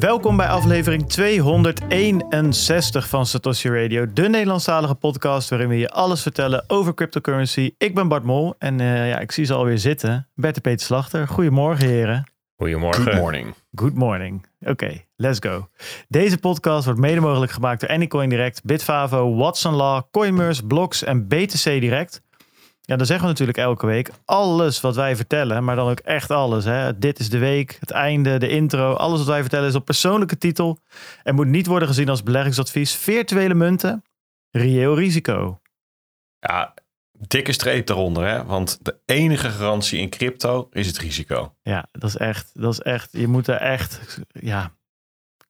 Welkom bij aflevering 261 van Satoshi Radio, de Nederlandstalige podcast waarin we je alles vertellen over cryptocurrency. Ik ben Bart Mol en uh, ja, ik zie ze alweer zitten. Bert en Peter Slachter, goedemorgen heren. Goedemorgen. Good morning. Good morning. Oké, let's go. Deze podcast wordt mede mogelijk gemaakt door Anycoin Direct, Bitfavo, Watson Law, Coinmerce, Blocks en BTC Direct. Ja, dan zeggen we natuurlijk elke week alles wat wij vertellen, maar dan ook echt alles. Hè? Dit is de week, het einde, de intro. Alles wat wij vertellen is op persoonlijke titel en moet niet worden gezien als beleggingsadvies. Virtuele munten, reëel risico. Ja, dikke streep daaronder, hè? Want de enige garantie in crypto is het risico. Ja, dat is echt, dat is echt. Je moet er echt, ja,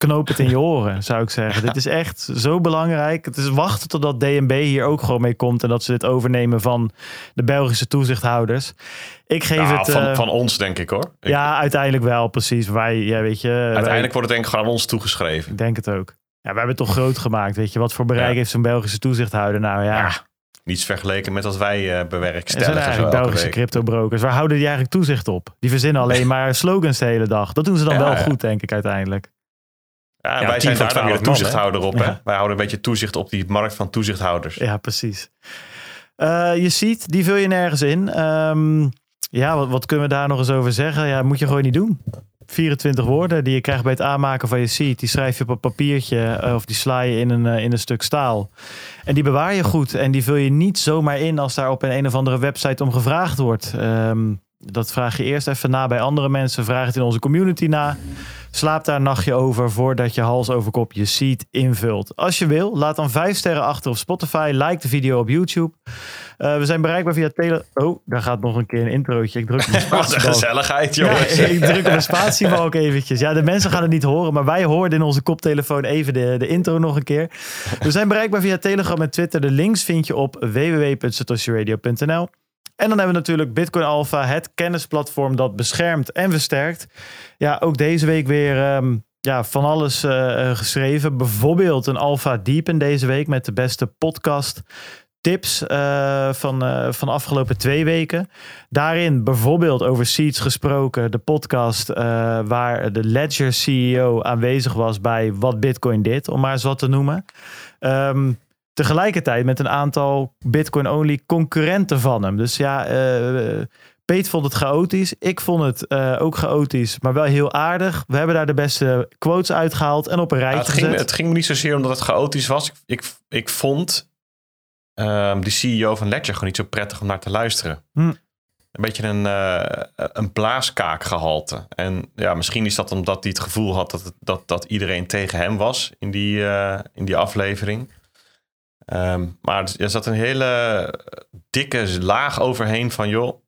knoop het in je oren, zou ik zeggen. Dit is echt zo belangrijk. Het is wachten totdat DNB hier ook gewoon mee komt en dat ze dit overnemen van de Belgische toezichthouders. Ik geef het. van, eh, van ons, denk ik hoor. Ik- ja, uiteindelijk wel, precies. Wij, ja, weet je. wij- uiteindelijk wordt het denk ik gewoon aan ons toegeschreven. ik denk het ook. Ja, we hebben het toch groot gemaakt, weet je. Wat voor bereik Ja. heeft zo'n Belgische toezichthouder nou? Ja, Ja, Niets vergeleken met wat wij eh Het zijn bewerkstelligen. zo eigenlijk Belgische crypto-brokers. Waar houden die eigenlijk toezicht op? Die verzinnen alleen maar slogans de hele dag. Dat doen ze dan Ja, wel ja. goed, denk ik, uiteindelijk. Ja, Ja, wij 10 zijn daar dan weer 12 de man, toezichthouder op. Hè? Ja. Wij houden een beetje toezicht op die markt van toezichthouders. Ja, precies. Eh, je ziet, die vul je nergens in. Ehm, ja, wat, wat kunnen we daar nog eens over zeggen? Ja, moet je gewoon niet doen. 24 woorden die je krijgt bij het aanmaken van je seed. Die schrijf je op een papiertje eh, of die sla je in een, eh, in een stuk staal. En die bewaar je goed. En die vul je niet zomaar in als daar op een, een of andere website om gevraagd wordt. Ehm, dat vraag je eerst even na bij andere mensen. Vraag het in onze community na. Slaap daar een nachtje over voordat je hals over kop je seed invult. Als je wil, laat dan vijf sterren achter op Spotify. Like de video op YouTube. Eh, we zijn bereikbaar via tele... Oh, daar gaat nog een keer een introotje. Ik druk op mijn Wat een gezelligheid, Ja, jongens. ik druk op mijn spatiebalk eventjes. Ja, de mensen gaan het niet horen, maar wij hoorden in onze koptelefoon even de, de intro nog een keer. We zijn bereikbaar via Telegram en Twitter. De links vind je op www.satoshiradio.nl. En dan hebben we natuurlijk Bitcoin Alpha, het kennisplatform dat beschermt en versterkt. Ja, ook deze week weer ehm, ja, van alles eh, eh, geschreven. Bijvoorbeeld een Alpha Deep in deze week met de beste podcast tips eh, van, van de afgelopen twee weken. Daarin bijvoorbeeld over Seeds gesproken, de podcast waar de Ledger CEO aanwezig was bij Wat Bitcoin dit, om maar eens wat te noemen. Ehm, tegelijkertijd met een aantal Bitcoin-only concurrenten van hem. Dus ja, eh Peet vond het chaotisch. Ik vond het eh, ook chaotisch, maar wel heel aardig. We hebben daar de beste quotes uitgehaald en op een Ja, rijtje het, ging, het ging me niet zozeer omdat het chaotisch was. Ik, ik, ik vond ehm die CEO van Ledger gewoon niet zo prettig om naar te luisteren. Hm. Een beetje een, eh een blaaskaakgehalte. En ja, misschien is dat omdat hij het gevoel had dat, het- dat, dat iedereen tegen hem was in die, in die aflevering. Ehm, maar er zat een hele dikke laag overheen van joh.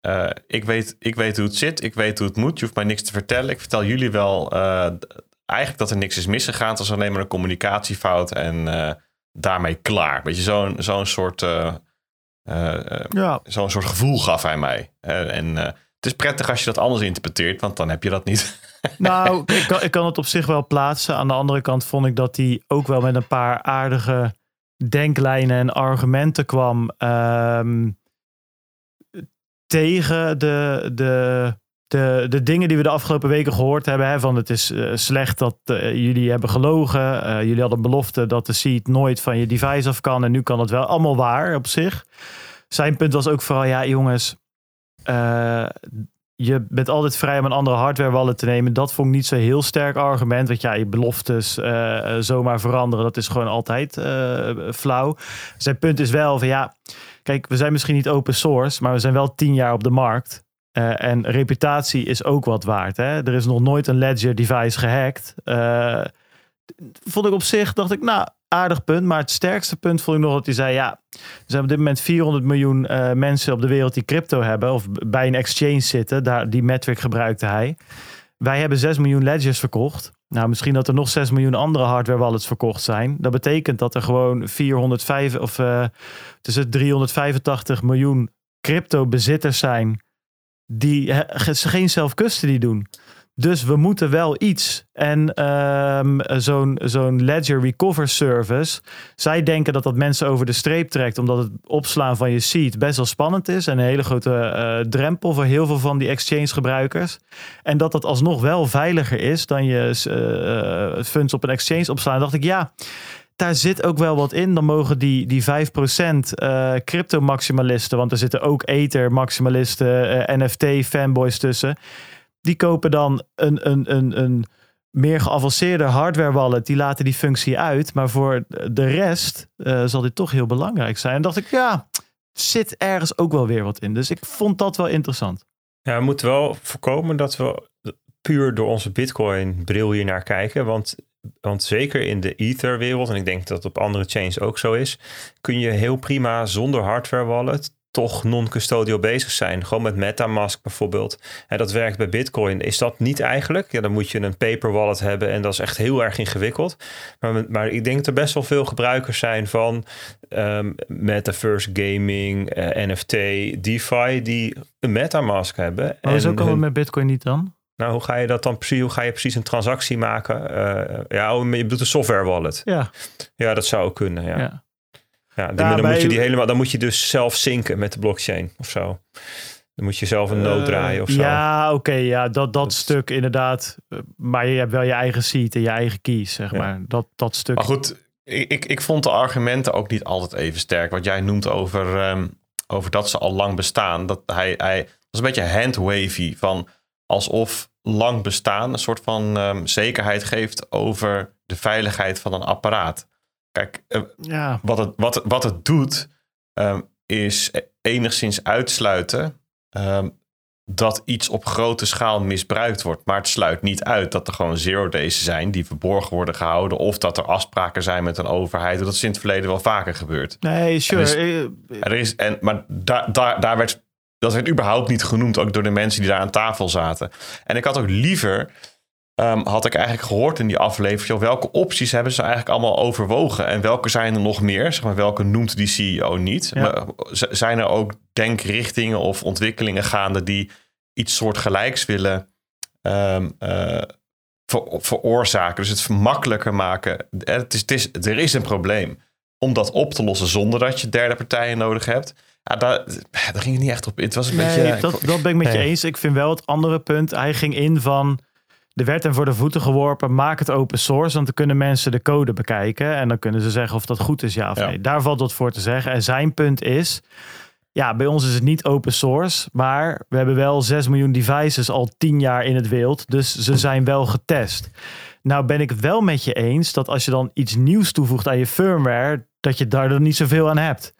eh, ik, weet, ik weet hoe het zit, ik weet hoe het moet. Je hoeft mij niks te vertellen. Ik vertel jullie wel eh, eigenlijk dat er niks is misgegaan. Het was alleen maar een communicatiefout en eh, daarmee klaar. Weet je, zo'n zo'n soort, Ja, zo'n soort gevoel gaf hij mij. En het is prettig als je dat anders interpreteert, want dan heb je dat niet. Nou, ik kan, ik kan het op zich wel plaatsen. Aan de andere kant vond ik dat hij ook wel met een paar aardige denklijnen en argumenten kwam ehm, tegen de, de, de, de dingen die we de afgelopen weken gehoord hebben. Hè, van het is eh, slecht dat eh, jullie hebben gelogen. Eh, jullie hadden belofte dat de seed nooit van je device af kan. En nu kan het wel. Allemaal waar op zich. Zijn punt was ook vooral, ja jongens, je bent altijd vrij om een andere hardware wallet te nemen. Dat vond ik niet zo'n heel sterk argument. Want ja, je beloftes eh, eh, zomaar veranderen, dat is gewoon altijd eh, flauw. Zijn punt is wel van ja, kijk, we zijn misschien niet open source, maar we zijn wel tien jaar op de markt. En reputatie is ook wat waard. Hè? Er is nog nooit een Ledger device gehackt. Eh, vond ik op zich, dacht ik, nou, aardig punt. Maar het sterkste punt vond ik nog dat hij zei, ja, er zijn op dit moment 400 miljoen eh, mensen op de wereld die crypto hebben. Of bij een exchange zitten. Daar, die metric gebruikte hij. Wij hebben 6 miljoen ledgers verkocht. Nou, misschien dat er nog 6 miljoen andere hardware wallets verkocht zijn. Dat betekent dat er gewoon 405 of eh tussen 385 miljoen crypto bezitters zijn die he- ge- geen self-custody doen. Dus we moeten wel iets. En ehm, zo'n zo'n Ledger Recover Service. Zij denken dat dat mensen over de streep trekt. Omdat het opslaan van je seed best wel spannend is. En een hele grote uh, drempel voor heel veel van die exchange gebruikers. En dat dat alsnog wel veiliger is dan je uh, funds op een exchange opslaan. dacht ik ja daar zit ook wel wat in. Dan mogen die, die 5% uh, crypto-maximalisten, want er zitten ook Ether-maximalisten, NFT-fanboys tussen. Die kopen dan een, een, een, een meer geavanceerde hardware wallet. Die laten die functie uit. Maar voor de rest uh, zal dit toch heel belangrijk zijn. En dacht ik, ja, zit ergens ook wel weer wat in. Dus ik vond dat wel interessant. Ja, we moeten wel voorkomen dat we puur door onze Bitcoin bril hier naar kijken. Want want zeker in de Ether-wereld, en ik denk dat op andere chains ook zo is, kun je heel prima zonder hardware wallet toch non-custodial bezig zijn. Gewoon met MetaMask bijvoorbeeld. En dat werkt bij Bitcoin. Is dat niet eigenlijk? Ja, dan moet je een paper wallet hebben en dat is echt heel erg ingewikkeld. Maar, maar ik denk dat er best wel veel gebruikers zijn van um, Metaverse gaming, uh, eh, NFT, DeFi die een MetaMask hebben. Maar en zo kan het met Bitcoin niet dan? Nou, hoe ga je dat dan precies? Hoe ga je precies een transactie maken? Uh, ja, oh, je bedoelt een software wallet. Ja, ja dat zou ook kunnen. Ja, ja. Ja, dan, moet je die helemaal, dan moet je dus zelf zinken met de blockchain of zo. Dan moet je zelf een nood draaien of zo. Ja, oké, ja, dat, dat, stuk inderdaad. Maar je hebt wel je eigen seat en je eigen keys, zeg maar. Dat, dat stuk. Maar goed, ik, ik vond de argumenten ook niet altijd even sterk. Wat jij noemt over, um, over dat ze al lang bestaan. Dat hij, hij dat is een beetje handwavy van alsof lang bestaan een soort van um, zekerheid geeft over de veiligheid van een apparaat. Kijk, uh, ja. wat, het, wat, wat het doet, um, is enigszins uitsluiten um, dat iets op grote schaal misbruikt wordt. Maar het sluit niet uit dat er gewoon zero days zijn die verborgen worden gehouden. Of dat er afspraken zijn met een overheid. Dat is in het verleden wel vaker gebeurd. Nee, sure. Er is, er is, en, maar daar, daar, daar werd dat werd überhaupt niet genoemd, ook door de mensen die daar aan tafel zaten. En ik had ook liever, um, had ik eigenlijk gehoord in die aflevering, welke opties hebben ze eigenlijk allemaal overwogen en welke zijn er nog meer? Zeg maar, welke noemt die CEO niet? Maar zijn er ook denkrichtingen of ontwikkelingen gaande die iets soortgelijks willen um, uh, veroorzaken? Dus het makkelijker maken. Het is, het is, er is een probleem om dat op te lossen zonder dat je derde partijen nodig hebt. Ja, daar, daar ging het niet echt op. Het was een beetje. Dat, dat ben ik met je eens. Ik vind wel het andere punt. Hij ging in van. Er werd hem voor de voeten geworpen. Maak het open source. Want dan kunnen mensen de code bekijken. En dan kunnen ze zeggen of dat goed is, ja of nee. Daar valt wat voor te zeggen. En zijn punt is. Ja, bij ons is het niet open source. Maar we hebben wel 6 miljoen devices al 10 jaar in het wild. Dus ze zijn wel getest. Nou ben ik het wel met je eens dat als je dan iets nieuws toevoegt aan je firmware, dat je daar dan niet zoveel aan hebt.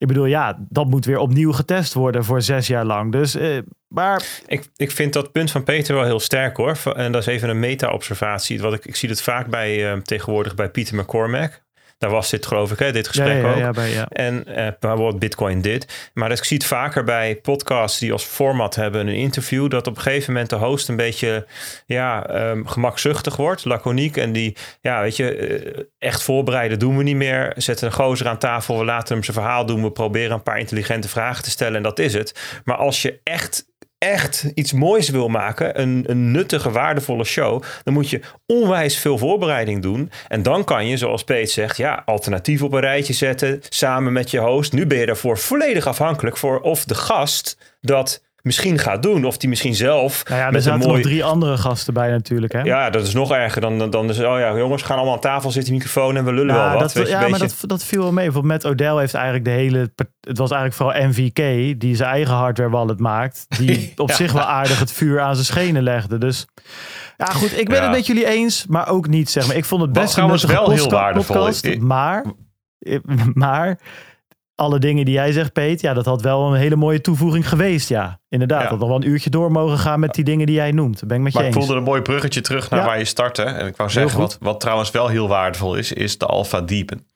Ik bedoel, ja, dat moet weer opnieuw getest worden voor zes jaar lang. Dus, eh, maar... Ik, ik vind dat punt van Peter wel heel sterk hoor. En dat is even een meta-observatie. Wat ik, ik zie het vaak bij, uh, tegenwoordig bij Pieter McCormack. Daar was dit geloof ik, hè, dit gesprek ook. Ja, bij, en uh, bijvoorbeeld Bitcoin dit. Maar ik zie het vaker bij podcasts die als format hebben een interview. Dat op een gegeven moment de host een beetje ja, um, gemakzuchtig wordt, laconiek. En die, ja, weet je, uh, echt voorbereiden doen we niet meer. Zetten een gozer aan tafel, we laten hem zijn verhaal doen. We proberen een paar intelligente vragen te stellen en dat is het. Maar als je echt echt iets moois wil maken, een, een nuttige, waardevolle show, dan moet je onwijs veel voorbereiding doen. En dan kan je, zoals Peet zegt, ja, alternatief op een rijtje zetten samen met je host. Nu ben je daarvoor volledig afhankelijk voor of de gast dat misschien gaat doen. Of die misschien zelf. Nou ja, er zaten mooi... nog drie andere gasten bij natuurlijk. Hè? Ja, dat is nog erger dan, dan, dan dus, oh ja, jongens, gaan allemaal aan tafel zitten, microfoon en we lullen wel wat. Dat, ja, maar dat, dat viel wel mee. Bijvoorbeeld met Odell heeft eigenlijk de hele, het was eigenlijk vooral MVK, die zijn eigen hardware wallet maakt, die op zich wel aardig het vuur aan zijn schenen legde. Dus ja, goed, ik ben het met jullie eens, maar ook niet, zeg maar. Ik vond het best een wel heel waardevol. Podcast, maar, maar alle dingen die jij zegt, Peet, ja, dat had wel een hele mooie toevoeging geweest. Ja, inderdaad. Dat nog wel een uurtje door mogen gaan met die dingen die jij noemt. ben ik met maar je ik eens. voelde een mooi bruggetje terug naar waar je startte. En ik wou zeggen, wat, wat trouwens wel heel waardevol is, is de alpha diepen.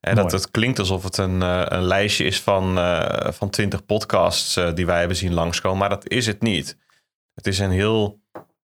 En dat het klinkt alsof het een, uh, een lijstje is van, uh, van 20 podcasts uh, die wij hebben zien langskomen. Maar dat is het niet. Het is een heel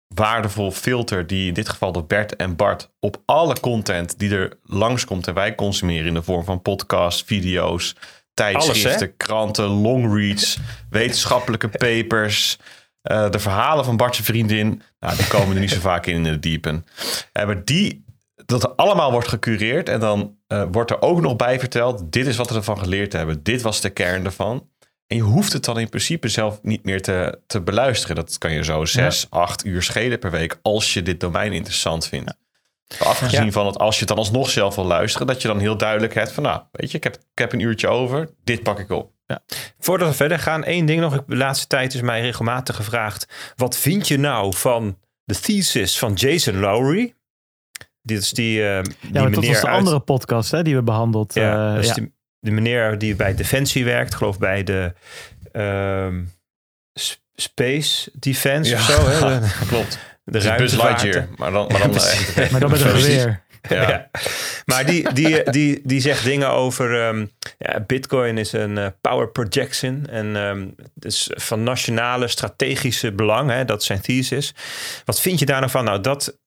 waardevol filter die in dit geval door Bert en Bart op alle content die er langskomt en wij consumeren in de vorm van podcasts, video's, tijdschriften, kranten, longreads, wetenschappelijke papers, de verhalen van Bart's vriendin, nou, die komen er niet zo vaak in in de diepen. maar die, dat allemaal wordt gecureerd en dan wordt er ook nog bij verteld, dit is wat we ervan geleerd hebben. Dit was de kern ervan. En je hoeft het dan in principe zelf niet meer te, te beluisteren. Dat kan je zo zes, acht uur schelen per week als je dit domein interessant vindt. Afgezien van het, als je het dan alsnog zelf wil luisteren, dat je dan heel duidelijk hebt van, nou, weet je, ik heb, ik heb een uurtje over, dit pak ik op. Ja. Voordat we verder gaan, één ding nog. De laatste tijd is mij regelmatig gevraagd: wat vind je nou van de thesis van Jason Lowry? Dit is die, uh, die ja, dat was de andere podcast hè, die we behandeld. Ja, uh, ja. de meneer die bij Defensie werkt, geloof bij de uh, Space Defense of zo. Hè? Klopt. De ruimtevaart. Maar dan, maar dan, ja, maar dan met een geweer. Ja. Maar die, die, die, die zegt dingen over um, ja, Bitcoin is een uh, power projection. En um, dus van nationale strategische belang. Hè, dat zijn thesis. Wat vind je daar nou van? Nou, dat.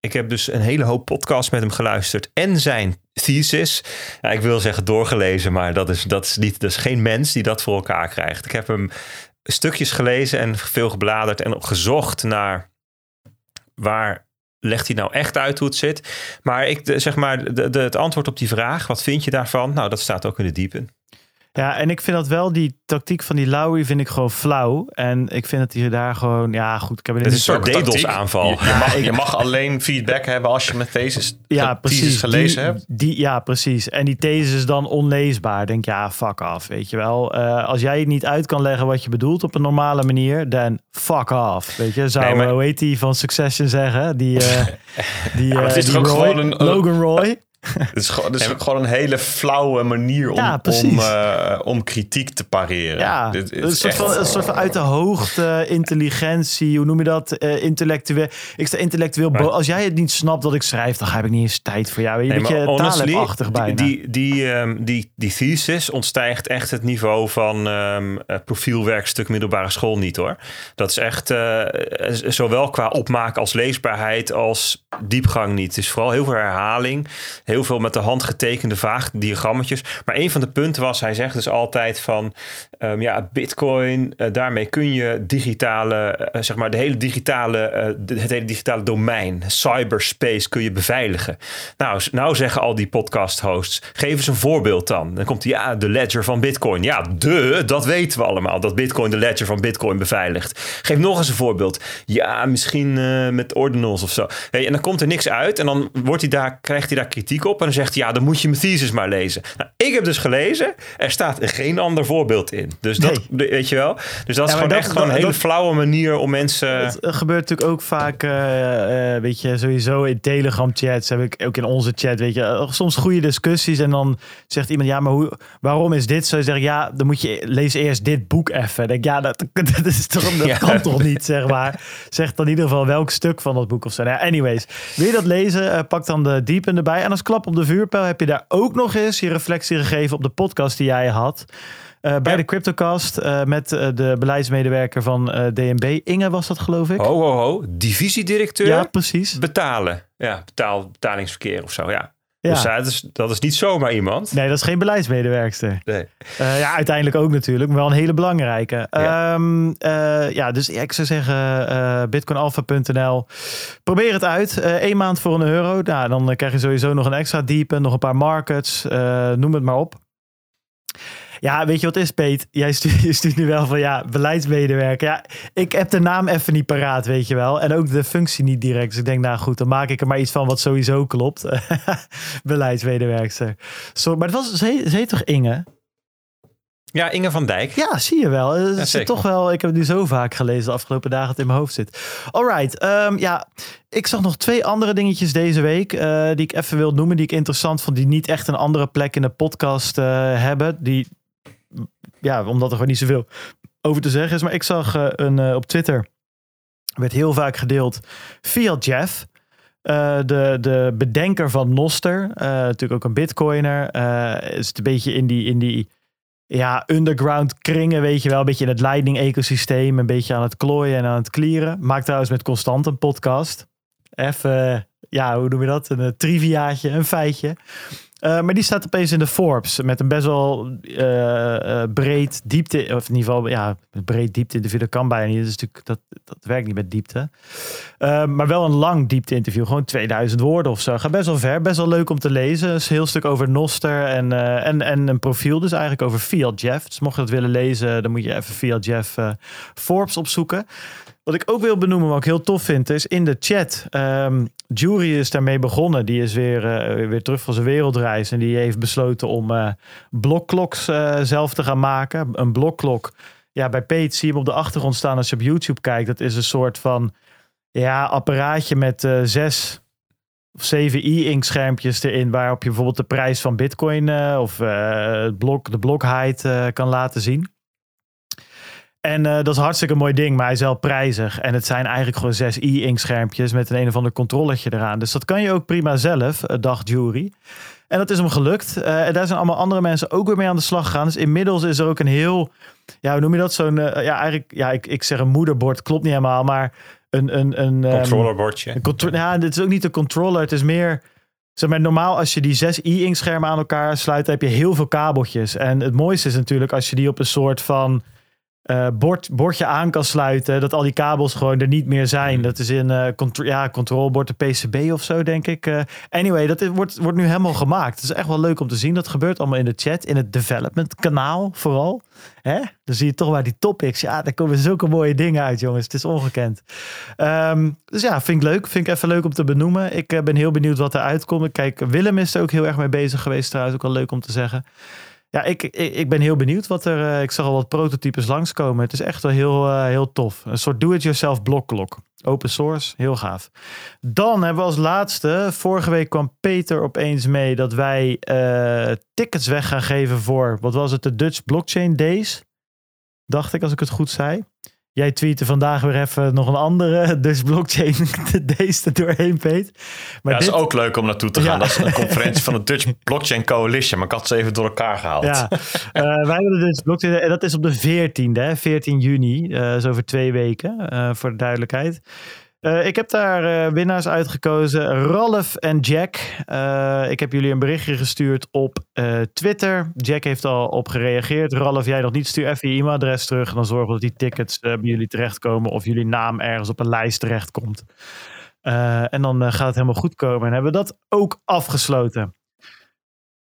Ik heb dus een hele hoop podcasts met hem geluisterd. En zijn thesis. Ja, ik wil zeggen doorgelezen, maar dat is, dat, is niet, dat is geen mens die dat voor elkaar krijgt. Ik heb hem stukjes gelezen en veel gebladerd en gezocht naar waar legt hij nou echt uit hoe het zit. Maar ik, zeg maar, de, het antwoord op die vraag, wat vind je daarvan? Nou, dat staat ook in de diepen. Ja, en ik vind dat wel, die tactiek van die Lowry vind ik gewoon flauw. En ik vind dat hij daar gewoon, ja goed. Ik heb het is een soort DDoS aanval. Je, mag, je mag alleen feedback hebben als je met thesis, ja, precies, gelezen hebt. Die, ja, precies. En die thesis is dan onleesbaar. Denk ja, fuck af, weet je wel. Uh, als jij het niet uit kan leggen wat je bedoelt op een normale manier, dan fuck off. Weet je, zou, nee, maar... hoe heet die van Succession zeggen? Die, uh, die, uh, die Roy, een, Logan Roy. Het is, gewoon, het is gewoon een hele flauwe manier om, om, uh, om kritiek te pareren. Ja, Dit is een, soort van, een soort van uit de hoogte, intelligentie, hoe noem je dat? Uh, intellectueel. Ik sta intellectueel maar, Als jij het niet snapt wat ik schrijf, dan heb ik niet eens tijd voor jou. Je nee, beetje taalachtig bijna. Die, die, um, die, die thesis ontstijgt echt het niveau van um, profielwerkstuk middelbare school niet hoor. Dat is echt uh, zowel qua opmaak als leesbaarheid als diepgang niet. Het is vooral heel veel herhaling heel veel met de hand getekende vaagdiagrammetjes. Maar een van de punten was, hij zegt dus altijd van, um, ja, bitcoin, uh, daarmee kun je digitale, uh, zeg maar, de hele digitale, het hele digitale domein, cyberspace, kun je beveiligen. Nou, nou zeggen al die podcast hosts, geef eens een voorbeeld dan. Dan komt ja, de ledger van bitcoin. Ja, de, dat weten we allemaal, dat bitcoin de ledger van bitcoin beveiligt. Geef nog eens een voorbeeld. Ja, misschien met ordinals of zo. Hey, en dan komt er niks uit en dan wordt hij daar, krijgt hij daar kritiek op. En dan zegt hij, ja, dan moet je mijn thesis maar lezen. Nou, ik heb dus gelezen, er staat geen ander voorbeeld in. Dus dat, weet je wel. Dus dat is gewoon echt gewoon een hele flauwe manier om mensen... Het gebeurt natuurlijk ook vaak, uh, uh, weet je, sowieso in Telegram chats, heb ik ook in onze chat, weet je, eh, soms goede discussies. En dan zegt iemand, ja, maar hoe, waarom is dit zo? Zeg ik, ja, dan moet je, lees eerst dit boek even. denk, ja, dat, dat, is toch, dat kan toch niet, zeg maar. Zeg dan in ieder geval welk stuk van dat boek of zo. Nou, anyways, wil je dat lezen, pak dan de diepen erbij. En als klap op de vuurpijl heb je daar ook nog eens je reflectie gegeven op de podcast die jij had. Uh, bij de Cryptocast uh, met uh, de beleidsmedewerker van DNB. Inge was dat geloof ik. Ho, ho, ho. Divisiedirecteur? Ja, precies. Betalen. Ja, betaal, betalingsverkeer of zo, ja. Ja. Dus dat is, dat is niet zomaar iemand. Nee, dat is geen beleidsmedewerkster. Nee. Uh, ja, uiteindelijk ook natuurlijk, maar wel een hele belangrijke. Ja, um, uh, ja dus ik zou zeggen, uh, bitcoinalpha.nl. Probeer het uit. Eén maand voor een euro. Nou, dan krijg je sowieso nog een extra diepe, nog een paar markets. noem het maar op. Ja, weet je wat is, Peet? Jij stuurt, stuurt nu wel van ja, beleidsmedewerker. Ja, ik heb de naam even niet paraat, weet je wel. En ook de functie niet direct. Dus ik denk, nou goed, dan maak ik er maar iets van wat sowieso klopt. beleidsmedewerkster. Zo, maar het was, ze, ze heet toch Inge? Ja, Inge van Dijk. Ja, zie je wel. Het ja, toch wel. Ik heb het nu zo vaak gelezen de afgelopen dagen dat het in mijn hoofd zit. Alright. Um, ja, ik zag nog twee andere dingetjes deze week uh, die ik even wil noemen, die ik interessant vond, die niet echt een andere plek in de podcast uh, hebben. Die ja, omdat er gewoon niet zoveel over te zeggen is. Maar ik zag uh, een, uh, op Twitter, werd heel vaak gedeeld, via Jeff. Uh, de, de bedenker van Noster, natuurlijk ook een bitcoiner, is het een beetje in die, in die ja, underground kringen, weet je wel. Een beetje in het Lightning-ecosysteem, een beetje aan het klooien en aan het klieren. Maakt trouwens met Constant een podcast. Even ja, hoe noem je dat? Een triviaatje, een feitje. Uh, maar die staat opeens in de Forbes met een best wel uh, breed diepte, of in ieder geval, ja, breed diepte interview, dat kan bijna niet. Dat, is natuurlijk, dat, dat werkt niet met diepte. Maar wel een lang diepte interview, gewoon 2000 woorden of zo. Gaat best wel ver, best wel leuk om te lezen. is een heel stuk over Noster en, en, en een profiel dus eigenlijk over Fiat Jeff. Dus mocht je dat willen lezen, dan moet je even Fiat Jeff Forbes opzoeken. Wat ik ook wil benoemen, wat ik heel tof vind, is in de chat. Um, Jury is daarmee begonnen. Die is weer, uh, weer terug van zijn wereldreis. En die heeft besloten om uh, blokkloks uh, zelf te gaan maken. Een blokklok. Ja, bij Pete zie je hem op de achtergrond staan als je op YouTube kijkt. Dat is een soort van ja, apparaatje met zes of zeven e-ink schermpjes erin. Waarop je bijvoorbeeld de prijs van bitcoin of het blok, de blokheid kan laten zien. En uh, dat is hartstikke mooi ding, maar hij is wel prijzig. En het zijn eigenlijk gewoon zes e-ink schermpjes met een een of ander controllertje eraan. Dus dat kan je ook prima zelf, uh, dag jury. En dat is hem gelukt. Uh, en daar zijn allemaal andere mensen ook weer mee aan de slag gegaan. Dus inmiddels is er ook een heel, ja, hoe noem je dat? Zo'n, ja, eigenlijk, ja, ik, ik zeg een moederbord, klopt niet helemaal, maar een, een, een ehm, controllerbordje. Een contro ja, dit is ook niet een controller. Het is meer, zeg maar, normaal als je die zes e-ink schermen aan elkaar sluit, heb je heel veel kabeltjes. En het mooiste is natuurlijk als je die op een soort van uh, bord, bordje aan kan sluiten. Dat al die kabels gewoon er niet meer zijn. Hmm. Dat is in uh, contro ja, controlebord de PCB of zo, denk ik. Uh, anyway, dat is, wordt, wordt nu helemaal gemaakt. Het is echt wel leuk om te zien. Dat gebeurt allemaal in de chat, in het development kanaal vooral. Hè? Dan zie je toch waar die topics. Ja, daar komen zulke mooie dingen uit, jongens. Het is ongekend. Um, dus ja, vind ik leuk. Vind ik even leuk om te benoemen. Ik ben heel benieuwd wat eruit komt. Kijk, Willem is er ook heel erg mee bezig geweest trouwens. Ook wel leuk om te zeggen. Ja, ik, ik, ik, ben heel benieuwd wat er. Uh, ik zag al wat prototypes langskomen. Het is echt wel heel, uh, heel tof. Een soort do-it-yourself blokklok. Open source, heel gaaf. Dan hebben we als laatste. Vorige week kwam Peter opeens mee dat wij uh, tickets weg gaan geven voor. Wat was het? De Dutch Blockchain Days. Dacht ik, als ik het goed zei. Jij tweette vandaag weer even nog een andere dus blockchain deze doorheen, Peet. Maar ja, dat is ook leuk om naartoe te gaan. Dat is een conferentie van de Dutch Blockchain Coalition. Maar ik had ze even door elkaar gehaald. Ja, uh, wij hebben Dutch Blockchain... En dat is op de 14e, 14 juni. Uh, is over twee weken, uh, voor de duidelijkheid. Uh, ik heb daar uh, winnaars uitgekozen. Ralf en Jack. Uh, ik heb jullie een berichtje gestuurd op Twitter. Jack heeft al op gereageerd. Ralf, jij nog niet, stuur even je e-mailadres terug. En dan zorgen we dat die tickets bij jullie terechtkomen. Of jullie naam ergens op een lijst terechtkomt. en dan gaat het helemaal goed komen. En hebben we dat ook afgesloten.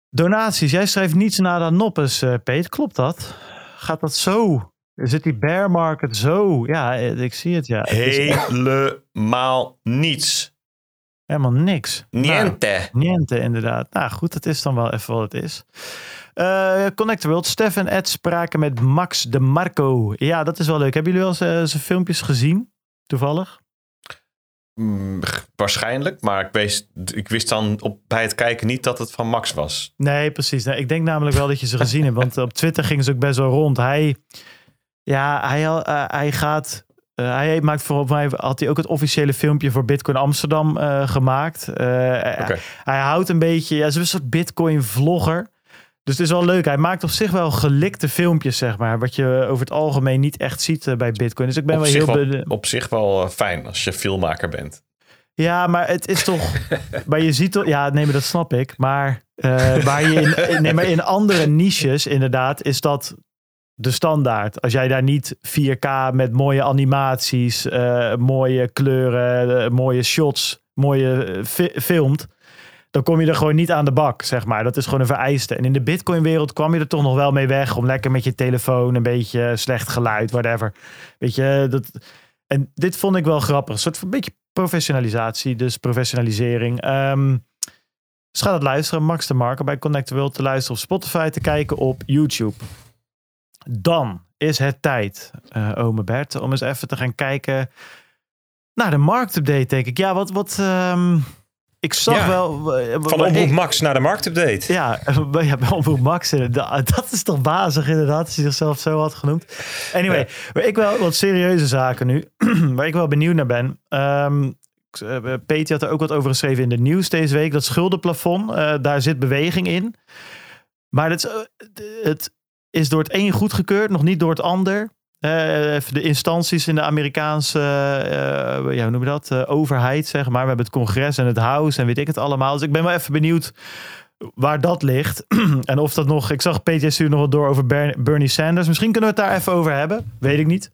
Donaties. Jij schrijft niets na dan noppes, Peet. Klopt dat? Gaat dat zo Zit die bear market zo? Ja, ik zie het, ja. Helemaal niets. Helemaal niks. Niente. Nou, niente, inderdaad. Nou goed, dat is dan wel even wat het is. Uh, Connect World. Stef en Ed spraken met Max de Marco. Ja, dat is wel leuk. Hebben jullie wel zijn filmpjes gezien? Toevallig? Mm, waarschijnlijk, maar ik wist, ik wist dan op, bij het kijken niet dat het van Max was. Nee, precies. Ik denk namelijk wel dat je ze gezien hebt, want op Twitter gingen ze ook best wel rond. Hij ja, hij, uh, hij gaat. Uh, hij maakt volgens mij had hij ook het officiële filmpje voor Bitcoin Amsterdam uh, gemaakt. Okay. Hij houdt een beetje. Ja, ze is een soort Bitcoin vlogger. Dus het is wel leuk. Hij maakt op zich wel gelikte filmpjes, zeg maar. Wat je over het algemeen niet echt ziet bij Bitcoin. Dus ik ben op wel heel. Wel, op zich wel fijn als je filmmaker bent. Ja, maar het is toch. maar je ziet toch. Ja, nee, maar dat snap ik. Maar, waar je in, nee, maar in andere niches, inderdaad, is dat de standaard. Als jij daar niet 4K met mooie animaties, uh, mooie kleuren, uh, mooie shots, mooie uh, filmt, dan kom je er gewoon niet aan de bak, zeg maar. Dat is gewoon een vereiste. En in de Bitcoin-wereld kwam je er toch nog wel mee weg om lekker met je telefoon een beetje slecht geluid, whatever. Weet je, dat. En dit vond ik wel grappig. Een soort van beetje professionalisatie, dus professionalisering. Um, dus luisteren. Max de Marker bij Connect World te luisteren op Spotify, te kijken op YouTube. Dan is het tijd, uh, ome Bert, om eens even te gaan kijken naar de marktupdate, denk ik. Ja, wat... wat um, ik zag wel... Uh, van Omroep Max naar de marktupdate. Ja, ja bij Omroep Max. Dat is toch bazig inderdaad, als hij zichzelf zo had genoemd. Anyway, maar ik wel wat serieuze zaken nu, waar ik wel benieuwd naar ben. Um, Peter had er ook wat over geschreven in de nieuws deze week. Dat schuldenplafond, uh, daar zit beweging in. Maar het, het, is door het een goedgekeurd, nog niet door het ander. even de instanties in de Amerikaanse, ja, hoe noem je dat? overheid, zeg maar. We hebben het congres en het house en weet ik het allemaal. Dus ik ben wel even benieuwd waar dat ligt. en of dat nog... Ik zag PTS nog wat door over Bernie Sanders. Misschien kunnen we het daar even over hebben. Weet ik niet.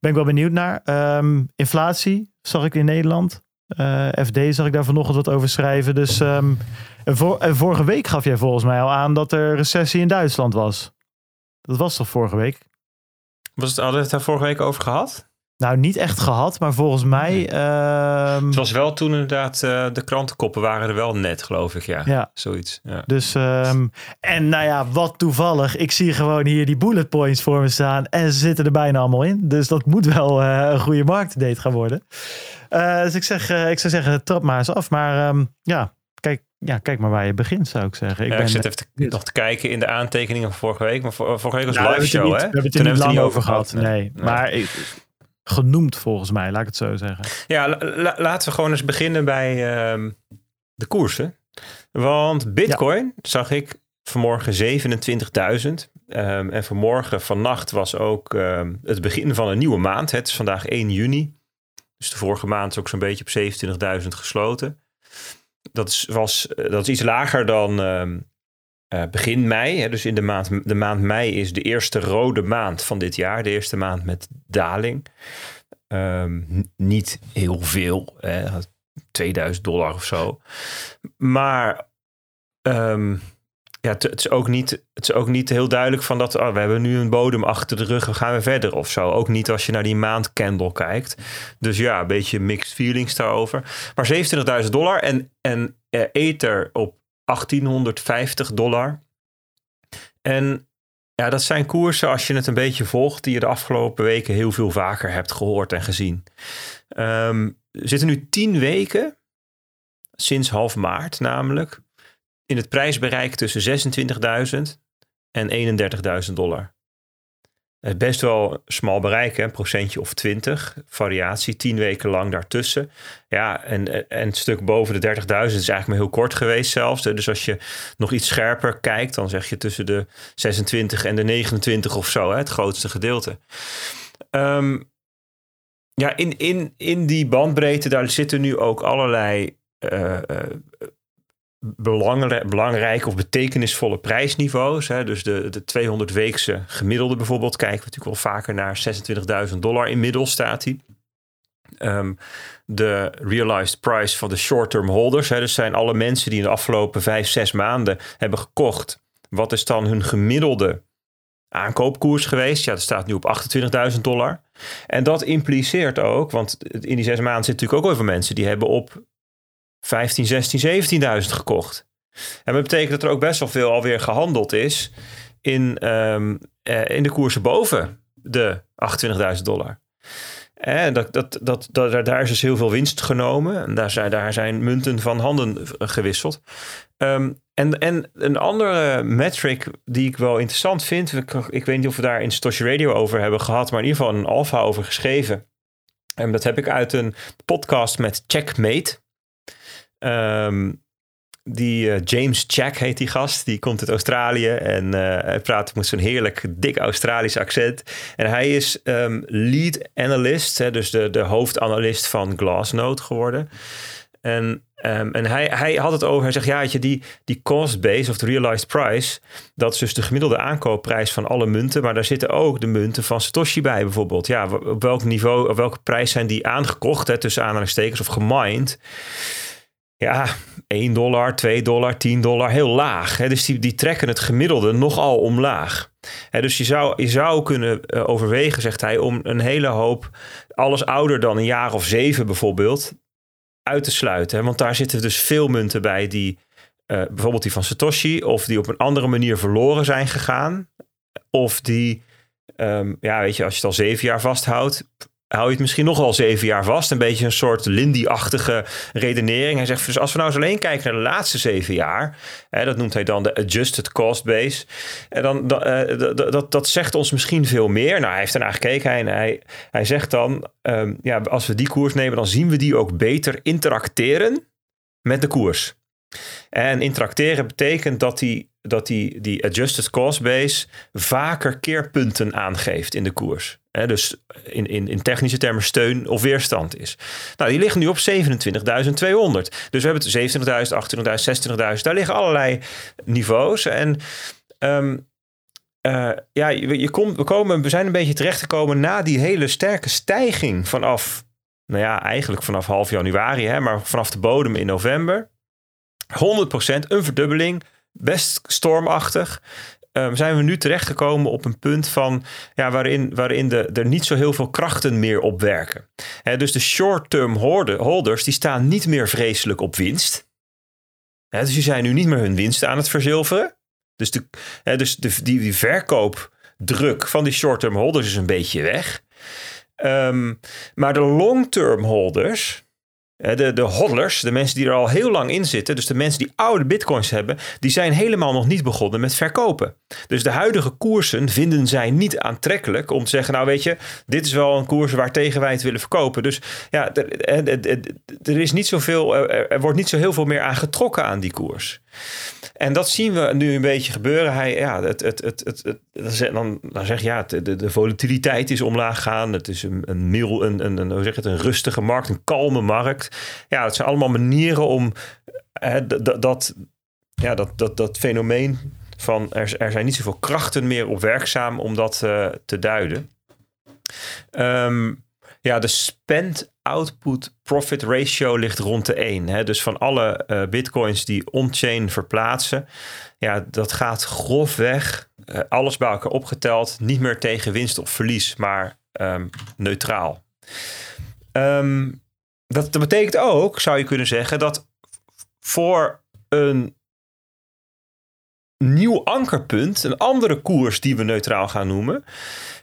Ben ik wel benieuwd naar. Ehm, inflatie zag ik in Nederland. Eh, FD zag ik daar vanochtend wat over schrijven. Dus um, en, vorige week gaf jij volgens mij al aan dat er recessie in Duitsland was. Dat was toch vorige week? Was het, hadden we het daar vorige week over gehad? Nou, niet echt gehad, maar volgens mij. Uh... Het was wel toen inderdaad, uh, de krantenkoppen waren er wel net, geloof ik. Ja, ja. zoiets. Ja. Dus, um, en nou ja, wat toevallig. Ik zie gewoon hier die bullet points voor me staan. En ze zitten er bijna allemaal in. Dus dat moet wel uh, een goede marktdate gaan worden. Uh, dus ik, zeg, ik zou zeggen, trap maar eens af. Maar um, ja, kijk, ja, kijk maar waar je begint, zou ik zeggen. Ik, ja, ben, ik zit even te, nog te kijken in de aantekeningen van vorige week. Maar vorige week was nou, live show, hè? We hebben het er niet lang over gehad. Nee, nee. maar... Ik, genoemd volgens mij, laat ik het zo zeggen. Ja, laten we gewoon eens beginnen bij uh, de koersen. Want Bitcoin zag ik vanmorgen 27.000. Um, ehm, en vanmorgen, vannacht, was ook um, het begin van een nieuwe maand. Het is vandaag 1 juni. Dus de vorige maand is ook zo'n beetje op 27.000 gesloten. Dat is, was, dat is iets lager dan um, uh, begin mei. Hè, dus in de maand, de maand mei is de eerste rode maand van dit jaar. De eerste maand met daling. Um, niet heel veel. Hè, 2000 dollar of zo. Maar um, ja, het, is ook niet, het is ook niet heel duidelijk van dat oh, we hebben nu een bodem achter de rug, we gaan we verder of zo. Ook niet als je naar die maandcandle kijkt. Dus ja, een beetje mixed feelings daarover. Maar 27.000 dollar en, en uh, Ether op 1850 dollar. En ja, dat zijn koersen, als je het een beetje volgt, die je de afgelopen weken heel veel vaker hebt gehoord en gezien. Um, we zitten nu tien weken, sinds half maart namelijk, in het prijsbereik tussen 26.000 en 31.000 dollar. Is best wel smal bereik, een procentje of 20 variatie, tien weken lang daartussen. Ja, en, en het stuk boven de 30.000 is eigenlijk maar heel kort geweest zelfs. Dus als je nog iets scherper kijkt, dan zeg je tussen de 26 en de 29 of zo, het grootste gedeelte. Um, ja, in, in, in die bandbreedte, daar zitten nu ook allerlei uh, belangrijke of betekenisvolle prijsniveaus. Hè. Dus de, de 200 weekse gemiddelde bijvoorbeeld kijken we natuurlijk wel vaker naar 26.000 dollar inmiddels staat hij. Um, de realized price van de short-term holders. Hè, dus zijn alle mensen die in de afgelopen vijf, zes maanden hebben gekocht. Wat is dan hun gemiddelde aankoopkoers geweest? Ja, dat staat nu op 28.000 dollar. En dat impliceert ook, want in die zes maanden zitten natuurlijk ook veel mensen die hebben op 15, 16, 17.000 gekocht. En dat betekent dat er ook best wel veel alweer gehandeld is in, um, in de koersen boven de 28.000 dollar. En dat, dat, dat, daar is dus heel veel winst genomen. En daar zijn, daar zijn munten van handen gewisseld. Um, en, en een andere metric die ik wel interessant vind. Ik, weet niet of we daar in Stoshi Radio over hebben gehad. Maar in ieder geval een alfa over geschreven. En dat heb ik uit een podcast met Checkmate. Um, die uh, James Jack heet die gast. Die komt uit Australië en uh, hij praat met zo'n heerlijk dik Australisch accent. En hij is um, lead analyst, hè, dus de, de hoofdanalist van Glassnode geworden. En, um, en hij, hij had het over, hij zegt ja, je, die, die cost base of de realized price, dat is dus de gemiddelde aankoopprijs van alle munten, maar daar zitten ook de munten van Satoshi bij bijvoorbeeld. Ja, op welk niveau, op welke prijs zijn die aangekocht, hè, tussen aanhalingstekens of gemined? Ja, 1 dollar, 2 dollar, 10 dollar, heel laag. Hè? Dus die, die trekken het gemiddelde nogal omlaag. Hè, dus je zou, je zou kunnen eh, overwegen, zegt hij, om een hele hoop, alles ouder dan een jaar of zeven bijvoorbeeld, uit te sluiten. Want daar zitten dus veel munten bij die, uh, bijvoorbeeld die van Satoshi, of die op een andere manier verloren zijn gegaan. Of die, um, ja, weet je, als je het al zeven jaar vasthoudt, hou je het misschien nog wel zeven jaar vast. Een beetje een soort Lindy-achtige redenering. Hij zegt, dus als we nou eens alleen kijken naar de laatste zeven jaar, hè, dat noemt hij dan de adjusted cost base, en dan, uh, dat, dat zegt ons misschien veel meer. Nou, hij heeft ernaar gekeken en hij, hij zegt dan, um, ja, als we die koers nemen, dan zien we die ook beter interacteren met de koers. En interacteren betekent dat die dat die, die adjusted cost base vaker keerpunten aangeeft in de koers. He, dus in, in, in technische termen steun of weerstand is. Nou, die liggen nu op 27.200. Dus we hebben 27.000, 28.000, 60.000. Daar liggen allerlei niveaus. En um, uh, ja, je, je komt, we, komen, we zijn een beetje terechtgekomen na die hele sterke stijging vanaf, nou ja, eigenlijk vanaf half januari, hè, maar vanaf de bodem in november. 100% een verdubbeling, best stormachtig. Um, zijn we nu terechtgekomen op een punt van, ja, waarin, waarin de, er niet zo heel veel krachten meer op werken. dus de short-term holders die staan niet meer vreselijk op winst. dus die zijn nu niet meer hun winst aan het verzilveren. Dus, de, dus de, die, die verkoopdruk van die short-term holders is een beetje weg. Ehm, maar de long-term holders, de, de hodlers, de mensen die er al heel lang in zitten, dus de mensen die oude bitcoins hebben, die zijn helemaal nog niet begonnen met verkopen. Dus de huidige koersen vinden zij niet aantrekkelijk om te zeggen, nou weet je, dit is wel een koers waar tegen wij het willen verkopen. Dus ja, er, er, is niet zoveel, er wordt niet zo heel veel meer aan getrokken aan die koers. En dat zien we nu een beetje gebeuren. Hij, ja, het, het, het, het, dan, dan zeg je ja, de, de volatiliteit is omlaag gaan. Het is een, een, een, een, een, hoe zeg het, een rustige markt, een kalme markt. Ja, het zijn allemaal manieren om dat, ja, dat, dat, dat fenomeen van er, er zijn niet zoveel krachten meer op werkzaam om dat uh, te duiden. Um, ja, de spend output profit ratio ligt rond de 1. Hè? Dus van alle uh, bitcoins die on-chain verplaatsen, ja, dat gaat grofweg, uh, alles bij elkaar opgeteld, niet meer tegen winst of verlies, maar um, neutraal. Um, dat, dat betekent ook, zou je kunnen zeggen, dat voor een nieuw ankerpunt, een andere koers die we neutraal gaan noemen.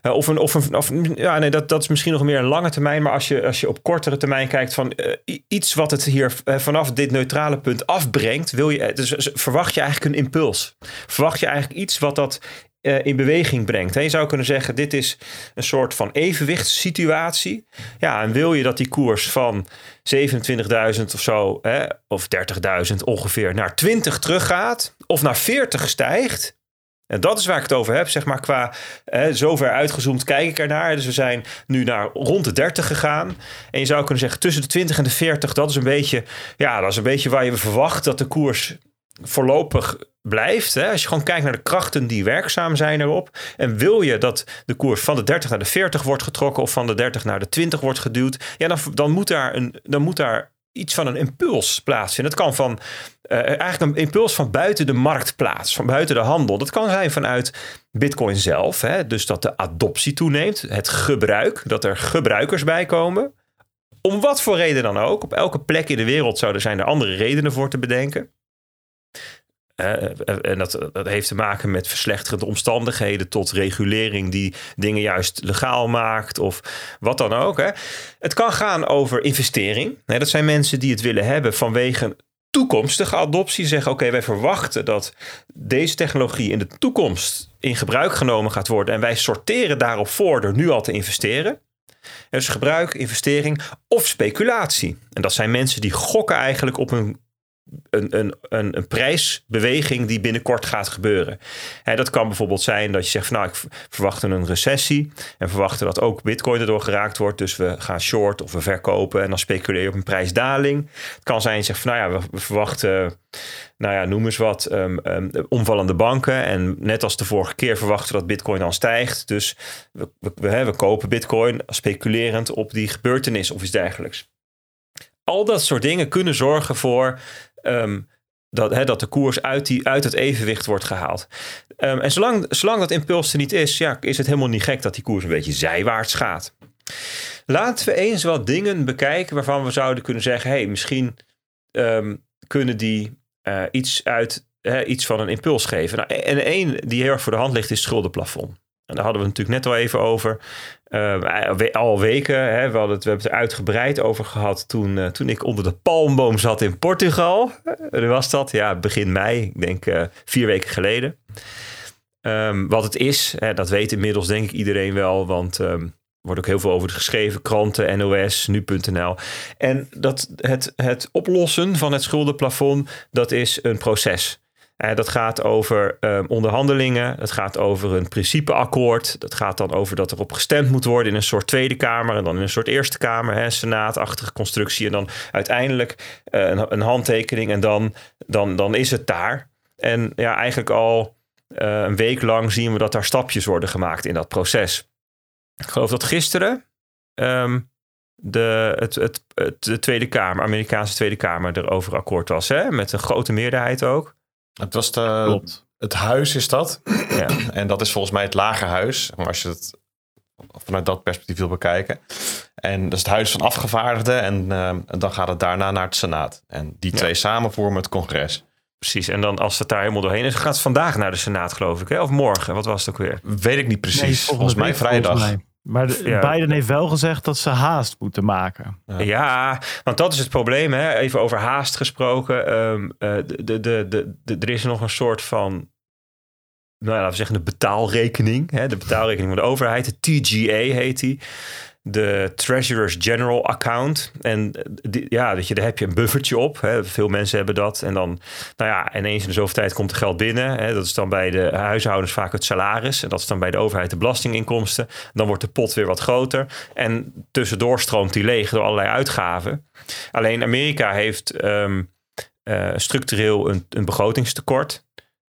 Uh, of een, of een, of, ja, nee, dat, dat is misschien nog meer een lange termijn, maar als je, als je op kortere termijn kijkt van uh, iets wat het hier uh, vanaf dit neutrale punt afbrengt, wil je, dus verwacht je eigenlijk een impuls. Verwacht je eigenlijk iets wat dat uh, in beweging brengt. je zou kunnen zeggen, dit is een soort van evenwichtssituatie. Ja, en wil je dat die koers van 27.000 of zo, hè, of 30.000 ongeveer, naar 20 teruggaat, of naar 40 stijgt, en dat is waar ik het over heb, zeg maar, qua hè, zover uitgezoomd kijk ik ernaar. Dus we zijn nu naar rond de 30 gegaan. En je zou kunnen zeggen, tussen de 20 en de 40, dat is een beetje, ja, dat is een beetje waar je verwacht dat de koers voorlopig blijft. Hè? Als je gewoon kijkt naar de krachten die werkzaam zijn erop. En wil je dat de koers van de 30 naar de 40 wordt getrokken of van de 30 naar de 20 wordt geduwd. Ja, dan, dan, moet, daar een, dan moet daar iets van een impuls plaatsvinden. Het kan van uh, eigenlijk een impuls van buiten de markt plaats, van buiten de handel. Dat kan zijn vanuit Bitcoin zelf, hè? dus dat de adoptie toeneemt, het gebruik, dat er gebruikers bij komen. Om wat voor reden dan ook. Op elke plek in de wereld zouden zijn er andere redenen voor te bedenken. En dat, dat heeft te maken met verslechterende omstandigheden tot regulering die dingen juist legaal maakt of wat dan ook. Hè. Het kan gaan over investering. Dat zijn mensen die het willen hebben vanwege toekomstige adoptie. Zeggen oké, wij verwachten dat deze technologie in de toekomst in gebruik genomen gaat worden. En wij sorteren daarop voor door nu al te investeren. Dus gebruik, investering of speculatie. En dat zijn mensen die gokken eigenlijk op een een, een, een, een, prijsbeweging die binnenkort gaat gebeuren. dat kan bijvoorbeeld zijn dat je zegt van nou, ik verwacht een recessie en verwachten dat ook bitcoin erdoor geraakt wordt. Dus we gaan short of we verkopen en dan speculeer je op een prijsdaling. Het kan zijn, je zegt van nou ja, we, verwachten, nou ja, noem eens wat, um, um, omvallende banken. En net als de vorige keer verwachten we dat bitcoin dan stijgt. Dus we, we, we, we kopen bitcoin speculerend op die gebeurtenis of iets dergelijks al dat soort dingen kunnen zorgen voor Ehm, dat, dat de koers uit, die, uit het evenwicht wordt gehaald. Ehm, en zolang, zolang dat impuls er niet is, ja, is het helemaal niet gek dat die koers een beetje zijwaarts gaat. Laten we eens wat dingen bekijken waarvan we zouden kunnen zeggen: hey, misschien um, kunnen die uh, iets, uit, iets van een impuls geven. Nou, en één die heel erg voor de hand ligt, is schuldenplafond. En daar hadden we het natuurlijk net al even over. Uh, al weken. Hè, we, hadden het, we hebben het er uitgebreid over gehad toen, uh, toen ik onder de palmboom zat in Portugal. Uh, was dat? Ja, begin mei. Ik denk vier weken geleden. Um, wat het is, hè, dat weet inmiddels denk ik iedereen wel. Want um, er wordt ook heel veel over geschreven. Kranten, NOS, nu.nl. En dat het, het oplossen van het schuldenplafond, dat is een proces. Dat gaat over um, onderhandelingen. Het gaat over een principeakkoord. Dat gaat dan over dat er op gestemd moet worden in een soort Tweede Kamer en dan in een soort Eerste Kamer, hè, senaatachtige constructie. En dan uiteindelijk uh, een, een, handtekening en dan, dan, dan is het daar. En ja, eigenlijk al uh, een week lang zien we dat daar stapjes worden gemaakt in dat proces. Ik geloof dat gisteren um, de, het, het, de Tweede Kamer, Amerikaanse Tweede Kamer, erover akkoord was. Hè? Met een grote meerderheid ook. Het was de, Klopt. het huis is dat. Ja. En dat is volgens mij het lagerhuis. Maar als je het vanuit dat perspectief wil bekijken. En dat is het huis van afgevaardigden. En, uh, dan gaat het daarna naar het Senaat. En die twee samen vormen het congres. Precies, en dan als het daar helemaal doorheen is, gaat het vandaag naar de Senaat, geloof ik. Hè? Of morgen, wat was het ook weer? Weet ik niet precies. volgens mij vrijdag. Maar Biden heeft wel gezegd dat ze haast moeten maken. Ja, want dat is het probleem. Hè? Even over haast gesproken. Um, de, de, de, de, er is nog een soort van nou, laten we zeggen, de betaalrekening. Hè, de betaalrekening van de overheid. De TGA heet die de Treasurer's General account. En ja, dat je, daar heb je een buffertje op. Hè. Veel mensen hebben dat. En dan, nou ja, ineens in de zoveel tijd komt er geld binnen. Hè. Dat is dan bij de huishoudens vaak het salaris. En dat is dan bij de overheid de belastinginkomsten. Dan wordt de pot weer wat groter. En tussendoor stroomt die leeg door allerlei uitgaven. Alleen Amerika heeft um, uh, structureel een, een begrotingstekort.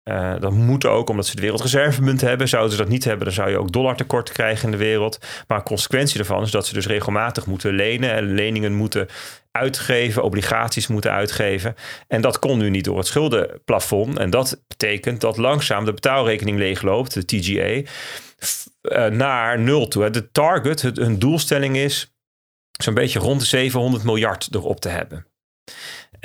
Uh, dat moet ook omdat ze de wereldreservemunt hebben. Zouden ze dat niet hebben, dan zou je ook dollartekort krijgen in de wereld. Maar consequentie daarvan is dat ze dus regelmatig moeten lenen. En leningen moeten uitgeven, obligaties moeten uitgeven. En dat kon nu niet door het schuldenplafond. En dat betekent dat langzaam de betaalrekening leegloopt, de TGA, uh, naar nul toe. De target, hun doelstelling is zo'n beetje rond de 700 miljard erop te hebben.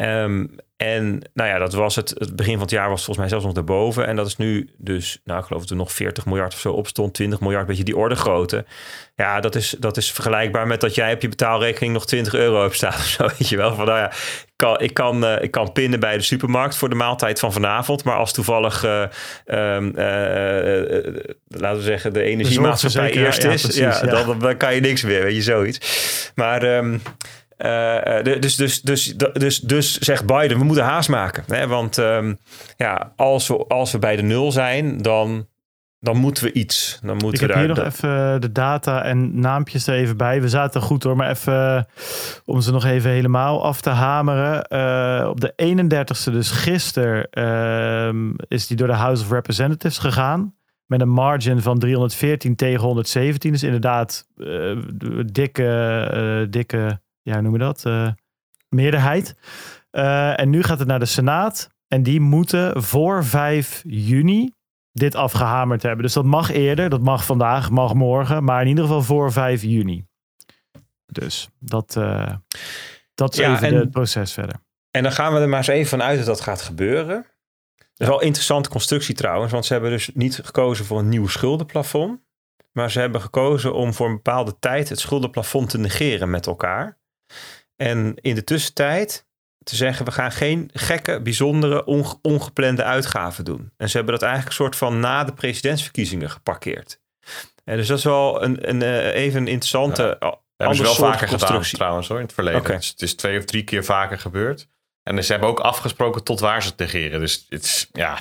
Um, en nou ja, dat was het. Het begin van het jaar was volgens mij zelfs nog daarboven. En dat is nu dus, nou ik geloof dat er nog 40 miljard of zo op stond. 20 miljard, beetje die orde grootte. Ja, dat is, dat is vergelijkbaar met dat jij op je betaalrekening nog 20 euro hebt staan of zo. Weet je wel, van nou ja, ik kan, ik kan, uh, ik kan pinnen bij de supermarkt voor de maaltijd van vanavond. Maar als toevallig, uh, um, uh, laten we zeggen, de energiemaatschappij eerst ja, is, precies, ja. Dan, dan, kan je niks meer, weet je, zoiets. Maar... Um, dus, dus, dus, dus, dus zegt Biden, we moeten haast maken. Hè? Want um, ja, als, we, als we bij de nul zijn, dan, dan moeten we iets. Dan moeten ik we heb hier nog even de data en naampjes er even bij. We zaten goed hoor, maar even om ze nog even helemaal af te hameren. Uh, op de 31ste, dus gisteren, uh, is die door de House of Representatives gegaan. Met een margin van 314 tegen 117. Dus inderdaad, uh, dikke, dikke ja, hoe noem je dat? Uh, meerderheid. Uh, en nu gaat het naar de Senaat. En die moeten voor 5 juni dit afgehamerd hebben. Dus dat mag eerder, dat mag vandaag, mag morgen. Maar in ieder geval voor 5 juni. Dus dat, uh, dat is ja, even en, het proces verder. En dan gaan we er maar eens even vanuit dat dat gaat gebeuren. Dat is wel een interessante constructie trouwens, want ze hebben dus niet gekozen voor een nieuw schuldenplafond. Maar ze hebben gekozen om voor een bepaalde tijd het schuldenplafond te negeren met elkaar. En in de tussentijd te zeggen, we gaan geen gekke, bijzondere, ongeplande uitgaven doen. En ze hebben dat eigenlijk een soort van na de presidentsverkiezingen geparkeerd. En dus dat is wel een, een, eh, even een interessante. Ja. Hebben ze wel vaker gedaan trouwens hoor, in het verleden. Dus het is twee of drie keer vaker gebeurd. En ze hebben ook afgesproken tot waar ze het negeren. Dus het is, ja,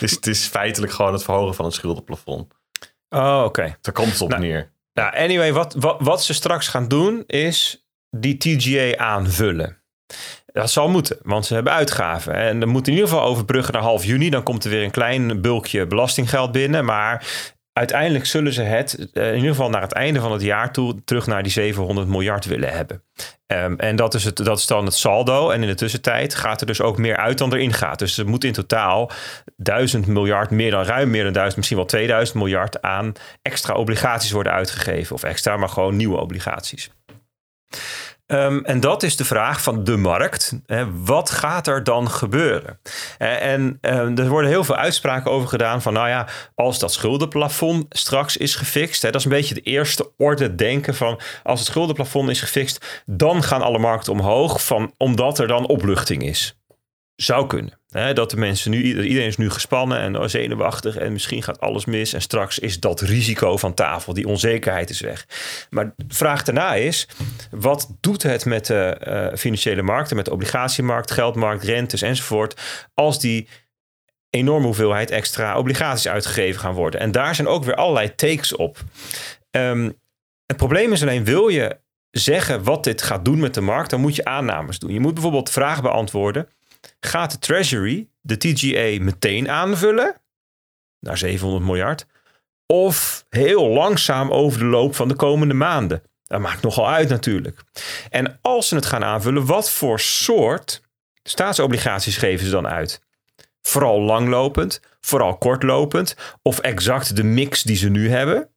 is, het is feitelijk gewoon het verhogen van het schuldenplafond. Oh, oké. Daar komt het op nou, neer. Nou, anyway, wat, wat, wat ze straks gaan doen is die TGA aanvullen. Dat zal moeten, want ze hebben uitgaven. En dan moet in ieder geval overbruggen naar half juni. Dan komt er weer een klein bulkje belastinggeld binnen. Maar uiteindelijk zullen ze het eh, in ieder geval naar het einde van het jaar toe terug naar die 700 miljard willen hebben. Um, en dat is, het, dat is dan het saldo. En in de tussentijd gaat er dus ook meer uit dan erin gaat. Dus er moet in totaal 1000 miljard, meer dan ruim meer dan 1000, misschien wel 2000 miljard aan extra obligaties worden uitgegeven. Of extra, maar gewoon nieuwe obligaties. Um, en dat is de vraag van de markt. Hè, wat gaat er dan gebeuren? En um, er worden heel veel uitspraken over gedaan van, nou ja, als dat schuldenplafond straks is gefixt, hè, dat is een beetje de eerste orde denken van, als het schuldenplafond is gefixt, dan gaan alle markten omhoog, van, omdat er dan opluchting is. Zou kunnen. Hè, dat de mensen nu, iedereen is nu gespannen en zenuwachtig en misschien gaat alles mis. En straks is dat risico van tafel, die onzekerheid is weg. Maar de vraag daarna is, wat doet het met de uh, financiële markten, met de obligatiemarkt, geldmarkt, rentes enzovoort, als die enorme hoeveelheid extra obligaties uitgegeven gaan worden. En daar zijn ook weer allerlei takes op. Ehm, het probleem is alleen, wil je zeggen wat dit gaat doen met de markt, dan moet je aannames doen. Je moet bijvoorbeeld vragen beantwoorden. Gaat de Treasury de TGA meteen aanvullen naar 700 miljard? Of heel langzaam over de loop van de komende maanden? Dat maakt nogal uit natuurlijk. En als ze het gaan aanvullen, wat voor soort staatsobligaties geven ze dan uit? Vooral langlopend, vooral kortlopend of exact de mix die ze nu hebben?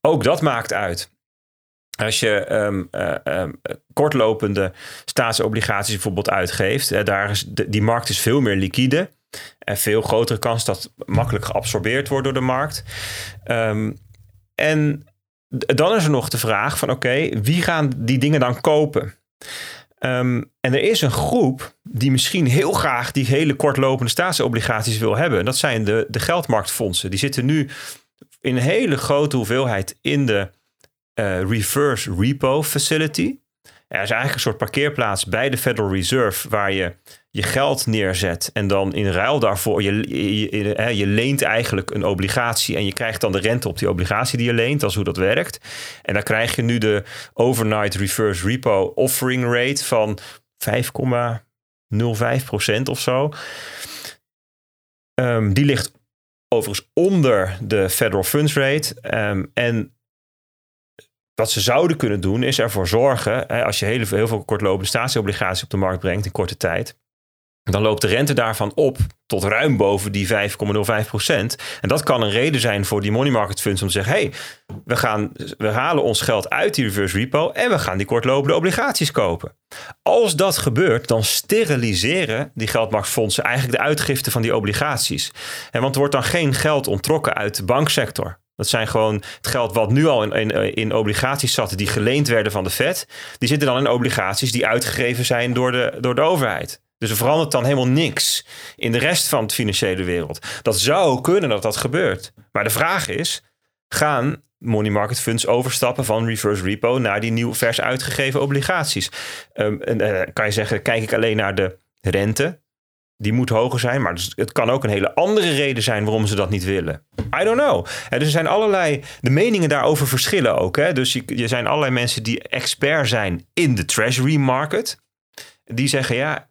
Ook dat maakt uit. Als je um, um, kortlopende staatsobligaties bijvoorbeeld uitgeeft, daar is die markt is veel meer liquide. En veel grotere kans dat makkelijk geabsorbeerd wordt door de markt. Ehm, en dan is er nog de vraag van oké, wie gaan die dingen dan kopen? en er is een groep die misschien heel graag die hele kortlopende staatsobligaties wil hebben. Dat zijn de, de geldmarktfondsen. Die zitten nu in een hele grote hoeveelheid in de reverse repo facility. Er is eigenlijk een soort parkeerplaats bij de Federal Reserve waar je je geld neerzet en dan in ruil daarvoor, je, je, je, leent eigenlijk een obligatie en je krijgt dan de rente op die obligatie die je leent. Dat is hoe dat werkt. En dan krijg je nu de overnight reverse repo offering rate van 5,05% of zo. Um, die ligt overigens onder de federal funds rate. Um, en wat ze zouden kunnen doen is ervoor zorgen, hè, als je heel, heel veel kortlopende statieobligaties op de markt brengt in korte tijd, dan loopt de rente daarvan op tot ruim boven die 5,05 procent. En dat kan een reden zijn voor die money market funds om te zeggen: hey, we, gaan, we halen ons geld uit die reverse repo en we gaan die kortlopende obligaties kopen. Als dat gebeurt, dan steriliseren die geldmarktfondsen eigenlijk de uitgifte van die obligaties. En want er wordt dan geen geld ontrokken uit de banksector. Dat zijn gewoon het geld wat nu al in, in, in, obligaties zat, die geleend werden van de Fed. Die zitten dan in obligaties die uitgegeven zijn door de, door de overheid. Dus er verandert dan helemaal niks in de rest van de financiële wereld. Dat zou kunnen dat dat gebeurt. Maar de vraag is: gaan money market funds overstappen van reverse repo naar die nieuw vers uitgegeven obligaties? Um, en, uh, kan je zeggen: kijk ik alleen naar de rente? Die moet hoger zijn, maar dus het kan ook een hele andere reden zijn waarom ze dat niet willen. I don't know. dus er zijn allerlei, de meningen daarover verschillen ook. Dus je, er zijn allerlei mensen die expert zijn in de treasury market. Die zeggen, ja,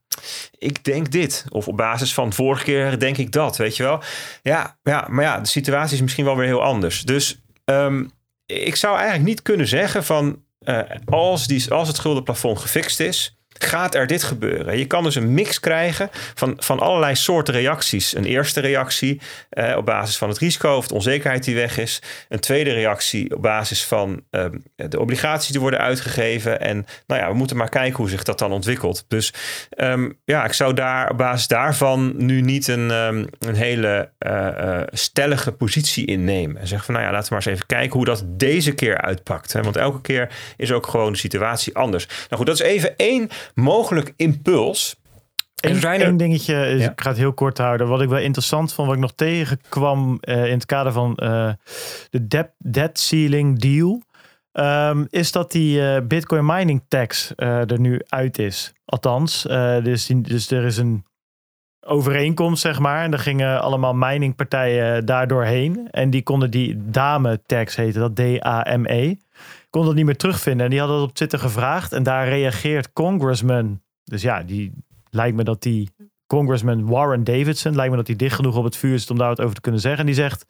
ik denk dit. Of op basis van vorige keer denk ik dat, weet je wel. Ja, ja maar ja, de situatie is misschien wel weer heel anders. Dus um, ik zou eigenlijk niet kunnen zeggen van... Uh, als, die, als het schuldenplafond gefixt is gaat er dit gebeuren? Je kan dus een mix krijgen van, van allerlei soorten reacties. Een eerste reactie eh, op basis van het risico of de onzekerheid die weg is. Een tweede reactie op basis van eh, de obligaties die worden uitgegeven. En nou ja, we moeten maar kijken hoe zich dat dan ontwikkelt. Dus um, ja, ik zou daar op basis daarvan nu niet een, um, een hele uh, stellige positie innemen. En zeggen van nou ja, laten we maar eens even kijken hoe dat deze keer uitpakt. Hè? Want elke keer is ook gewoon de situatie anders. Nou goed, dat is even één mogelijk impuls. Eén er... dingetje, ik ga het heel kort houden. Wat ik wel interessant vond, wat ik nog tegenkwam uh, in het kader van uh, de debt, debt ceiling deal, um, is dat die uh, Bitcoin mining tax er nu uit is. Althans, dus, dus er is een overeenkomst, zeg maar. En er gingen allemaal miningpartijen daardoor heen. En die konden die dame tax heten, dat D-A-M-E kon dat niet meer terugvinden. En die hadden dat op Twitter gevraagd. En daar reageert Congressman. Dus ja, die lijkt me dat die Congressman Warren Davidson, lijkt me dat hij dicht genoeg op het vuur zit om daar wat over te kunnen zeggen. En die zegt.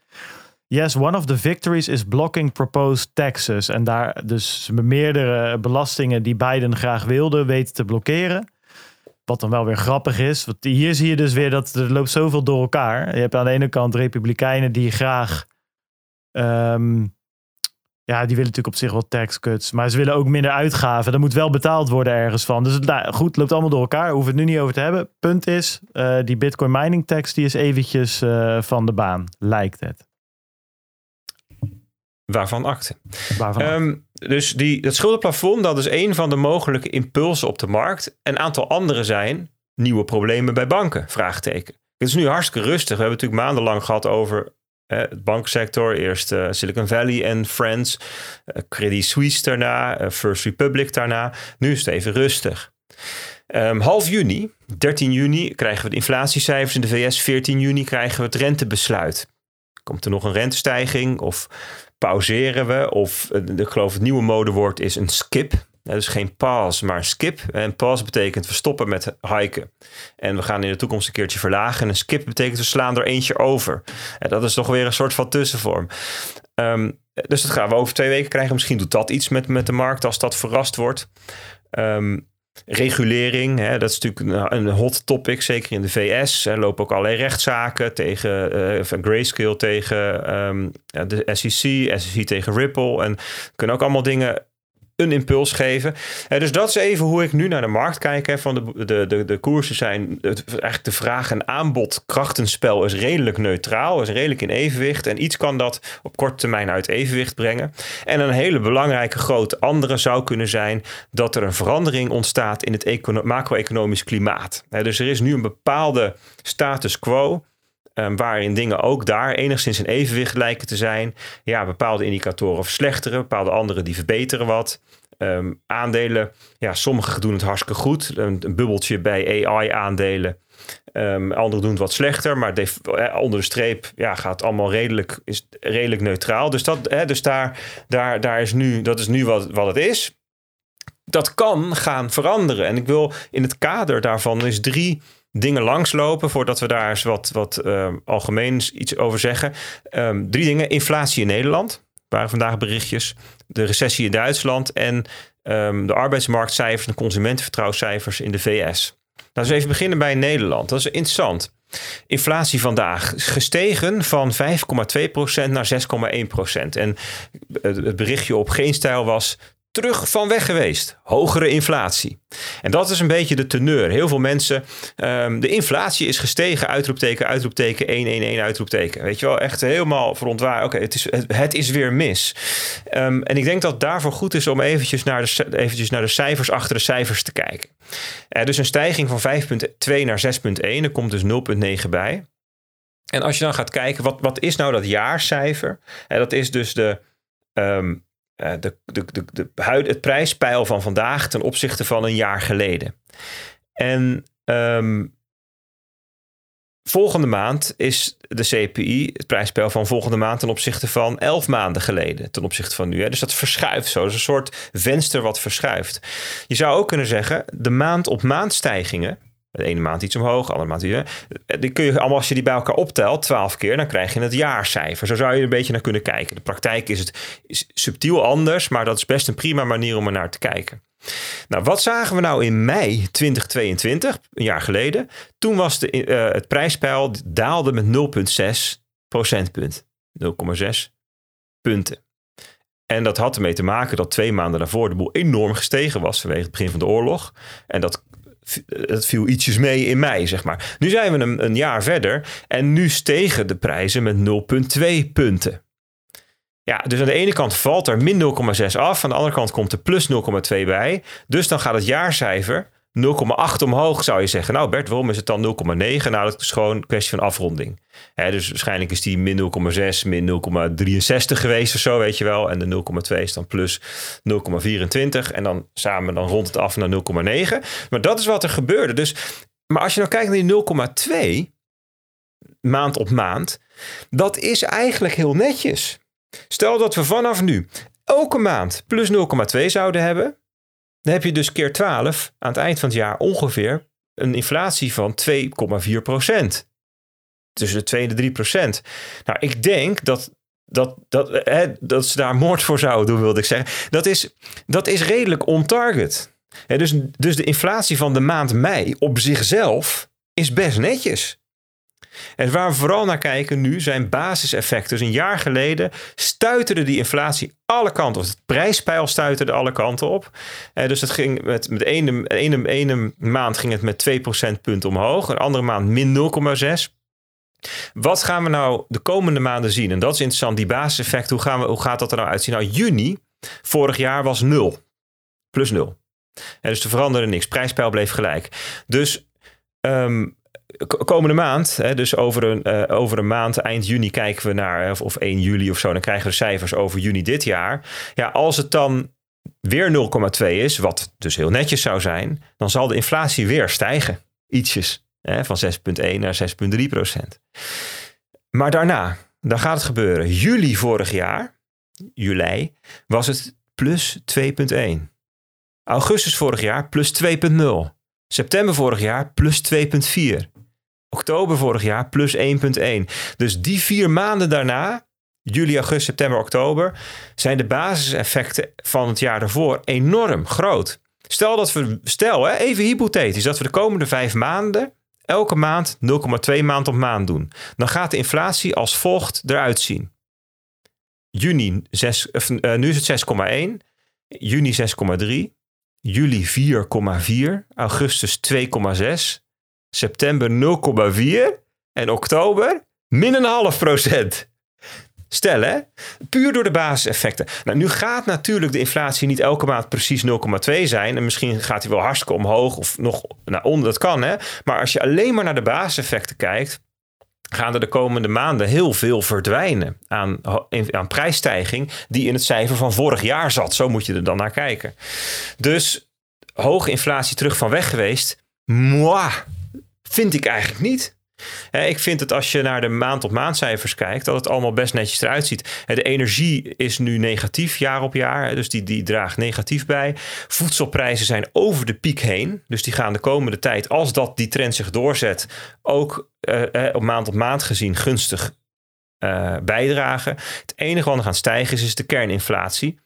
Yes, one of the victories is blocking proposed taxes. En daar dus meerdere belastingen die Biden graag wilde weten te blokkeren. Wat dan wel weer grappig is. Want hier zie je dus weer dat er loopt zoveel door elkaar. Je hebt aan de ene kant republikeinen die graag ehm, ja, die willen natuurlijk op zich wel tax cuts. Maar ze willen ook minder uitgaven. Er moet wel betaald worden ergens van. Dus nou, goed, loopt allemaal door elkaar. Hoeven het nu niet over te hebben. Punt is, uh, die Bitcoin mining tax die is eventjes uh, van de baan. Lijkt het. Waarvan akte. Waarvan um, dus die, dat schuldenplafond, dat is een van de mogelijke impulsen op de markt. Een aantal andere zijn nieuwe problemen bij banken, vraagteken. Het is nu hartstikke rustig. We hebben natuurlijk maandenlang gehad over het banksector, eerst uh, Silicon Valley en Friends, uh, Credit Suisse daarna, uh, First Republic daarna. Nu is het even rustig. Um, half juni, 13 juni, krijgen we de inflatiecijfers in de VS. 14 juni krijgen we het rentebesluit. Komt er nog een rentestijging of pauzeren we? Of ik geloof het nieuwe modewoord is een skip. Dus geen pause, maar skip. En pause betekent we stoppen met hiken. En we gaan in de toekomst een keertje verlagen. En skip betekent we slaan er eentje over. En dat is toch weer een soort van tussenvorm. Um, dus dat gaan we over twee weken krijgen. Misschien doet dat iets met, met de markt als dat verrast wordt. Um, regulering, hè, dat is natuurlijk een, hot topic, zeker in de VS. Er lopen ook allerlei rechtszaken tegen uh, Grayscale, tegen um, de SEC, SEC tegen Ripple. En kunnen ook allemaal dingen een impuls geven. Uh, dus dat is even hoe ik nu naar de markt kijk. Hè, van de, de, de, de koersen zijn eigenlijk de vraag en aanbod krachtenspel is redelijk neutraal, is redelijk in evenwicht. En iets kan dat op korte termijn uit evenwicht brengen. En een hele belangrijke grote andere zou kunnen zijn dat er een verandering ontstaat in het macro-economisch klimaat. dus er is nu een bepaalde status quo. Um, waarin dingen ook daar enigszins in evenwicht lijken te zijn. Ja, bepaalde indicatoren verslechteren, bepaalde andere die verbeteren wat. Um, aandelen, ja, sommige doen het hartstikke goed. Een, een bubbeltje bij AI-aandelen. Um, ehm, anderen doen het wat slechter, maar de, eh, onder de streep ja, gaat allemaal redelijk, is redelijk neutraal. Dus, dat, hè, dus daar, daar, daar is nu, dat is nu wat, wat het is. Dat kan gaan veranderen. En ik wil in het kader daarvan is drie dingen langslopen voordat we daar eens wat, wat uh, algemeens iets over zeggen. Um, drie dingen. Inflatie in Nederland, waren vandaag berichtjes. De recessie in Duitsland en um, de arbeidsmarktcijfers en consumentenvertrouwenscijfers in de VS. Laten we even beginnen bij Nederland. Dat is interessant. Inflatie vandaag is gestegen van 5,2% naar 6,1%. En het berichtje op geen stijl was terug van weg geweest. Hogere inflatie. En dat is een beetje de teneur. Heel veel mensen, um, de inflatie is gestegen, uitroepteken, uitroepteken, 111, uitroepteken. Weet je wel, echt helemaal verontwaar. Oké, het, is, het, is weer mis. Um, en ik denk dat daarvoor goed is om eventjes naar de, eventjes naar de cijfers achter de cijfers te kijken. Uh, dus een stijging van 5,2 naar 6,1, er komt dus 0,9 bij. En als je dan gaat kijken, wat, wat is nou dat jaarcijfer? En dat is dus de um, uh, de, de, de, de, het prijspeil van vandaag ten opzichte van een jaar geleden. En um, volgende maand is de CPI, het prijspeil van volgende maand ten opzichte van elf maanden geleden, ten opzichte van nu. Hè. Dus dat verschuift zo. Is een soort venster wat verschuift. Je zou ook kunnen zeggen, de maand op maand stijgingen de ene maand iets omhoog, de andere maand weer. Die kun je allemaal, als je die bij elkaar optelt, twaalf keer, dan krijg je het jaarcijfer. Zo zou je er een beetje naar kunnen kijken. De praktijk is het subtiel anders, maar dat is best een prima manier om er naar te kijken. Nou, wat zagen we nou in mei 2022, een jaar geleden? Toen was de, uh, het prijspeil daalde met 0,6 procentpunt. 0,6 punten. En dat had ermee te maken dat twee maanden daarvoor de boel enorm gestegen was vanwege het begin van de oorlog. En dat het viel ietsjes mee in mei, zeg maar. Nu zijn we een, een jaar verder en nu stegen de prijzen met 0,2 punten. Ja, dus aan de ene kant valt er min 0,6 af, aan de andere kant komt er plus 0,2 bij. Dus dan gaat het jaarcijfer 0,8 omhoog, zou je zeggen. Nou, Bert, waarom is het dan 0,9? Nou, dat is gewoon een kwestie van afronding. dus waarschijnlijk is die min 0,6, min 0,63 geweest of zo, weet je wel. En de 0,2 is dan plus 0,24. En dan samen dan rond het af naar 0,9. Maar dat is wat er gebeurde. Dus, maar als je nou kijkt naar die 0,2 maand op maand, dat is eigenlijk heel netjes. Stel dat we vanaf nu elke maand plus 0,2 zouden hebben dan heb je dus keer 12 aan het eind van het jaar ongeveer een inflatie van 2,4 procent. Tussen de 2 en de 3 procent. Nou, ik denk dat, dat, dat, hè, dat ze daar moord voor zouden doen, wilde ik zeggen. Dat is, dat is redelijk on target. dus, dus de inflatie van de maand mei op zichzelf is best netjes. En waar we vooral naar kijken nu zijn basiseffecten. Dus een jaar geleden stuiterde die inflatie alle kanten op. Het prijspeil stuiterde alle kanten op. Eh, dus het ging met, met ene, ene, ene maand ging het met 2 procentpunten omhoog. Een andere maand min 0,6. Wat gaan we nou de komende maanden zien? En dat is interessant, die basiseffect. Hoe, gaan we, hoe gaat dat er nou uitzien? Nou, juni vorig jaar was 0. Plus 0. En dus er veranderde niks. Prijspeil bleef gelijk. Dus um, komende maand, hè, dus over een, uh, over een maand, eind juni kijken we naar, of, of 1 juli of zo, dan krijgen we cijfers over juni dit jaar. Ja, als het dan weer 0,2 is, wat dus heel netjes zou zijn, dan zal de inflatie weer stijgen. Ietsjes. Hè, van 6,1 naar 6,3 procent. Maar daarna, dan gaat het gebeuren. Juli vorig jaar, juli, was het plus 2,1. Augustus vorig jaar plus 2,0. September vorig jaar plus 2,4. Oktober vorig jaar plus 1,1. Dus die vier maanden daarna, juli, augustus, september, oktober, zijn de basiseffecten van het jaar daarvoor enorm groot. Stel dat we, stel hè, even hypothetisch, dat we de komende vijf maanden elke maand 0,2 maand op maand doen. Dan gaat de inflatie als volgt eruit zien. Juni 6, uh, nu is het 6,1, juni 6,3, juli 4,4, augustus 2,6, september 0,4 en oktober min een half procent. Stel hè, puur door de basiseffecten. Nou, nu gaat natuurlijk de inflatie niet elke maand precies 0,2 zijn. En misschien gaat hij wel hartstikke omhoog of nog naar onder. Dat kan hè. Maar als je alleen maar naar de basiseffecten kijkt, gaan er de komende maanden heel veel verdwijnen aan, aan prijsstijging die in het cijfer van vorig jaar zat. Zo moet je er dan naar kijken. Dus hoge inflatie terug van weg geweest. Moi, vind ik eigenlijk niet. Ik vind het als je naar de maand op maand cijfers kijkt, dat het allemaal best netjes eruit ziet. De energie is nu negatief jaar op jaar, dus die, die draagt negatief bij. Voedselprijzen zijn over de piek heen, dus die gaan de komende tijd, als dat die trend zich doorzet, ook uh, op maand op maand gezien gunstig uh, bijdragen. Het enige wat er gaan stijgen is, is de kerninflatie.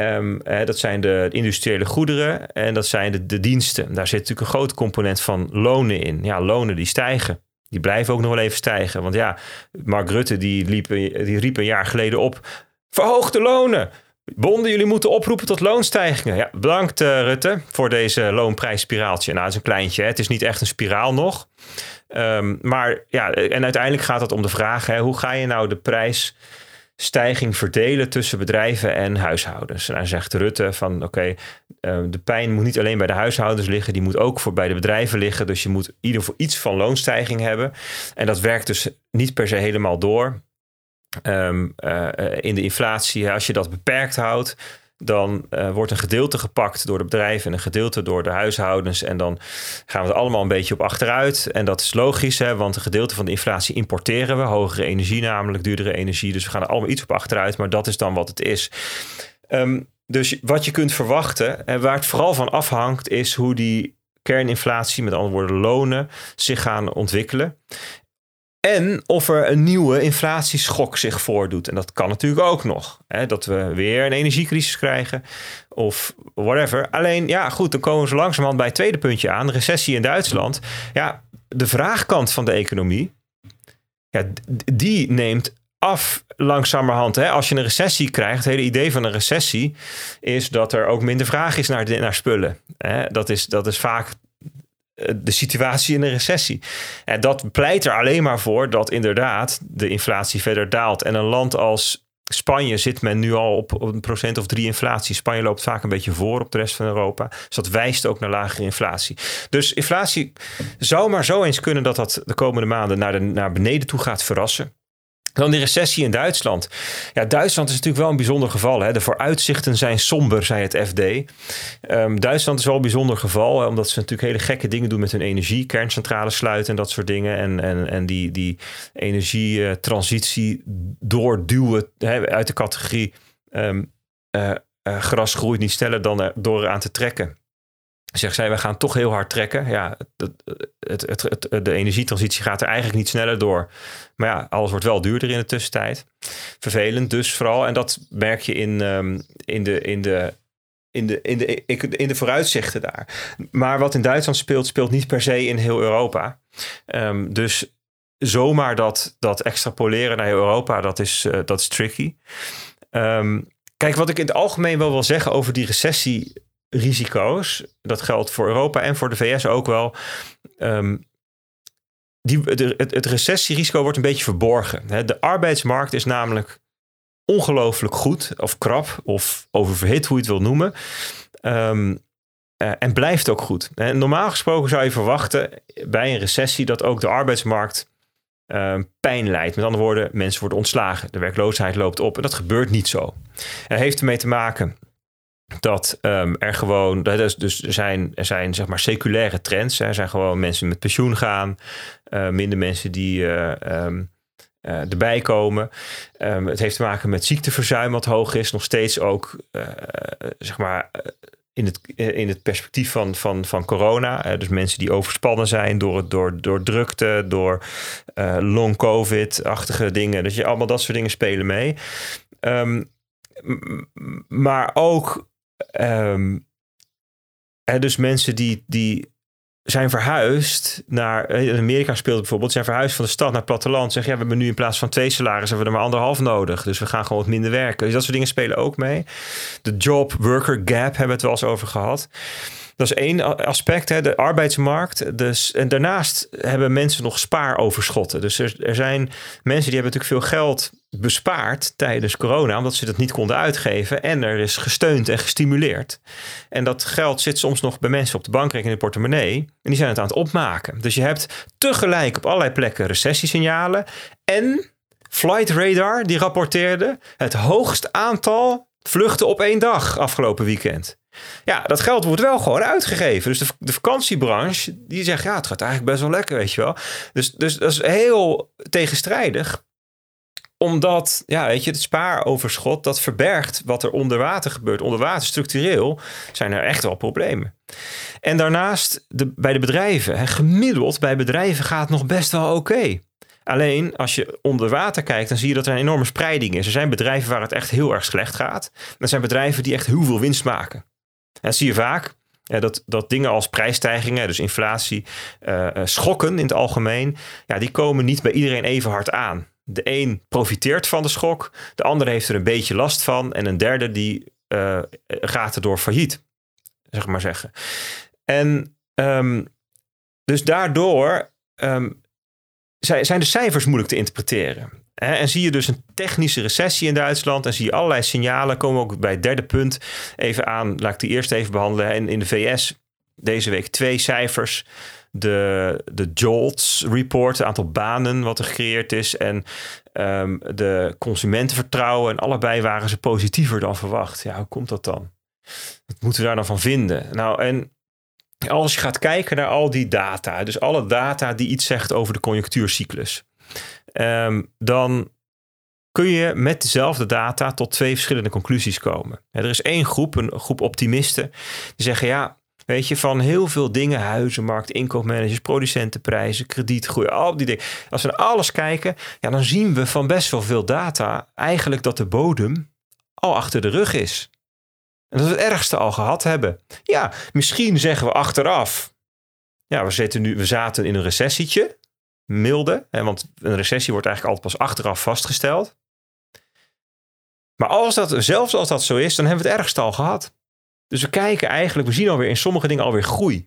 Um, dat zijn de industriële goederen en dat zijn de, de diensten. Daar zit natuurlijk een groot component van lonen in. Ja, lonen die stijgen. Die blijven ook nog wel even stijgen. Want ja, Mark Rutte die, die riep een jaar geleden op. Verhoog de lonen. Bonden, jullie moeten oproepen tot loonstijgingen. Ja, bedankt uh, Rutte voor deze loonprijsspiraaltje. Nou, het is een kleintje. Hè? Het is niet echt een spiraal nog. Um, maar ja, en uiteindelijk gaat het om de vraag: hè, hoe ga je nou de prijs stijging verdelen tussen bedrijven en huishoudens. En dan zegt Rutte van oké, eh, de pijn moet niet alleen bij de huishoudens liggen, die moet ook voor bij de bedrijven liggen. Dus je moet ieder voor iets van loonstijging hebben. En dat werkt dus niet per se helemaal door. Um, uh, in de inflatie, als je dat beperkt houdt, dan uh, wordt een gedeelte gepakt door de bedrijven en een gedeelte door de huishoudens. En dan gaan we er allemaal een beetje op achteruit. En dat is logisch, hè, want een gedeelte van de inflatie importeren we. Hogere energie namelijk, duurdere energie. Dus we gaan er allemaal iets op achteruit, maar dat is dan wat het is. Um, dus wat je kunt verwachten en waar het vooral van afhangt, is hoe die kerninflatie, met andere woorden lonen, zich gaan ontwikkelen. En of er een nieuwe inflatieschok zich voordoet. En dat kan natuurlijk ook nog. Hè, dat we weer een energiecrisis krijgen of whatever. Alleen, ja, goed, dan komen zo langzamerhand bij het tweede puntje aan. Recessie in Duitsland. Ja, de vraagkant van de economie, ja, die neemt af langzamerhand. Hè? Als je een recessie krijgt, het hele idee van een recessie is dat er ook minder vraag is naar, naar spullen. Hè? Dat, is, dat is vaak de situatie in een recessie. En dat pleit er alleen maar voor dat inderdaad de inflatie verder daalt. En een land als Spanje zit men nu al op een procent of drie inflatie. Spanje loopt vaak een beetje voor op de rest van Europa. Dus dat wijst ook naar lagere inflatie. Dus inflatie zou maar zo eens kunnen dat dat de komende maanden naar, de, naar beneden toe gaat verrassen. Dan die recessie in Duitsland. Ja, Duitsland is natuurlijk wel een bijzonder geval. Hè. De vooruitzichten zijn somber, zei het FD. Ehm, Duitsland is wel een bijzonder geval, omdat ze natuurlijk hele gekke dingen doen met hun energie. Kerncentrales sluiten en dat soort dingen. En, en, en die, die energietransitie doorduwen hè, uit de categorie um, gras groeit niet sneller dan door aan te trekken zegt zij, we gaan toch heel hard trekken. Ja, het, het, de energietransitie gaat er eigenlijk niet sneller door. Maar ja, alles wordt wel duurder in de tussentijd. Vervelend dus vooral. En dat merk je in, um, in, de, in, de, in, de, in, de, in de vooruitzichten daar. Maar wat in Duitsland speelt, speelt niet per se in heel Europa. Um, dus zomaar dat, dat extrapoleren naar Europa, dat is, uh, dat is tricky. Um, kijk, wat ik in het algemeen wel wil zeggen over die recessie risico's. Dat geldt voor Europa en voor de VS ook wel. Um, die, het, recessierisico wordt een beetje verborgen. De arbeidsmarkt is namelijk ongelooflijk goed, of krap, of oververhit, hoe je het wil noemen. Um, uh, en blijft ook goed. Normaal gesproken zou je verwachten bij een recessie dat ook de arbeidsmarkt uh, pijn leidt. Met andere woorden, mensen worden ontslagen. De werkloosheid loopt op. En dat gebeurt niet zo. Dat heeft ermee te maken dat um, er gewoon, dus, dus er zijn, er zijn zeg maar seculaire trends. Er zijn gewoon mensen met pensioen gaan, uh, minder mensen die uh, um, uh, erbij komen. Um, het heeft te maken met ziekteverzuim wat hoog is, nog steeds ook zeg maar in het, in het perspectief van, van, van corona. dus mensen die overspannen zijn door, door, door drukte, door long covid-achtige dingen. Dus je, allemaal dat soort dingen spelen mee. maar ook Um, dus mensen die, die zijn verhuisd naar. In Amerika speelt bijvoorbeeld, zijn verhuisd van de stad naar het platteland. Zeggen ja, we hebben nu in plaats van twee salarissen hebben we er maar anderhalf nodig. Dus we gaan gewoon wat minder werken. Dus dat soort dingen spelen ook mee. De job-worker gap hebben we het wel eens over gehad. Dat is één aspect, hè, de arbeidsmarkt. Dus, en daarnaast hebben mensen nog spaaroverschotten. Dus er, er zijn mensen die hebben natuurlijk veel geld bespaard tijdens corona, omdat ze dat niet konden uitgeven. En er is gesteund en gestimuleerd. En dat geld zit soms nog bij mensen op de bankrekening in de portemonnee. En die zijn het aan het opmaken. Dus je hebt tegelijk op allerlei plekken recessiesignalen. En Flight Radar, die rapporteerde het hoogst aantal vluchten op één dag afgelopen weekend. Ja, dat geld wordt wel gewoon uitgegeven. Dus de, de vakantiebranche, die zegt, ja, het gaat eigenlijk best wel lekker, weet je wel. Dus, dus dat is heel tegenstrijdig omdat, ja, weet je, het spaaroverschot, dat verbergt wat er onder water gebeurt. Onder water, structureel, zijn er echt wel problemen. En daarnaast, de, bij de bedrijven, hè, gemiddeld bij bedrijven gaat het nog best wel oké. Alleen als je onder water kijkt, dan zie je dat er een enorme spreiding is. Er zijn bedrijven waar het echt heel erg slecht gaat. Er zijn bedrijven die echt heel veel winst maken. En dat zie je vaak. Dat, dat dingen als prijsstijgingen, dus inflatie, uh, schokken in het algemeen, ja, die komen niet bij iedereen even hard aan. De een profiteert van de schok, de ander heeft er een beetje last van en een derde die uh, gaat erdoor failliet, zeg maar zeggen. En um, dus daardoor um, zijn de cijfers moeilijk te interpreteren. En zie je dus een technische recessie in Duitsland en zie je allerlei signalen. Komen ook bij het derde punt even aan. Laat ik die eerst even behandelen. En in de VS deze week twee cijfers de, de JOLTS report, het aantal banen wat er gecreëerd is en um, de consumentenvertrouwen. En allebei waren ze positiever dan verwacht. Ja, hoe komt dat dan? Wat moeten we daar dan van vinden? Nou, en als je gaat kijken naar al die data, dus alle data die iets zegt over de conjunctuurcyclus, um, dan kun je met dezelfde data tot twee verschillende conclusies komen. er is één groep, een groep optimisten, die zeggen ja, Weet je, van heel veel dingen, huizenmarkt, inkoopmanagers, producentenprijzen, kredietgroei, al die dingen. Als we naar alles kijken, ja, dan zien we van best wel veel data eigenlijk dat de bodem al achter de rug is. En dat we het ergste al gehad hebben. Ja, misschien zeggen we achteraf, ja, we, zitten nu, we zaten in een recessietje, milde, hè, want een recessie wordt eigenlijk altijd pas achteraf vastgesteld. Maar als dat, zelfs als dat zo is, dan hebben we het ergste al gehad. Dus we kijken eigenlijk, we zien alweer in sommige dingen alweer groei.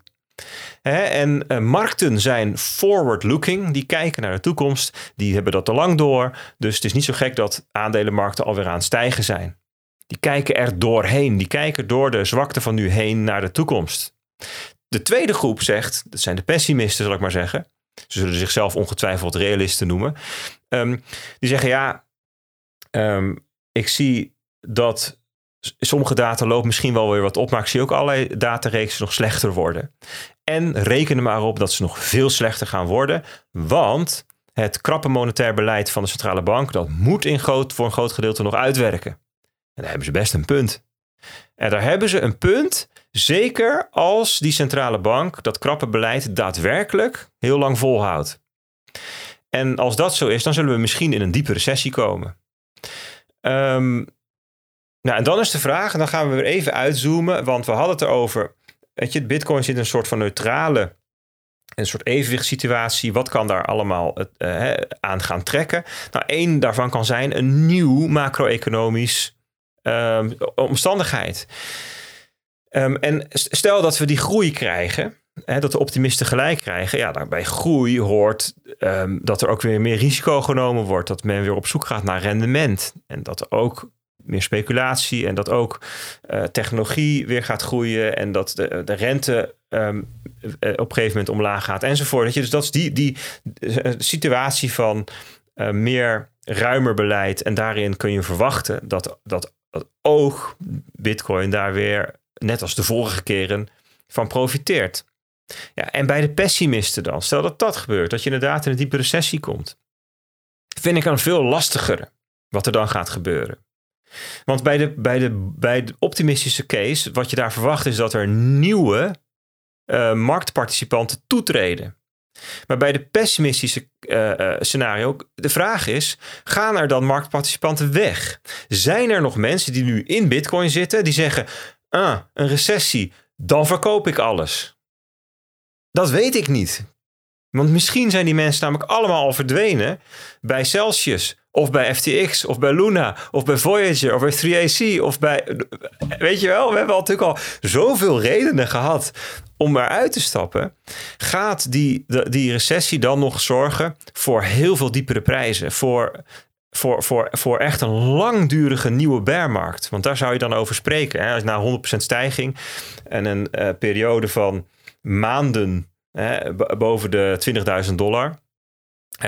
en uh, markten zijn forward-looking, die kijken naar de toekomst, die hebben dat al lang door. Dus het is niet zo gek dat aandelenmarkten alweer aan het stijgen zijn. Die kijken er doorheen, die kijken door de zwakte van nu heen naar de toekomst. De tweede groep zegt, dat zijn de pessimisten zal ik maar zeggen, ze zullen zichzelf ongetwijfeld realisten noemen, ehm, die zeggen ja, ehm, ik zie dat sommige data loopt misschien wel weer wat op, maar ik zie ook allerlei datareeksen nog slechter worden. En reken er maar op dat ze nog veel slechter gaan worden, want het krappe monetair beleid van de centrale bank, dat moet in groot, voor een groot gedeelte nog uitwerken. En daar hebben ze best een punt. En daar hebben ze een punt, zeker als die centrale bank dat krappe beleid daadwerkelijk heel lang volhoudt. En als dat zo is, dan zullen we misschien in een diepe recessie komen. Um, nou, en dan is de vraag, en dan gaan we weer even uitzoomen, want we hadden het erover. Weet je, Bitcoin zit in een soort van neutrale, een soort evenwichtssituatie. Wat kan daar allemaal uh, aan gaan trekken? Nou, één daarvan kan zijn een nieuw macro-economisch um, omstandigheid. Um, en stel dat we die groei krijgen, hè, dat de optimisten gelijk krijgen. Ja, dan bij groei hoort um, dat er ook weer meer risico genomen wordt. Dat men weer op zoek gaat naar rendement. En dat ook meer speculatie en dat ook uh, technologie weer gaat groeien en dat de, de rente um, op een gegeven moment omlaag gaat enzovoort. Dat je, dus dat is die, die uh, situatie van meer ruimer beleid en daarin kun je verwachten dat, dat ook Bitcoin daar weer, net als de vorige keren, van profiteert. Ja, en bij de pessimisten dan, stel dat dat gebeurt, dat je inderdaad in een diepe recessie komt, vind ik dan veel lastiger wat er dan gaat gebeuren. Want bij de, bij, de, bij de optimistische case, wat je daar verwacht is dat er nieuwe uh, marktparticipanten toetreden. Maar bij de pessimistische uh, scenario, de vraag is: gaan er dan marktparticipanten weg? Zijn er nog mensen die nu in Bitcoin zitten die zeggen: ah, een recessie, dan verkoop ik alles? Dat weet ik niet. Want misschien zijn die mensen namelijk allemaal al verdwenen bij Celsius, of bij FTX, of bij Luna, of bij Voyager, of bij 3AC, of bij. Weet je wel, we hebben natuurlijk al zoveel redenen gehad om eruit te stappen. Gaat die, die recessie dan nog zorgen voor heel veel diepere prijzen? Voor voor, voor, voor echt een langdurige nieuwe bearmarkt. Want daar zou je dan over spreken. Hè? Als na 100% stijging en een uh, periode van maanden hè, boven de 20.000 dollar.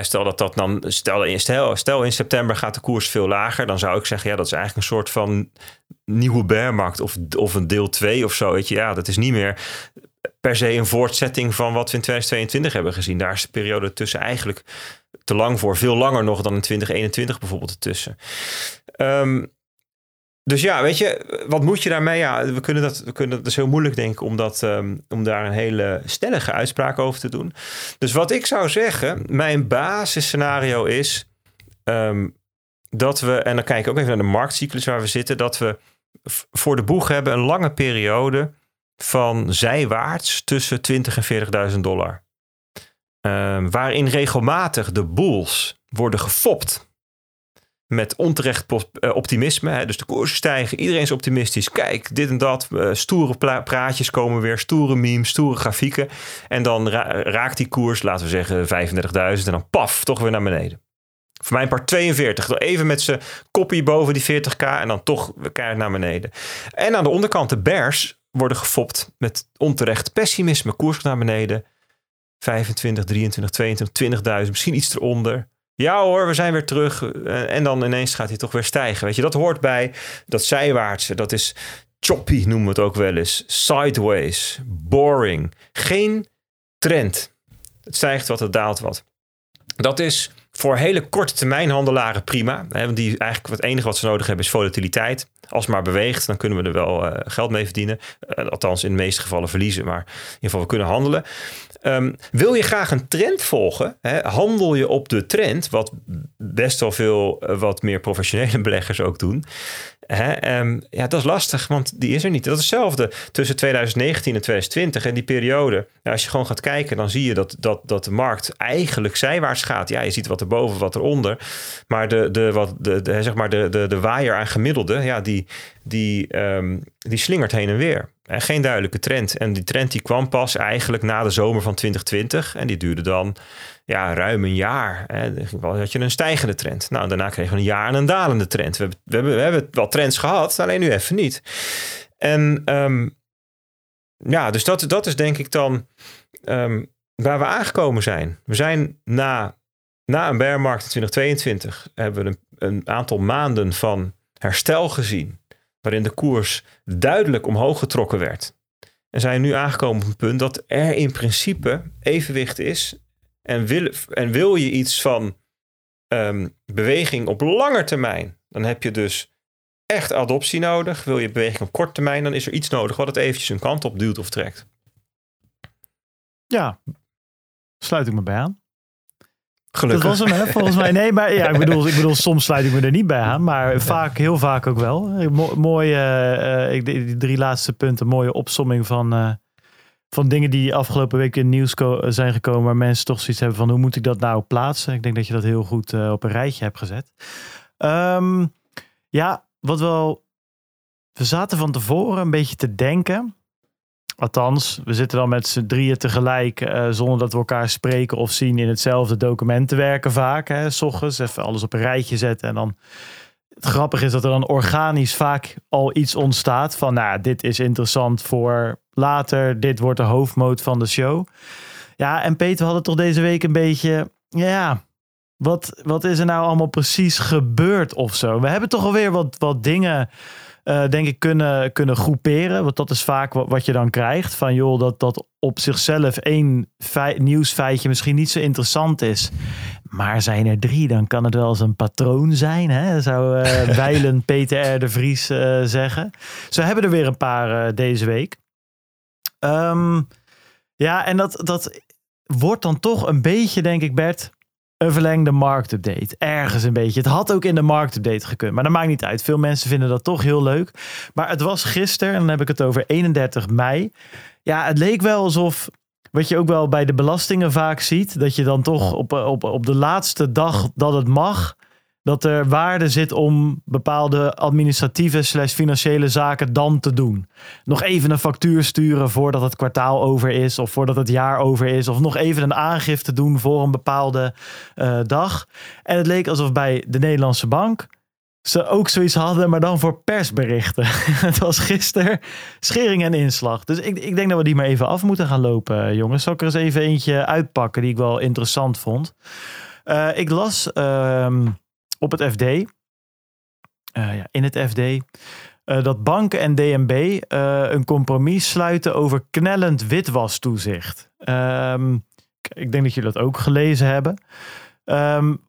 Stel dat dat dan, stel in, stel, stel in september gaat de koers veel lager, dan zou ik zeggen, ja, dat is eigenlijk een soort van nieuwe bearmarkt of, of een deel 2 of zo. Weet je, ja, dat is niet meer per se een voortzetting van wat we in 2022 hebben gezien. Daar is de periode tussen eigenlijk te lang voor, veel langer nog dan in 2021 bijvoorbeeld ertussen. Um, dus ja, weet je, wat moet je daarmee? Ja, we kunnen dat, we kunnen, dat is heel moeilijk, denk ik, om, dat, ehm, om daar een hele stellige uitspraak over te doen. Dus wat ik zou zeggen, mijn basisscenario is ehm, dat we, en dan kijk ik ook even naar de marktcyclus waar we zitten, dat we voor de boeg hebben een lange periode van zijwaarts tussen 20 en 40.000 dollar. Um, waarin regelmatig de bulls worden gefopt met onterecht eh, optimisme. Dus de koersen stijgen, iedereen is optimistisch. Kijk, dit en dat, uh, stoere praatjes komen weer, stoere memes, stoere grafieken. En dan raakt die koers, laten we zeggen 35.000 en dan paf, toch weer naar beneden. Voor mijn part 42. Even met zijn koppie boven die 40k en dan toch keihard naar beneden. En aan de onderkant de bears worden gefopt met onterecht pessimisme. Koers naar beneden. 25, 23, 22, 20.000, misschien iets eronder. Ja hoor, we zijn weer terug. Eh, en dan ineens gaat hij toch weer stijgen. Weet je, dat hoort bij dat zijwaartse. Dat is choppy, noemen we het ook wel eens. Sideways, boring. Geen trend. Het stijgt wat, het daalt wat. Dat is voor hele korte termijn handelaren prima. Hè, want die eigenlijk het enige wat ze nodig hebben is volatiliteit. Als het maar beweegt, dan kunnen we er wel uh, geld mee verdienen. Uh, althans, in de meeste gevallen verliezen. Maar in ieder geval, we kunnen handelen. Um, wil je graag een trend volgen? Hè, handel je op de trend, wat best wel veel uh, wat meer professionele beleggers ook doen. Hè, um, ja, dat is lastig, want die is er niet. Dat is hetzelfde tussen 2019 en 2020. En die periode, als je gewoon gaat kijken, dan zie je dat, dat, dat de markt eigenlijk zijwaarts gaat. Ja, je ziet wat erboven, wat eronder. Maar de, de, wat, de, de, zeg maar de, de, de waaier aan gemiddelde, ja, die, die, um, die slingert heen en weer. En geen duidelijke trend. En die trend die kwam pas eigenlijk na de zomer van 2020. En die duurde dan ja, ruim een jaar. Hè. Dan had je een stijgende trend. Nou, daarna kregen we een jaar en een dalende trend. We hebben, we hebben, we hebben wel trends gehad, alleen nu even niet. En um, ja, dus dat, dat is denk ik dan um, waar we aangekomen zijn. We zijn na, na een bearmarkt in 2022 hebben we een, een aantal maanden van herstel gezien waarin de koers duidelijk omhoog getrokken werd. En zijn nu aangekomen op een punt dat er in principe evenwicht is. En wil, en wil je iets van um, beweging op lange termijn, dan heb je dus echt adoptie nodig. Wil je beweging op korte termijn, dan is er iets nodig wat het eventjes een kant op duwt of trekt. Ja, sluit ik me bij aan. Gelukkig. Dat was hem, hè, volgens mij. Nee, maar ja, ik bedoel, ik bedoel, soms sluit ik me er niet bij aan, maar vaak, heel vaak ook wel. Mo mooie, uh, die drie laatste punten, mooie opsomming van, uh, van dingen die afgelopen week in nieuws zijn gekomen, waar mensen toch zoiets hebben van hoe moet ik dat nou plaatsen? Ik denk dat je dat heel goed uh, op een rijtje hebt gezet. Um, ja, wat wel, we zaten van tevoren een beetje te denken Althans, we zitten dan met z'n drieën tegelijk uh, zonder dat we elkaar spreken of zien in hetzelfde document te werken vaak. Hè, s ochtends even alles op een rijtje zetten en dan... Het grappige is dat er dan organisch vaak al iets ontstaat van, nou, dit is interessant voor later, dit wordt de hoofdmoot van de show. Ja, en Peter, we hadden toch deze week een beetje, ja, wat, wat is er nou allemaal precies gebeurd of zo? We hebben toch alweer wat, wat dingen uh, denk ik, kunnen, kunnen groeperen. Want dat is vaak wat, wat je dan krijgt. Van joh, dat, dat op zichzelf één nieuwsfeitje misschien niet zo interessant is. Maar zijn er drie, dan kan het wel eens een patroon zijn. Hè? Zou uh, Weilen Peter R. de Vries uh, zeggen. Ze hebben er weer een paar deze week. Um, ja, en dat, dat wordt dan toch een beetje, denk ik, Bert een verlengde marktupdate. Ergens een beetje. Het had ook in de marktupdate gekund, maar dat maakt niet uit. Veel mensen vinden dat toch heel leuk. Maar het was gisteren, en dan heb ik het over 31 mei. Ja, het leek wel alsof wat je ook wel bij de belastingen vaak ziet, dat je dan toch op, op, op de laatste dag dat het mag, dat er waarde zit om bepaalde administratieve slash financiële zaken dan te doen. Nog even een factuur sturen voordat het kwartaal over is of voordat het jaar over is. Of nog even een aangifte doen voor een bepaalde uh, dag. En het leek alsof bij de Nederlandse bank ze ook zoiets hadden, maar dan voor persberichten. het was gisteren schering en inslag. Dus ik, ik denk dat we die maar even af moeten gaan lopen, jongens. Zal ik er eens even eentje uitpakken die ik wel interessant vond. Uh, ik las... Uh, op het FD, eh, ja, in het FD, eh, dat banken en DNB eh, een compromis sluiten over knellend witwastoezicht. Um, ik denk dat jullie dat ook gelezen hebben. Um,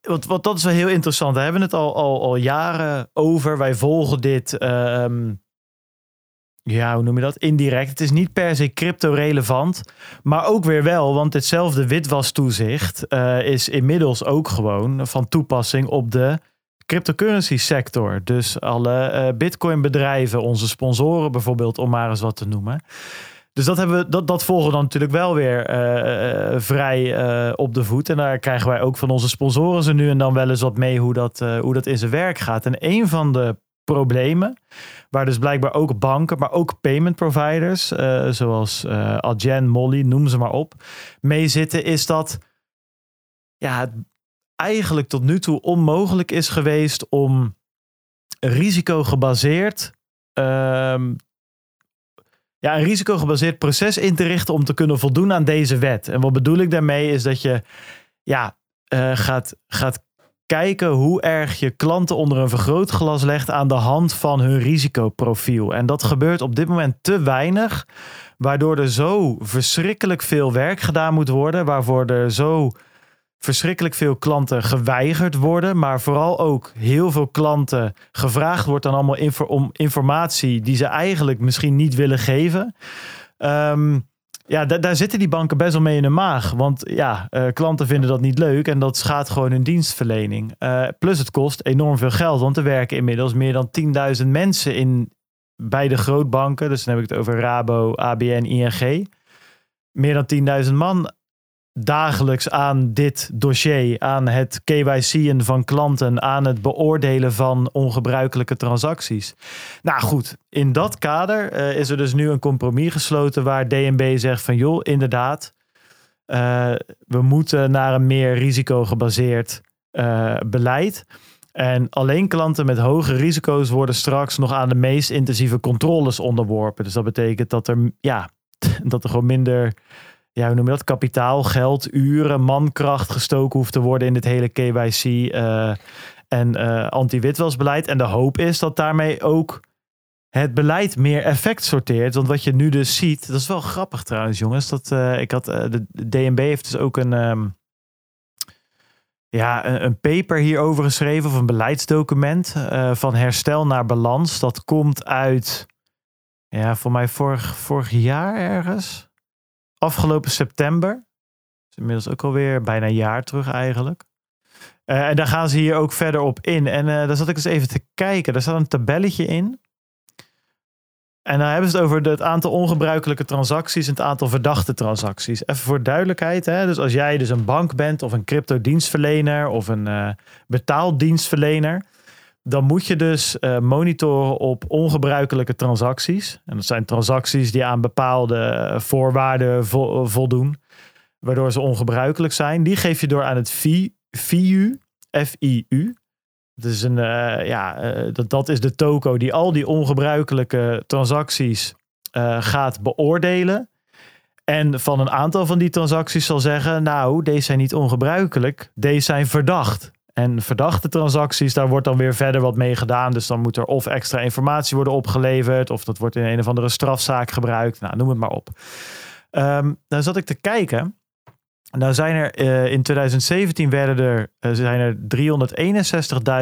wat, wat, dat is wel heel interessant. We hebben het al, al, al jaren over. Wij volgen dit. Um, ja, hoe noem je dat? Indirect. Het is niet per se crypto-relevant, maar ook weer wel, want hetzelfde witwastoezicht uh, is inmiddels ook gewoon van toepassing op de cryptocurrency sector. Dus alle uh, bitcoin bedrijven, onze sponsoren bijvoorbeeld, om maar eens wat te noemen. Dus dat, hebben we, dat, dat volgen dan natuurlijk wel weer uh, vrij op de voet. En daar krijgen wij ook van onze sponsoren ze nu en dan wel eens wat mee hoe dat, hoe dat in zijn werk gaat. En een van de problemen. Waar dus blijkbaar ook banken, maar ook payment providers, uh, zoals uh, Adyen, Molly, noem ze maar op, mee zitten, is dat ja, het eigenlijk tot nu toe onmogelijk is geweest om risicogebaseerd um, ja, een risicogebaseerd proces in te richten om te kunnen voldoen aan deze wet. En wat bedoel ik daarmee is dat je ja, uh, gaat, gaat kijken hoe erg je klanten onder een vergrootglas legt aan de hand van hun risicoprofiel. En dat gebeurt op dit moment te weinig, waardoor er zo verschrikkelijk veel werk gedaan moet worden, waarvoor er zo verschrikkelijk veel klanten geweigerd worden, maar vooral ook heel veel klanten gevraagd wordt dan allemaal om informatie die ze eigenlijk misschien niet willen geven. Um, ja, daar zitten die banken best wel mee in de maag. Want ja, uh, klanten vinden dat niet leuk en dat schaadt gewoon hun dienstverlening. Uh, plus het kost enorm veel geld, want er werken inmiddels meer dan 10.000 mensen in bij de grootbanken. Dus dan heb ik het over Rabo, ABN, ING. Meer dan 10.000 man dagelijks aan dit dossier, aan het KYC'en van klanten, aan het beoordelen van ongebruikelijke transacties. Nou goed, in dat kader uh, is er dus nu een compromis gesloten waar DNB zegt van joh, inderdaad, uh, we moeten naar een meer risicogebaseerd uh, beleid. En alleen klanten met hoge risico's worden straks nog aan de meest intensieve controles onderworpen. Dus dat betekent dat er, ja, dat er gewoon minder ja, hoe noem je dat? Kapitaal, geld, uren, mankracht gestoken hoeft te worden in dit hele KYC uh, en uh, anti-witwasbeleid. En de hoop is dat daarmee ook het beleid meer effect sorteert. Want wat je nu dus ziet, dat is wel grappig trouwens, jongens. Dat, uh, ik had, de DNB heeft dus ook een, um, ja, een, een, paper hierover geschreven, of een beleidsdocument van herstel naar balans. Dat komt uit, ja, voor mij vorig, vorig jaar ergens afgelopen september. is inmiddels ook alweer bijna een jaar terug eigenlijk. Uh, en daar gaan ze hier ook verder op in. En uh, daar zat ik eens even te kijken. Daar staat een tabelletje in. En dan hebben ze het over het aantal ongebruikelijke transacties en het aantal verdachte transacties. Even voor duidelijkheid. Hè? Dus als jij dus een bank bent of een crypto dienstverlener of een uh, betaaldienstverlener dan moet je dus uh, monitoren op ongebruikelijke transacties. En dat zijn transacties die aan bepaalde voorwaarden voldoen, waardoor ze ongebruikelijk zijn. Die geef je door aan het FIU, FIU. Dat is, een, uh, ja, dat, dat is de toko die al die ongebruikelijke transacties gaat beoordelen. En van een aantal van die transacties zal zeggen, nou, deze zijn niet ongebruikelijk, deze zijn verdacht. En verdachte transacties, daar wordt dan weer verder wat mee gedaan. Dus dan moet er of extra informatie worden opgeleverd, of dat wordt in een of andere strafzaak gebruikt. Nou, noem het maar op. Um, dan zat ik te kijken. Nou zijn er uh, in 2017 werden er, uh, zijn er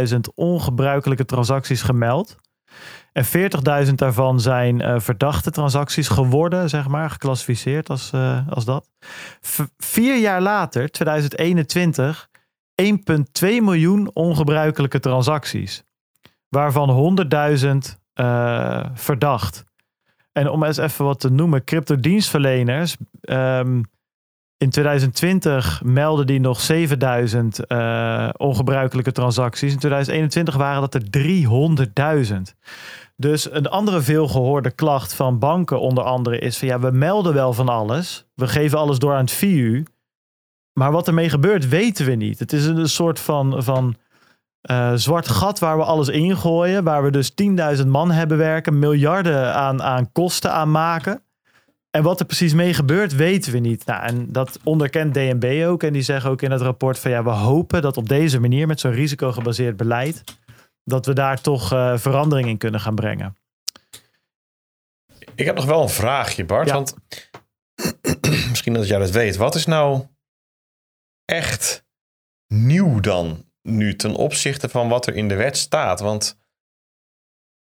361.000 ongebruikelijke transacties gemeld. En 40.000 daarvan zijn uh, verdachte transacties geworden, zeg maar, geclassificeerd als, als dat. Vier jaar later, 2021, 1,2 miljoen ongebruikelijke transacties. Waarvan 100.000 verdacht. En om eens even wat te noemen, cryptodienstverleners. Um, in 2020 meldden die nog 7000 uh, ongebruikelijke transacties. In 2021 waren dat er 300.000. Dus een andere veelgehoorde klacht van banken onder andere is van ja, we melden wel van alles. We geven alles door aan het VU. Maar wat ermee gebeurt, weten we niet. Het is een soort van, van uh, zwart gat waar we alles ingooien. Waar we dus 10.000 man hebben werken, miljarden aan, aan kosten aan maken. En wat er precies mee gebeurt, weten we niet. Nou, en dat onderkent DNB ook. En die zeggen ook in het rapport van ja, we hopen dat op deze manier, met zo'n risicogebaseerd beleid, dat we daar toch uh, verandering in kunnen gaan brengen. Ik heb nog wel een vraagje, Bart. Want misschien dat jij dat weet. Wat is nou echt nieuw dan nu ten opzichte van wat er in de wet staat? Want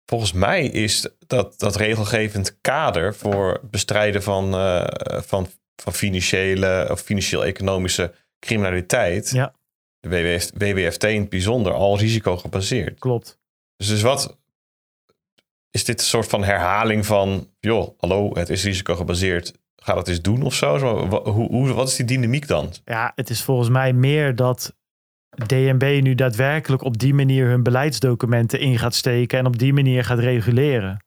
volgens mij is dat, dat regelgevend kader voor bestrijden van, uh, van, van financiële of financieel-economische criminaliteit, ja. de WWF, WWFT in het bijzonder, al risico gebaseerd. Klopt. Dus, dus wat is dit een soort van herhaling van, joh, hallo, het is risico gebaseerd, ga dat eens doen of zo? Hoe, hoe, wat is die dynamiek dan? Ja, het is volgens mij meer dat DNB nu daadwerkelijk op die manier hun beleidsdocumenten in gaat steken en op die manier gaat reguleren.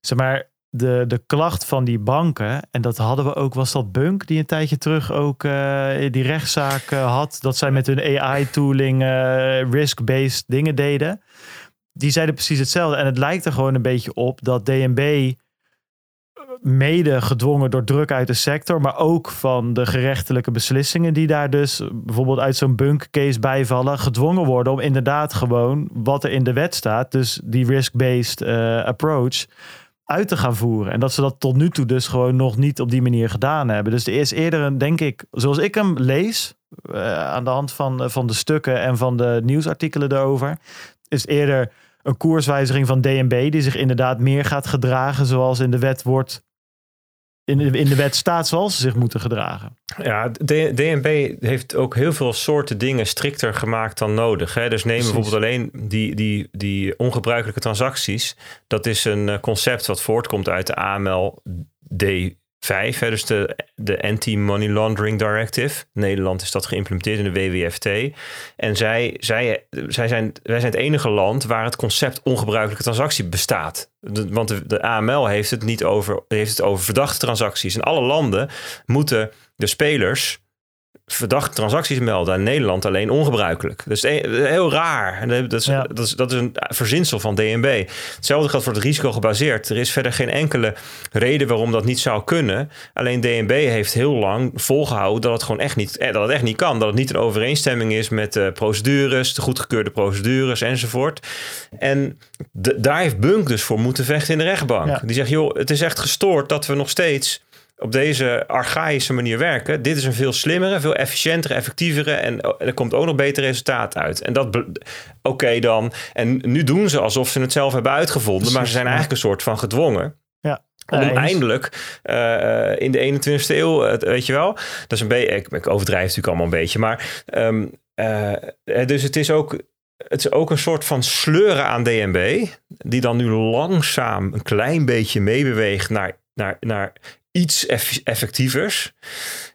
Zeg maar, de, de klacht van die banken, en dat hadden we ook, was dat Bunk die een tijdje terug ook uh, die rechtszaak uh, had, dat zij met hun AI-tooling uh, risk-based dingen deden. Die zeiden precies hetzelfde. En het lijkt er gewoon een beetje op dat DNB mede gedwongen door druk uit de sector, maar ook van de gerechtelijke beslissingen die daar dus bijvoorbeeld uit zo'n bunk-case bijvallen, gedwongen worden om inderdaad gewoon wat er in de wet staat, dus die risk-based uh, approach, uit te gaan voeren. En dat ze dat tot nu toe dus gewoon nog niet op die manier gedaan hebben. Dus er is eerder een, denk ik, zoals ik hem lees, uh, aan de hand van, van de stukken en van de nieuwsartikelen erover, is eerder een koerswijziging van DNB die zich inderdaad meer gaat gedragen zoals in de wet wordt in de, in de wet staat zoals ze zich moeten gedragen. Ja, DNB heeft ook heel veel soorten dingen strikter gemaakt dan nodig. Hè? Dus neem bijvoorbeeld alleen die, die, die ongebruikelijke transacties. Dat is een eh, concept wat voortkomt uit de AML D 5, hè, dus de, de Anti-Money Laundering Directive. Nederland is dat geïmplementeerd in de WWFT. En zij, zij, zij zijn, wij zijn het enige land waar het concept ongebruikelijke transactie bestaat. want de, de, AML heeft het niet over, heeft het over verdachte transacties. In alle landen moeten de spelers verdachte transacties melden. In Nederland alleen ongebruikelijk. Is heel raar. Dat is, dat, is, dat is een verzinsel van DNB. Hetzelfde geldt voor het risico gebaseerd. Er is verder geen enkele reden waarom dat niet zou kunnen. Alleen DNB heeft heel lang volgehouden dat het gewoon echt niet, eh, dat het echt niet kan. Dat het niet in overeenstemming is met de procedures, de goedgekeurde procedures enzovoort. En daar heeft Bunk dus voor moeten vechten in de rechtbank. Die zegt, joh, het is echt gestoord dat we nog steeds op deze archaïsche manier werken. Dit is een veel slimmere, veel efficiëntere, effectievere en er komt ook nog beter resultaat uit. En dat, oké dan. En nu doen ze alsof ze het zelf hebben uitgevonden, maar ze zijn eigenlijk een soort van gedwongen. Ja. Om eindelijk uh, in de 21ste eeuw, uh, weet je wel, dat is een beetje, ik, ik, overdrijf natuurlijk allemaal een beetje, maar um, uh, dus het is ook, het is ook een soort van sleuren aan DNB, die dan nu langzaam een klein beetje meebeweegt naar, naar, naar iets effectievers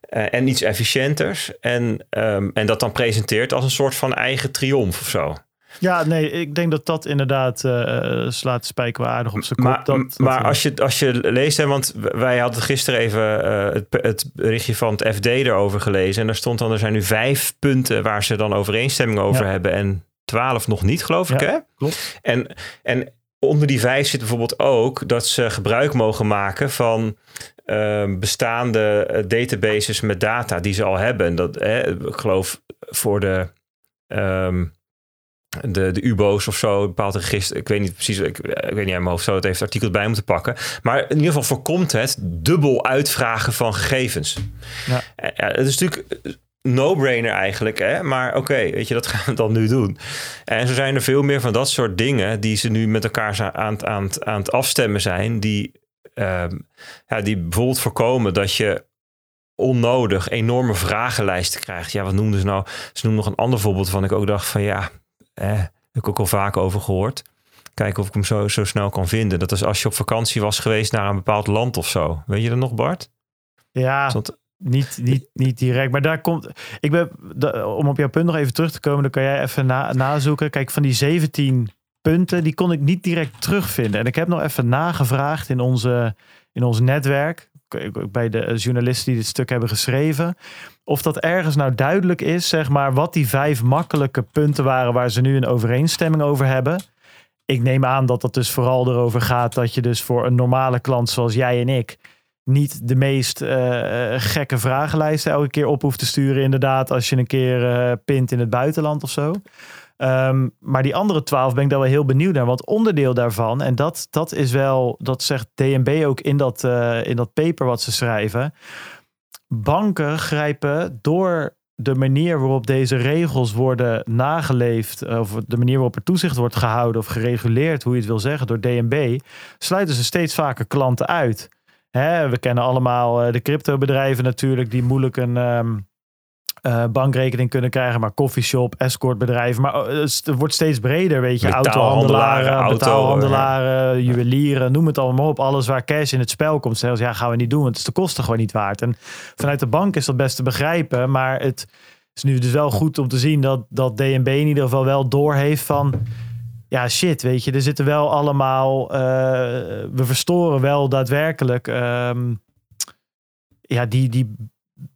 uh, en iets efficiënters. En, um, en dat dan presenteert als een soort van eigen triomf of zo. Ja, nee, ik denk dat dat inderdaad uh, slaat spijkerwaardig op zijn kop. Maar, dat, maar als, je, als je leest, hè, want wij hadden gisteren even uh, het, het berichtje van het FD erover gelezen. En daar stond dan, er zijn nu vijf punten waar ze dan overeenstemming over ja. hebben. En twaalf nog niet, geloof ik. Hè? Klopt. En, en onder die vijf zit bijvoorbeeld ook dat ze gebruik mogen maken van ehm, bestaande eh, databases met data die ze al hebben. Dat, hè, ik geloof voor de, um, de, de UBO's of zo, een bepaald register. Ik weet niet precies, ik, ik weet niet helemaal of zo het heeft artikel bij moeten pakken. Maar in ieder geval voorkomt het dubbel uitvragen van gegevens. Ja. ja het is natuurlijk no-brainer eigenlijk. Hè? Maar oké, weet je, dat gaan we dan nu doen. En zo zijn er veel meer van dat soort dingen die ze nu met elkaar aan, aan, aan het afstemmen zijn. Die, ehm, ja, die bijvoorbeeld voorkomen dat je onnodig enorme vragenlijsten krijgt. Ja, wat noemden ze nou? Ze noemden nog een ander voorbeeld van ik ook dacht van ja, eh, heb ik ook al vaak over gehoord. Kijken of ik hem zo, zo snel kan vinden. Dat is als je op vakantie was geweest naar een bepaald land of zo. Weet je dat nog, Bart? Ja, niet, niet, niet direct. Maar daar komt. Ik ben, om op jouw punt nog even terug te komen, dan kan jij even na, nazoeken. Kijk, van die 17 punten, die kon ik niet direct terugvinden. En ik heb nog even nagevraagd in, onze, in ons netwerk. Bij de journalisten die dit stuk hebben geschreven. Of dat ergens nou duidelijk is, zeg maar, wat die vijf makkelijke punten waren waar ze nu een overeenstemming over hebben. Ik neem aan dat dat dus vooral erover gaat dat je dus voor een normale klant zoals jij en ik niet de meest uh, gekke vragenlijsten elke keer op hoeft te sturen. Inderdaad, als je een keer uh, pint in het buitenland of zo. Um, maar die andere twaalf ben ik daar wel heel benieuwd naar. Want onderdeel daarvan, en dat, dat is wel, dat zegt DNB ook in dat, in dat paper wat ze schrijven. Banken grijpen door de manier waarop deze regels worden nageleefd, of de manier waarop er toezicht wordt gehouden of gereguleerd, hoe je het wil zeggen, door DNB, sluiten ze steeds vaker klanten uit. Hè, we kennen allemaal uh, de cryptobedrijven natuurlijk, die moeilijk een um, uh, bankrekening kunnen krijgen. Maar coffeeshop, escortbedrijven. Maar uh, het wordt steeds breder, weet je. Autohandelaren, auto, betaalhandelaren, juwelieren, noem het allemaal op. Alles waar cash in het spel komt. Zelfs ja, gaan we niet doen, want het is de kosten gewoon niet waard. En vanuit de bank is dat best te begrijpen. Maar het is nu dus wel goed om te zien dat, dat DNB in ieder geval wel doorheeft van ja, shit, weet je, er zitten wel allemaal, uh, we verstoren wel daadwerkelijk, um, ja, die, die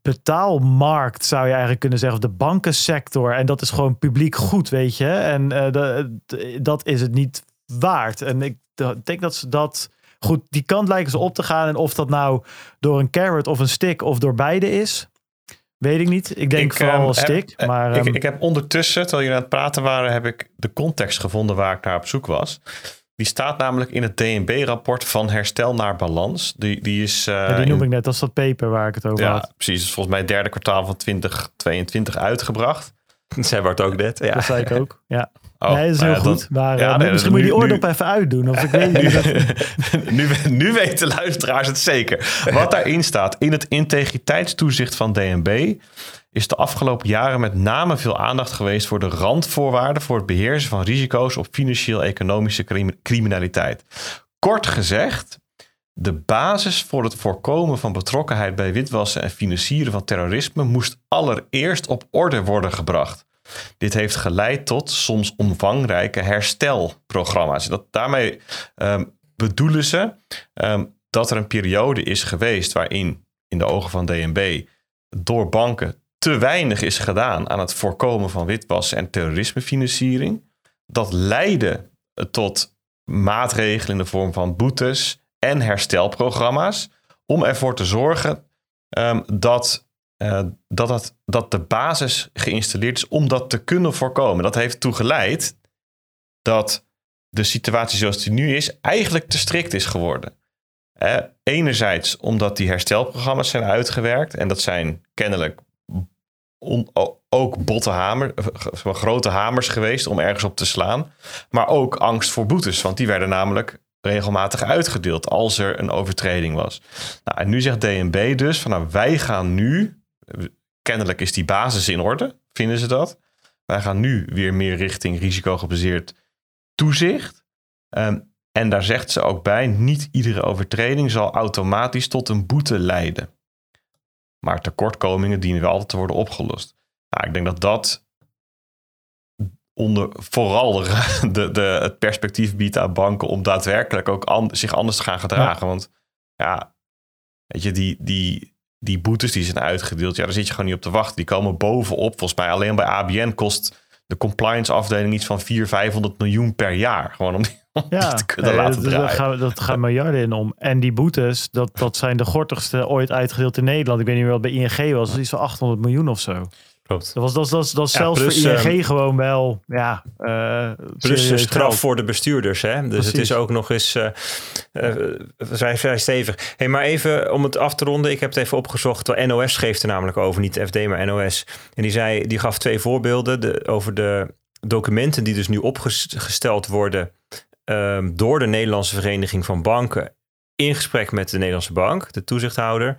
betaalmarkt zou je eigenlijk kunnen zeggen, of de bankensector. En dat is gewoon publiek goed, weet je. En de, dat is het niet waard. En ik denk dat ze dat, goed, die kant lijken ze op te gaan. En of dat nou door een carrot of een stick of door beide is, Weet ik niet. Ik denk vooral um, stick. Heb, maar, ik, um, ik, heb ondertussen, terwijl jullie aan het praten waren, heb ik de context gevonden waar ik naar op zoek was. Die staat namelijk in het DNB-rapport van herstel naar balans. Die, die is. Uh, ja, die noem ik net als dat paper waar ik het over ja, had. Precies, is volgens mij het derde kwartaal van 2022 uitgebracht. Zij wordt ook net. Ja. Dat zei ik ook. Ja. Oh, nee, dat is heel nou goed. maar ja, uh, misschien moet je die oordop even uitdoen. Of ik weet niet. nu, nu weten luisteraars het zeker. Wat daarin staat, in het integriteitstoezicht van DNB is de afgelopen jaren met name veel aandacht geweest voor de randvoorwaarden voor het beheersen van risico's op financieel-economische criminaliteit. Kort gezegd, de basis voor het voorkomen van betrokkenheid bij witwassen en financieren van terrorisme moest allereerst op orde worden gebracht. Dit heeft geleid tot soms omvangrijke herstelprogramma's. Dat, daarmee um, bedoelen ze um, dat er een periode is geweest waarin, in de ogen van DNB, door banken te weinig is gedaan aan het voorkomen van witwassen en terrorismefinanciering. Dat leidde tot maatregelen in de vorm van boetes en herstelprogramma's om ervoor te zorgen um, dat uh, dat, het, dat de basis geïnstalleerd is om dat te kunnen voorkomen. Dat heeft ertoe geleid dat de situatie zoals die nu is eigenlijk te strikt is geworden. Enerzijds omdat die herstelprogramma's zijn uitgewerkt en dat zijn kennelijk ook botte hamer, eh, grote hamers geweest om ergens op te slaan. Maar ook angst voor boetes, want die werden namelijk regelmatig uitgedeeld als er een overtreding was. Nou, en nu zegt DNB dus van nou, wij gaan nu kennelijk is die basis in orde, vinden ze dat. Wij gaan nu weer meer richting risicogebaseerd toezicht. Um, en daar zegt ze ook bij, niet iedere overtreding zal automatisch tot een boete leiden. Maar tekortkomingen dienen wel altijd te worden opgelost. Nou, ik denk dat dat onder, vooral de, de, het perspectief biedt aan banken om daadwerkelijk ook zich anders te gaan gedragen. Want ja, weet je, die, die, die boetes die zijn uitgedeeld, ja, daar zit je gewoon niet op te wachten. Die komen bovenop. Volgens mij alleen bij ABN kost de compliance afdeling iets van 400, 500 miljoen per jaar. Gewoon om, om ja, te kunnen laten draaien. Dat gaat, dat gaat miljarden in om. En die boetes, dat, dat zijn de gortigste ooit uitgedeeld in Nederland. Ik weet niet meer wat bij ING was. Dat is iets van 800 miljoen of zo. Dat was, dat, dat, dat zelfs plus, voor ING ehm, gewoon wel, ja. Uh, plus straf voor de bestuurders, hè. Dus het is ook nog eens uh, uh, vrij, vrij stevig. Hey, maar even om het af te ronden. Ik heb het even opgezocht. De NOS schreef er namelijk over, niet FD, maar NOS. En die, zei, die gaf twee voorbeelden de, over de documenten die dus nu opgesteld worden... Um, door de Nederlandse Vereniging van Banken in gesprek met de Nederlandse bank, de toezichthouder.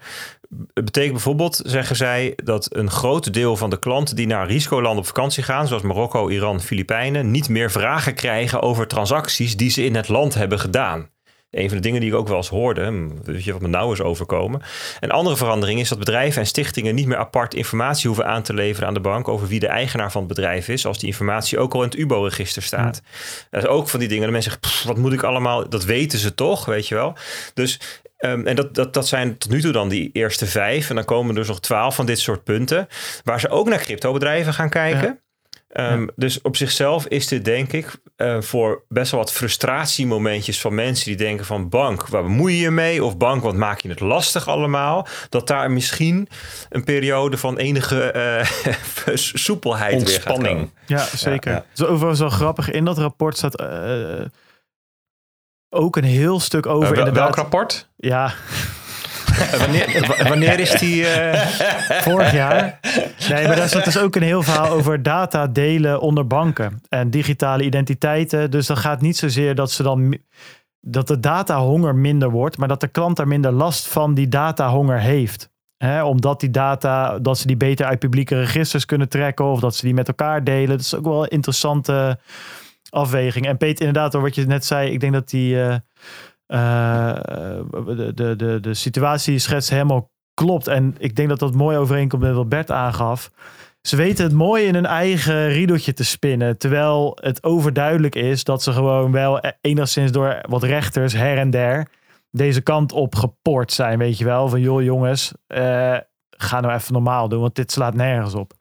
Het betekent bijvoorbeeld, zeggen zij, dat een groot deel van de klanten die naar risicolanden op vakantie gaan, zoals Marokko, Iran, Filipijnen, niet meer vragen krijgen over transacties die ze in het land hebben gedaan. Een van de dingen die ik ook wel eens hoorde, hm, weet je wat me nou is overkomen. Een andere verandering is dat bedrijven en stichtingen niet meer apart informatie hoeven aan te leveren aan de bank over wie de eigenaar van het bedrijf is, als die informatie ook al in het UBO-register staat. Dat is ook van die dingen. De mensen zeggen, wat moet ik allemaal, dat weten ze toch, weet je wel. Dus ehm, en dat, dat, dat zijn tot nu toe dan die eerste vijf. En dan komen er dus nog twaalf van dit soort punten. Waar ze ook naar cryptobedrijven gaan kijken. Ehm, dus op zichzelf is dit denk ik uh, voor best wel wat frustratiemomentjes van mensen die denken van bank, waar bemoei je je mee? Of bank, wat maak je het lastig allemaal? Dat daar misschien een periode van enige uh, soepelheid Ontspanning. Ja, zeker. Ja, ja. overigens wel grappig. In dat rapport staat uh, ook een heel stuk over. Uh, welk rapport? Ja. Wanneer, wanneer, is die? Uh... Vorig jaar. Nee, maar zat dus ook een heel verhaal over data delen onder banken en digitale identiteiten. Dus dan gaat niet zozeer dat ze dan dat de datahonger minder wordt, maar dat de klant daar minder last van die datahonger heeft. He, omdat die data, dat ze die beter uit publieke registers kunnen trekken of dat ze die met elkaar delen. Dat is ook wel een interessante afweging. En Peter, inderdaad, wat je net zei, ik denk dat die. Uh, de, de, de, de situatie schets helemaal klopt. En ik denk dat dat mooi overeenkomt met wat Bert aangaf. Ze weten het mooi in hun eigen riedeltje te spinnen. Terwijl het overduidelijk is dat ze gewoon wel enigszins door wat rechters her en der deze kant op gepoord zijn. Weet je wel, van joh jongens, uh, ga nou even normaal doen, want dit slaat nergens op.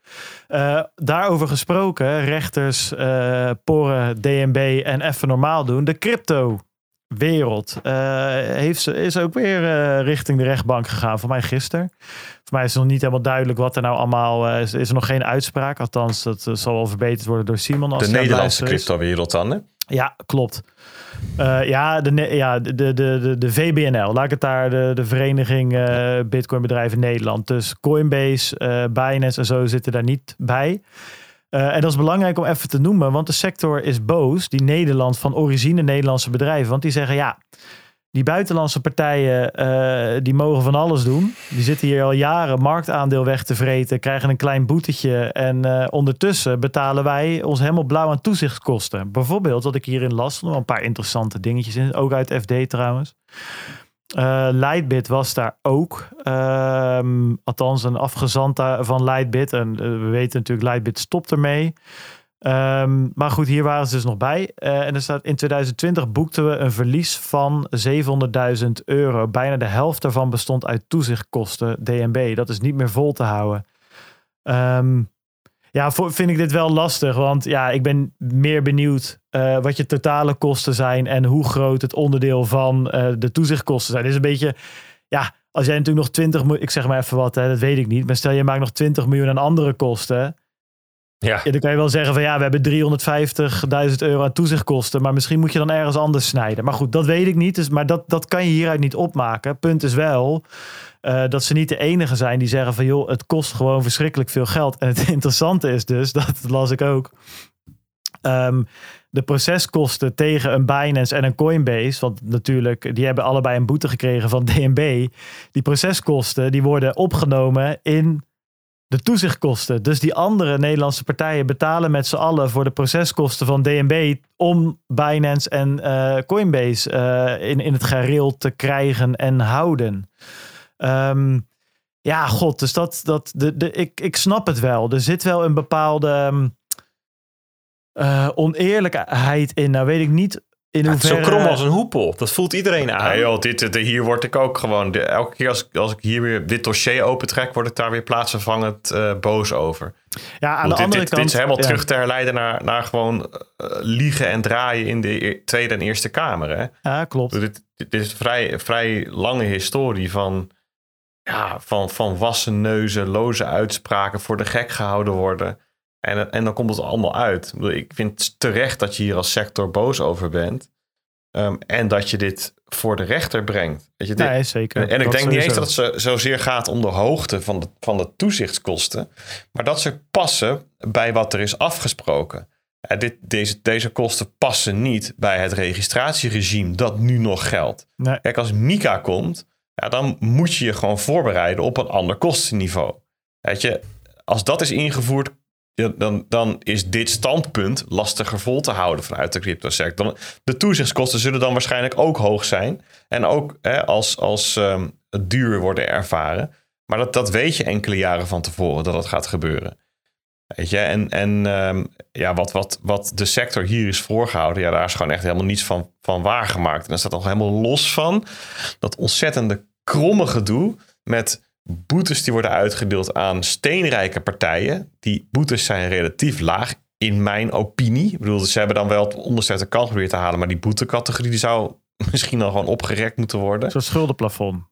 Uh, daarover gesproken, rechters, poren, DNB en even normaal doen. De crypto wereld uh, heeft ze, is ook weer uh, richting de rechtbank gegaan. Voor mij gisteren. Voor mij is het nog niet helemaal duidelijk wat er nou allemaal uh, is. Is er nog geen uitspraak? Althans, dat zal wel verbeterd worden door Simon. Als de Nederlandse crypto-wereld dan, hè? Ja, klopt. ja, de, ja de, de, de, de VBNL. Laat ik het daar, de, de Vereniging Bitcoin Bedrijven Nederland. Dus Coinbase, Binance en zo zitten daar niet bij. Uh, en dat is belangrijk om even te noemen, want de sector is boos, die Nederland van origine Nederlandse bedrijven. Want die zeggen ja, die buitenlandse partijen uh, die mogen van alles doen. Die zitten hier al jaren marktaandeel weg te vreten, krijgen een klein boetetje. En uh, ondertussen betalen wij ons helemaal blauw aan toezichtskosten. Bijvoorbeeld, wat ik hierin las, nog een paar interessante dingetjes in, ook uit FD trouwens. Uh, Lightbit was daar ook. Um, althans, een afgezant van Lightbit. En uh, we weten natuurlijk, Lightbit stopt ermee. Um, maar goed, hier waren ze dus nog bij. Uh, en er staat in 2020 boekten we een verlies van 700.000 euro. Bijna de helft daarvan bestond uit toezichtkosten, DNB. Dat is niet meer vol te houden. Um, ja, vind ik dit wel lastig. Want ja, ik ben meer benieuwd uh, wat je totale kosten zijn en hoe groot het onderdeel van uh, de toezichtkosten zijn. Het is een beetje, ja, als jij natuurlijk nog 20 miljoen, ik zeg maar even wat, hè, dat weet ik niet. Maar stel je maakt nog 20 miljoen aan andere kosten. Ja. ja. dan kan je wel zeggen van ja, we hebben 350.000 euro aan toezichtkosten. Maar misschien moet je dan ergens anders snijden. Maar goed, dat weet ik niet. Dus, maar dat, dat kan je hieruit niet opmaken. Punt is wel uh, dat ze niet de enige zijn die zeggen van joh, het kost gewoon verschrikkelijk veel geld. En het interessante is dus, dat las ik ook. Um, de proceskosten tegen een Binance en een Coinbase, want natuurlijk, die hebben allebei een boete gekregen van DNB. Die proceskosten die worden opgenomen in de toezichtkosten. Dus die andere Nederlandse partijen betalen met z'n allen voor de proceskosten van DNB om Binance en uh, Coinbase uh, in, in het gareel te krijgen en houden. Um, ja, god, dus dat, dat de, de, ik, ik snap het wel. Er zit wel een bepaalde uh, oneerlijkheid in. Nou weet ik niet in hoeverre... Zo krom als een hoepel. Dat voelt iedereen aan. Ja, joh, dit, hier word ik ook gewoon... elke keer als, als ik hier weer dit dossier opentrek... word ik daar weer plaatsvervangend uh, boos over. Ja, aan de dit, andere dit, kant... Dit is helemaal terug te herleiden naar, naar gewoon uh, liegen en draaien... in de Tweede en Eerste Kamer, hè? Ja, klopt. Dit, dit is een vrij, vrij lange historie van... Ja, van, van wassen neuzen, loze uitspraken... voor de gek gehouden worden... En, en dan komt het allemaal uit. Ik vind terecht dat je hier als sector boos over bent. Um, en dat je dit voor de rechter brengt. Weet je, dit, nee, zeker. En ik denk niet eens dat het zozeer gaat om de hoogte van de, van de toezichtskosten. Maar dat ze passen bij wat er is afgesproken. Ja, dit, deze, deze kosten passen niet bij het registratieregime dat nu nog geldt. Nee. Kijk, als Mika komt, ja, dan moet je je gewoon voorbereiden op een ander kostenniveau. Weet je, als dat is ingevoerd, dan, dan is dit standpunt lastiger vol te houden vanuit de cryptosector. De toezichtskosten zullen dan waarschijnlijk ook hoog zijn. En ook hè, als, als um, duur worden ervaren. Maar dat, dat weet je enkele jaren van tevoren dat dat gaat gebeuren. Weet je, en, en um, ja, wat, wat, wat de sector hier is voorgehouden, ja, daar is gewoon echt helemaal niets van, van waargemaakt. En dat staat nog helemaal los van dat ontzettende kromme gedoe met boetes die worden uitgedeeld aan steenrijke partijen. Die boetes zijn relatief laag, in mijn opinie. Ik bedoel, ze hebben dan wel het onderste uit de kant te halen, maar die boetecategorie die zou misschien dan gewoon opgerekt moeten worden. Zo'n schuldenplafond.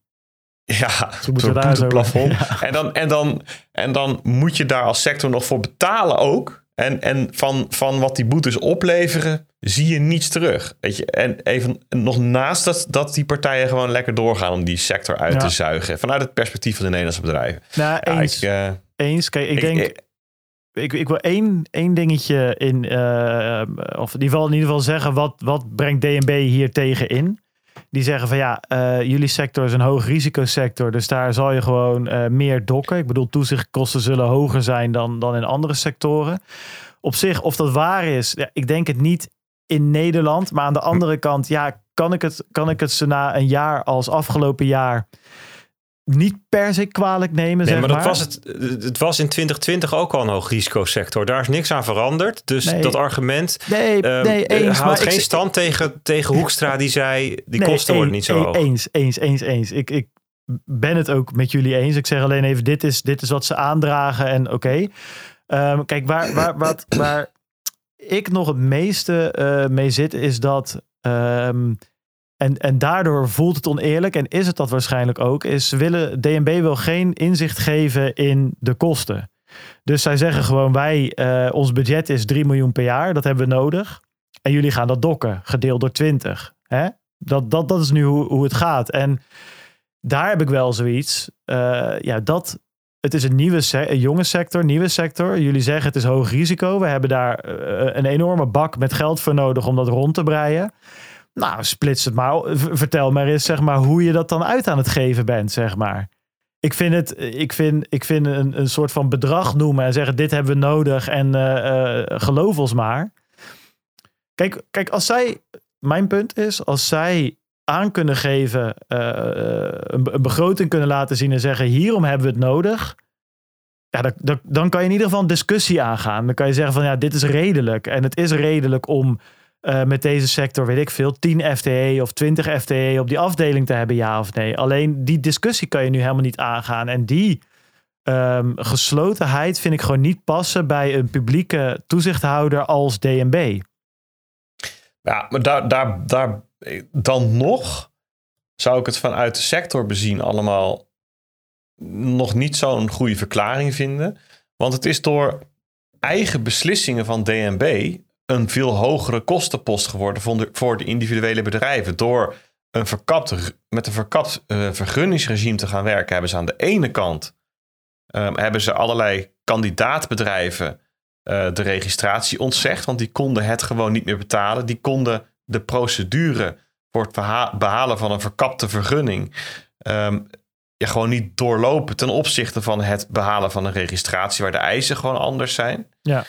Ja, zo'n boeteplafond. Ja. En, dan, en, dan, en dan moet je daar als sector nog voor betalen ook. En, en van, van wat die boetes opleveren, zie je niets terug. Weet je? En even nog naast dat, dat die partijen gewoon lekker doorgaan om die sector uit te zuigen. Vanuit het perspectief van de Nederlandse bedrijven. Nou, eens. ik, uh, eens. Kijk, ik, denk. Ik, ik, wil één, één dingetje in, uh, of in ieder, geval, in ieder geval zeggen, wat, wat brengt DNB hier tegen in? Die zeggen van ja, uh, jullie sector is een hoog risicosector, dus daar zal je gewoon uh, meer dokken. Ik bedoel, toezichtkosten zullen hoger zijn dan, dan in andere sectoren. Op zich, of dat waar is, ja, ik denk het niet in Nederland. Maar aan de andere kant, ja, kan ik het, kan ik het ze na een jaar als afgelopen jaar niet per se kwalijk nemen. Nee, zeg maar dat was het, het was in 2020 ook al een hoog risicosector. Daar is niks aan veranderd. Dus nee. dat argument nee, um, nee, eens, houdt geen ik, stand tegen, tegen Hoekstra die zei die kosten worden niet zo hoog. Eens, eens, eens, eens. Ik, ik ben het ook met jullie eens. Ik zeg alleen even, dit is, dit is wat ze aandragen en oké. Okay. Um, kijk, waar, waar, wat, waar ik nog het meeste uh, mee zit, is dat. Um, en, en daardoor voelt het oneerlijk en is het dat waarschijnlijk ook. Is willen DNB wil geen inzicht geven in de kosten. Dus zij zeggen gewoon: wij, uh, ons budget is 3 miljoen per jaar, dat hebben we nodig. En jullie gaan dat dokken, gedeeld door 20. Hè? Dat, dat, dat is nu hoe, hoe het gaat. En daar heb ik wel zoiets. Uh, ja, dat, het is een nieuwe een jonge sector, nieuwe sector. Jullie zeggen het is hoog risico. We hebben daar uh, een enorme bak met geld voor nodig om dat rond te breien. Nou, splits het maar. Vertel maar eens zeg maar, hoe je dat dan uit aan het geven bent, zeg maar. Ik vind het, ik vind, ik vind een, een soort van bedrag noemen en zeggen: dit hebben we nodig en uh, uh, geloof ons maar. Kijk, kijk, als zij, mijn punt is, als zij aan kunnen geven, uh, een, een, begroting kunnen laten zien en zeggen: hierom hebben we het nodig. Ja, dan kan je in ieder geval een discussie aangaan. Dan kan je zeggen: van ja, dit is redelijk. En het is redelijk om uh, met deze sector, weet ik veel, 10 FTE of 20 FTE op die afdeling te hebben, ja of nee. Alleen die discussie kan je nu helemaal niet aangaan. En die um, geslotenheid vind ik gewoon niet passen bij een publieke toezichthouder als DNB. Ja, maar daar, daar, daar dan nog zou ik het vanuit de sector bezien allemaal nog niet zo'n goede verklaring vinden. Want het is door eigen beslissingen van DNB een veel hogere kostenpost geworden voor de, voor de individuele bedrijven. Door een verkapt, met een verkapt uh, vergunningsregime te gaan werken, hebben ze aan de ene kant um, hebben ze allerlei kandidaatbedrijven uh, de registratie ontzegd, want die konden het gewoon niet meer betalen. Die konden de procedure voor het behalen van een verkapte vergunning um, ja, gewoon niet doorlopen ten opzichte van het behalen van een registratie, waar de eisen gewoon anders zijn. Ja.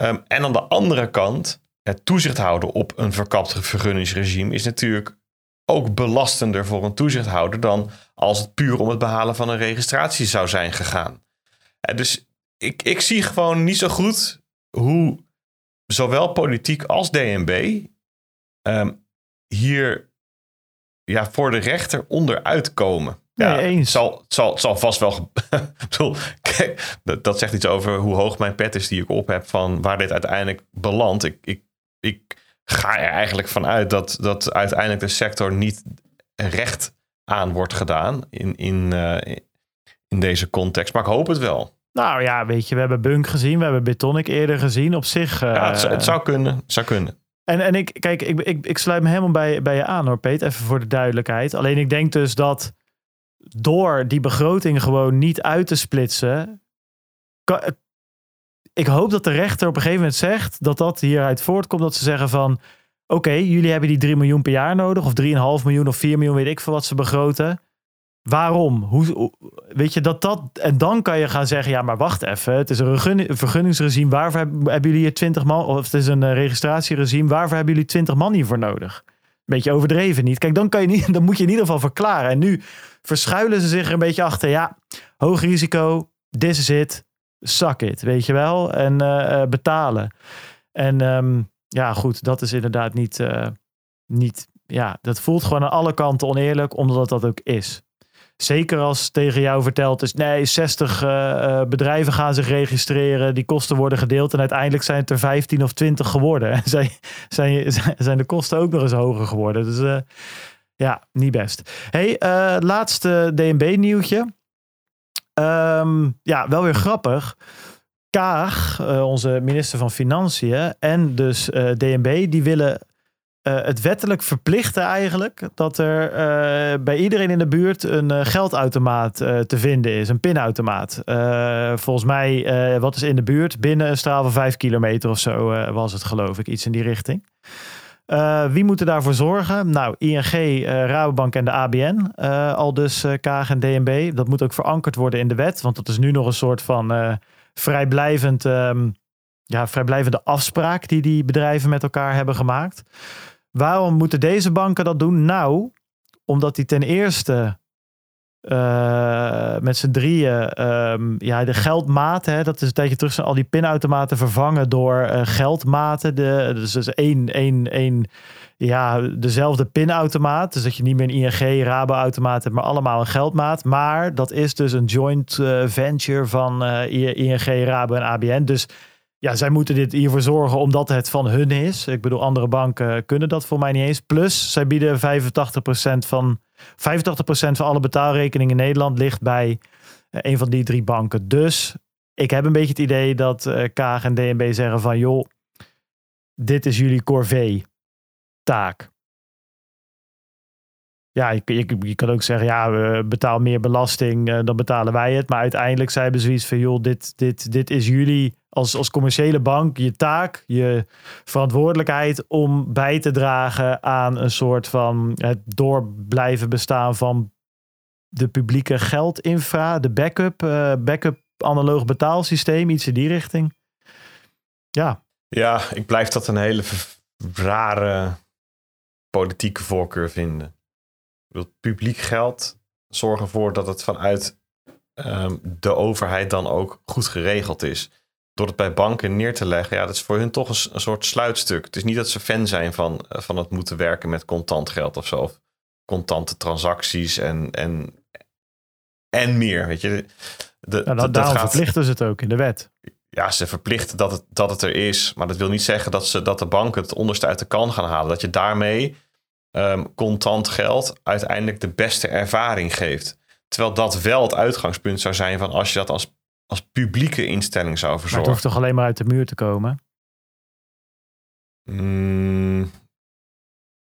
Um, en aan de andere kant, het toezicht houden op een verkapt vergunningsregime is natuurlijk ook belastender voor een toezichthouder dan als het puur om het behalen van een registratie zou zijn gegaan. En dus ik, ik zie gewoon niet zo goed hoe zowel politiek als DNB um, hier ja, voor de rechter onderuit komen. Ja, nee, eens. Zal, zal, zal vast wel. bedoel, kijk, dat, dat, zegt iets over hoe hoog mijn pet is die ik op heb. Van waar dit uiteindelijk belandt. Ik, ik, ik ga er eigenlijk vanuit dat, dat uiteindelijk de sector niet recht aan wordt gedaan. In, in, uh, in deze context. Maar ik hoop het wel. Nou ja, weet je, we hebben Bunk gezien, we hebben Betonic eerder gezien. Op zich. Uh, ja, het, zou kunnen. Het zou kunnen. En, en ik, kijk, ik, ik, ik sluit me helemaal bij, bij je aan hoor, Peet. Even voor de duidelijkheid. Alleen ik denk dus dat door die begroting gewoon niet uit te splitsen. ik hoop dat de rechter op een gegeven moment zegt dat dat hieruit voortkomt. Dat ze zeggen van. Oké, jullie hebben die 3 miljoen per jaar nodig, of 3,5 miljoen of 4 miljoen, weet ik veel wat ze begroten. Waarom? Hoe, weet je dat dat. En dan kan je gaan zeggen: ja, maar wacht even. Het is een vergunningsregime. Waarvoor hebben jullie hier 20 man? Of het is een eh, registratieregime. Waarvoor hebben jullie 20 man hiervoor nodig? Beetje overdreven niet. Kijk, dan, kan je niet, dan moet je in ieder geval verklaren. En nu verschuilen ze zich een beetje achter. Ja, hoog risico. This is it. Suck it. Weet je wel? En uh, betalen. En um, ja, goed. Dat is inderdaad niet. Uh, niet ja, dat voelt gewoon aan alle kanten oneerlijk, omdat dat ook is. Zeker als tegen jou verteld is, nee, 60 uh, bedrijven gaan zich registreren, die kosten worden gedeeld en uiteindelijk zijn het er 15 of 20 geworden. En zijn, zijn, zijn de kosten ook nog eens hoger geworden. Dus ja, niet best. hey, uh, laatste DNB-nieuwtje. Um, ja, wel weer grappig. Kaag, onze minister van Financiën en dus DNB, die willen uh, het wettelijk verplichten eigenlijk dat er uh, bij iedereen in de buurt een uh, geldautomaat te vinden is, een pinautomaat. volgens mij, wat is in de buurt? Binnen een straal van vijf kilometer of zo was het geloof ik, iets in die richting. Wie moet er daarvoor zorgen? Nou, ING, Rabobank en de ABN, al dus KAG en DNB. Dat moet ook verankerd worden in de wet, want dat is nu nog een soort van vrijblijvend... Um, ja, vrijblijvende afspraak die die bedrijven met elkaar hebben gemaakt. Waarom moeten deze banken dat doen? Nou, omdat die ten eerste uh, met z'n drieën um, ja, de geldmaten, hè, dat is een tijdje terug zijn al die pinautomaten vervangen door uh, geldmaten. De, dus, dus één, één, één, ja, dezelfde pinautomaat. Dus dat je niet meer een ING, Rabo-automaat hebt, maar allemaal een geldmaat. Maar dat is dus een joint uh, venture van ING, Rabo en ABN. Dus ja, zij moeten dit hiervoor zorgen omdat het van hun is. Ik bedoel, andere banken kunnen dat voor mij niet eens. Plus, zij bieden 85% van, 85% van alle betaalrekeningen in Nederland ligt bij eh, een van die drie banken. Dus ik heb een beetje het idee dat uh, Kaag en DNB zeggen van joh, dit is jullie corvée taak. Ja, je, je, je, kan ook zeggen, ja, we betalen meer belasting, uh, dan betalen wij het. Maar uiteindelijk zijn we zoiets van, joh, dit, dit, dit is jullie als, als commerciële bank je taak, je verantwoordelijkheid om bij te dragen aan een soort van het door blijven bestaan van de publieke geldinfra, de backup, uh, backup analoog betaalsysteem, iets in die richting. Ja. Ja, ik blijf dat een hele rare politieke voorkeur vinden. Ik publiek geld zorgen ervoor dat het vanuit um, de overheid dan ook goed geregeld is door het bij banken neer te leggen, ja, dat is voor hun toch een, een, soort sluitstuk. Het is niet dat ze fan zijn van, eh, van het moeten werken met contant geld of zo. Of contante transacties en, en, en meer. Weet je, de, dat, daarom gaat, verplichten ze het ook in de wet. Ja, ze verplichten dat het, dat het er is. Maar dat wil niet zeggen dat, ze, dat de banken het onderste uit de kan gaan halen. Dat je daarmee um, contant geld uiteindelijk de beste ervaring geeft. Terwijl dat wel het uitgangspunt zou zijn van als je dat als als publieke instelling zou verzorgen. Maar het hoeft toch alleen maar uit de muur te komen? Mm,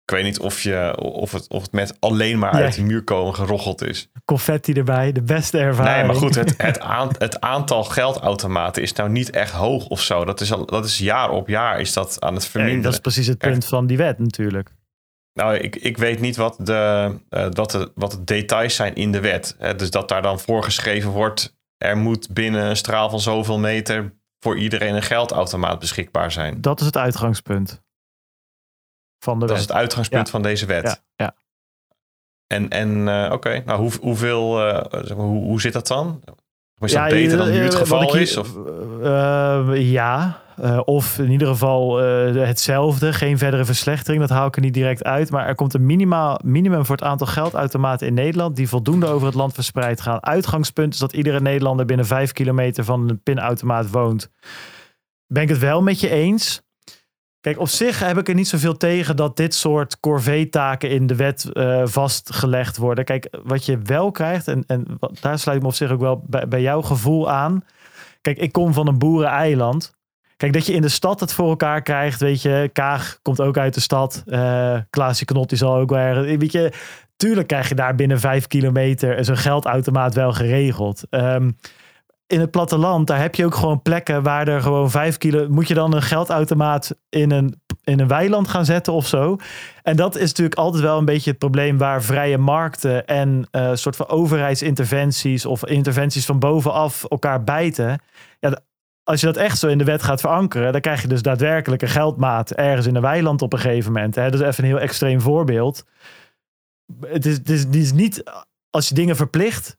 ik weet niet of, je, of, het, of het met alleen maar uit de muur komen gerocheld is. Confetti erbij, de beste ervaring. Nee, maar goed, het, het, het aantal geldautomaten is nou niet echt hoog of zo. Dat is, al, dat is jaar op jaar is dat aan het verminderen. dat is precies het punt van die wet natuurlijk. Nou, ik, ik weet niet wat de, uh, wat, de, wat de details zijn in de wet. Hè? Dus dat daar dan voorgeschreven wordt er moet binnen een straal van zoveel meter voor iedereen een geldautomaat beschikbaar zijn. Dat is het uitgangspunt van de Dat is het uitgangspunt van deze wet. Ja. ja. En, en uh, oké, nou hoe, hoeveel, uh, hoe, hoe zit dat dan? Is dat beter dan nu het geval is? Of? Ja, Uh, of in ieder geval uh, hetzelfde. Geen verdere verslechtering. Dat haal ik er niet direct uit. Maar er komt een minimaal, minimum voor het aantal geldautomaten in Nederland. die voldoende over het land verspreid gaan. Uitgangspunt is dat iedere Nederlander binnen vijf kilometer van een pinautomaat woont. Ben ik het wel met je eens? Kijk, op zich heb ik er niet zoveel tegen dat dit soort corvée-taken in de wet uh, vastgelegd worden. Kijk, wat je wel krijgt, en, en daar sluit ik me op zich ook wel bij, bij jouw gevoel aan. Kijk, ik kom van een boereneiland. Kijk, dat je in de stad het voor elkaar krijgt, weet je. Kaag komt ook uit de stad. Uh, Klaasje Knot die zal ook wel ergens... Weet je, tuurlijk krijg je daar binnen vijf kilometer zo'n geldautomaat wel geregeld. Um, in het platteland, daar heb je ook gewoon plekken waar er gewoon vijf kilo. Moet je dan een geldautomaat in een, in een weiland gaan zetten of zo? En dat is natuurlijk altijd wel een beetje het probleem waar vrije markten en uh, soort van overheidsinterventies of interventies van bovenaf elkaar bijten. Ja, als je dat echt zo in de wet gaat verankeren, dan krijg je dus daadwerkelijk een geldmaat ergens in een weiland op een gegeven moment. Hè? Dat is even een heel extreem voorbeeld. Het is, is, niet als je dingen verplicht,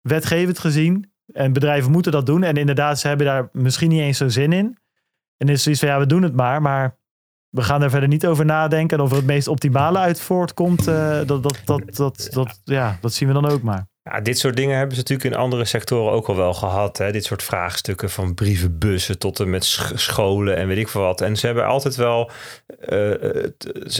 wetgevend gezien, en bedrijven moeten dat doen. En inderdaad, ze hebben daar misschien niet eens zo zin in. En is zoiets van, ja, we doen het maar. Maar we gaan er verder niet over nadenken. En of er het meest optimale uit voortkomt, uh, dat, dat, dat, dat, dat, ja, dat zien we dan ook maar. Ja, dit soort dingen hebben ze natuurlijk in andere sectoren ook al wel gehad. Hè? Dit soort vraagstukken van brievenbussen tot en met scholen en weet ik veel wat. En ze hebben altijd wel uh,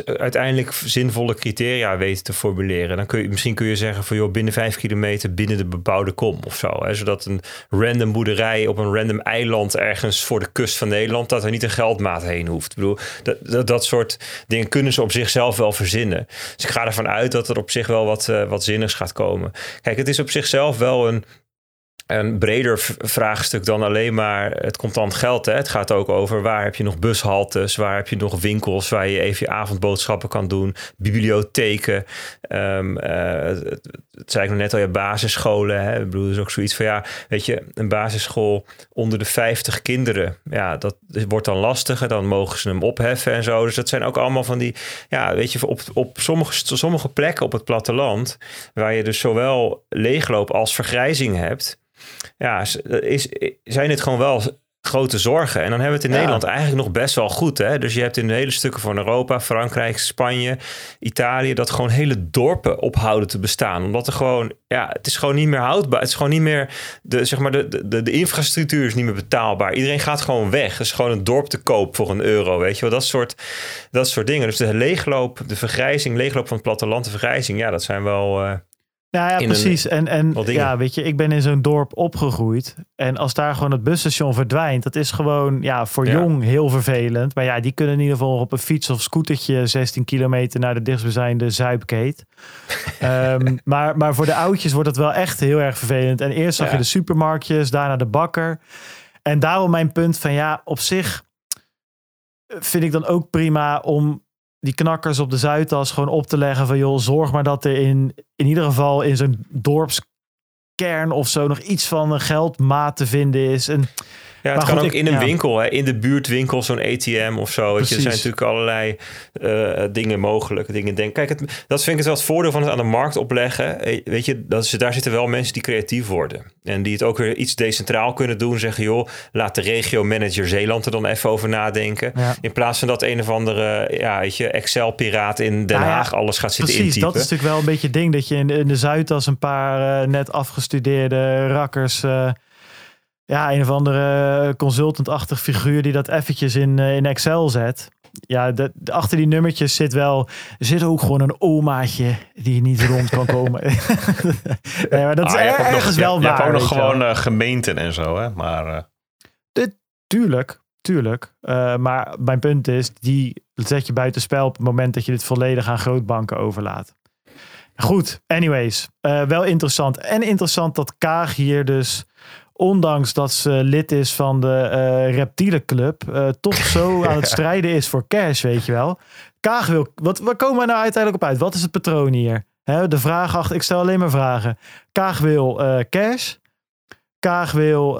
uiteindelijk zinvolle criteria weten te formuleren. Dan kun je, misschien kun je zeggen van joh, binnen vijf kilometer binnen de bebouwde kom of zo. Hè? Zodat een random boerderij op een random eiland ergens voor de kust van Nederland, dat er niet een geldmaat heen hoeft. Ik bedoel, dat, dat, dat soort dingen kunnen ze op zichzelf wel verzinnen. Dus ik ga ervan uit dat er op zich wel wat, uh, wat zinnigs gaat komen. Kijk, het is op zichzelf wel een, een breder vraagstuk dan alleen maar het contant geld. Hè. Het gaat ook over waar heb je nog bushaltes, waar heb je nog winkels waar je even je avondboodschappen kan doen, bibliotheken. Um, het zei ik nog net al, je basisscholen. Hè. Ik bedoel, is ook zoiets van ja, weet je, een basisschool onder de 50 kinderen. Ja, dat wordt dan lastiger. Dan mogen ze hem opheffen en zo. Dus dat zijn ook allemaal van die, ja, weet je, op, op sommige, sommige plekken op het platteland, waar je dus zowel leegloop als vergrijzing hebt. Ja, is, zijn het gewoon wel grote zorgen. En dan hebben we het in Nederland eigenlijk nog best wel goed. Hè? Dus je hebt in hele stukken van Europa, Frankrijk, Spanje, Italië, dat gewoon hele dorpen ophouden te bestaan. Omdat er gewoon, ja, het is gewoon niet meer houdbaar. Het is gewoon niet meer, de, zeg maar, de, de, de infrastructuur is niet meer betaalbaar. Iedereen gaat gewoon weg. Het is gewoon een dorp te koop voor een euro, weet je wel. Dat soort, dat soort dingen. Dus de leegloop, de vergrijzing, leegloop van het platteland, de vergrijzing, ja, dat zijn wel... Uh, ja, ja precies. en en ja, weet je, ik ben in zo'n dorp opgegroeid. En als daar gewoon het busstation verdwijnt, dat is gewoon ja, voor jong heel vervelend. Maar ja, die kunnen in ieder geval op een fiets of scootertje 16 kilometer naar de dichtstbijzijnde Zuipkeet. um, maar, maar voor de oudjes wordt het wel echt heel erg vervelend. En eerst zag je de supermarktjes, daarna de bakker. En daarom mijn punt van ja, op zich vind ik dan ook prima om die knakkers op de Zuidas gewoon op te leggen van joh, zorg maar dat er in, in ieder geval in zo'n dorpskern of zo nog iets van een geldmaat te vinden is. En ja, het kan ook in een winkel, hè, in de buurtwinkel, zo'n ATM of zo. Weet je, er zijn natuurlijk allerlei uh, dingen mogelijk. Dingen denk. Kijk, het, dat vind ik het wel het voordeel van het aan de markt opleggen. Eh, weet je, dat is, daar zitten wel mensen die creatief worden. En die het ook weer iets decentraal kunnen doen. Zeggen, joh, laat de regio-manager Zeeland er dan even over nadenken. In plaats van dat een of andere ja, weet je, Excel-piraat in Den nou Haag alles gaat zitten Precies, intypen. dat is natuurlijk wel een beetje het ding. Dat je in, in de Zuidas een paar uh, net afgestudeerde rakkers... Uh, ja, een of andere consultantachtig figuur die dat eventjes in, uh, in Excel zet. Ja, de, achter die nummertjes zit wel zit ook gewoon een omaatje die niet rond kan komen. nee, maar dat is ah, ergens wel waar. Je hebt ook nog gewoon uh, gemeenten en zo, hè? Maar, uh... de, tuurlijk, tuurlijk. maar mijn punt is, die zet je buitenspel op het moment dat je dit volledig aan grootbanken overlaat. Goed, anyways. wel interessant. En interessant dat Kaag hier dus ondanks dat ze lid is van de uh, reptielenclub, uh, toch zo aan het strijden is voor cash, weet je wel. Kaag wil, wat, waar komen we nou uiteindelijk op uit? Wat is het patroon hier? de vraag achter, ik stel alleen maar vragen. Kaag wil uh, cash. Kaag wil,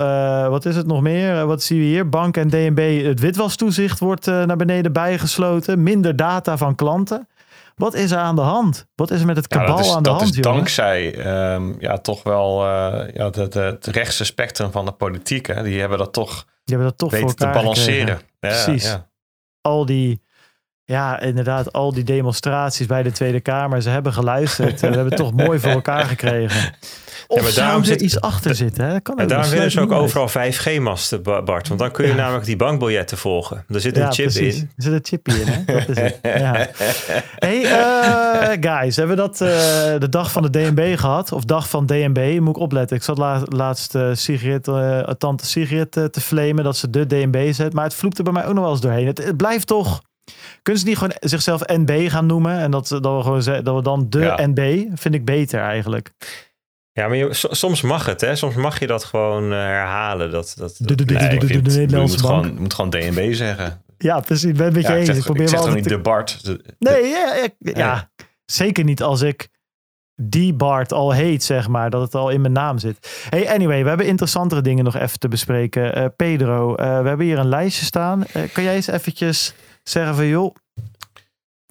wat is het nog meer? wat zien we hier? Bank en DNB, het witwastoezicht wordt naar beneden bijgesloten. Minder data van klanten. Wat is er aan de hand? Wat is er met het kabal is, aan de hand, Dat is dankzij um, ja, toch wel uh, ja, het, het rechtse spectrum van de politiek. Hè? Die hebben dat toch, die hebben dat toch weten te balanceren. Ja, Precies. Ja. Al die ja, inderdaad, al die demonstraties bij de Tweede Kamer, ze hebben geluisterd. we hebben het toch mooi voor elkaar gekregen. Of ja, zou er zit, iets achter zitten? Hè? Kan en daarom willen ze ook overal 5G-masten, Bart. Want dan kun je namelijk die bankbiljetten volgen. Er zit een chip in. Er zit een chipje in, hè? Dat is het. Ja. Hey, uh, guys, hebben we dat uh, de dag van de DNB gehad? Of dag van DNB? Moet ik opletten. Ik zat la laatst uh, Sigrid, tante Sigrid te flamen dat ze de DNB zet. Maar het vloekte bij mij ook nog wel eens doorheen. Het, het blijft toch kunnen ze niet gewoon zichzelf NB gaan noemen? En dat, dat, we, gewoon dat we dan de NB, vind ik beter eigenlijk. Ja, maar je, soms mag het, hè? Soms mag je dat gewoon uh, herhalen. Dat, dat, de, de, de, de, de, de, Nederlandse je moet bank. Gewoon, moet gewoon DNB zeggen. Ja, precies. Ben een beetje ja, eens. Ik, ik probeer ik zeg wel niet de Bart. nee, ja, ik, ja, zeker niet als ik die Bart al heet, zeg maar. Dat het al in mijn naam zit. Hey, anyway, we hebben interessantere dingen nog even te bespreken. Uh, Pedro, uh, we hebben hier een lijstje staan. Uh, kan jij eens eventjes zeggen van, joh,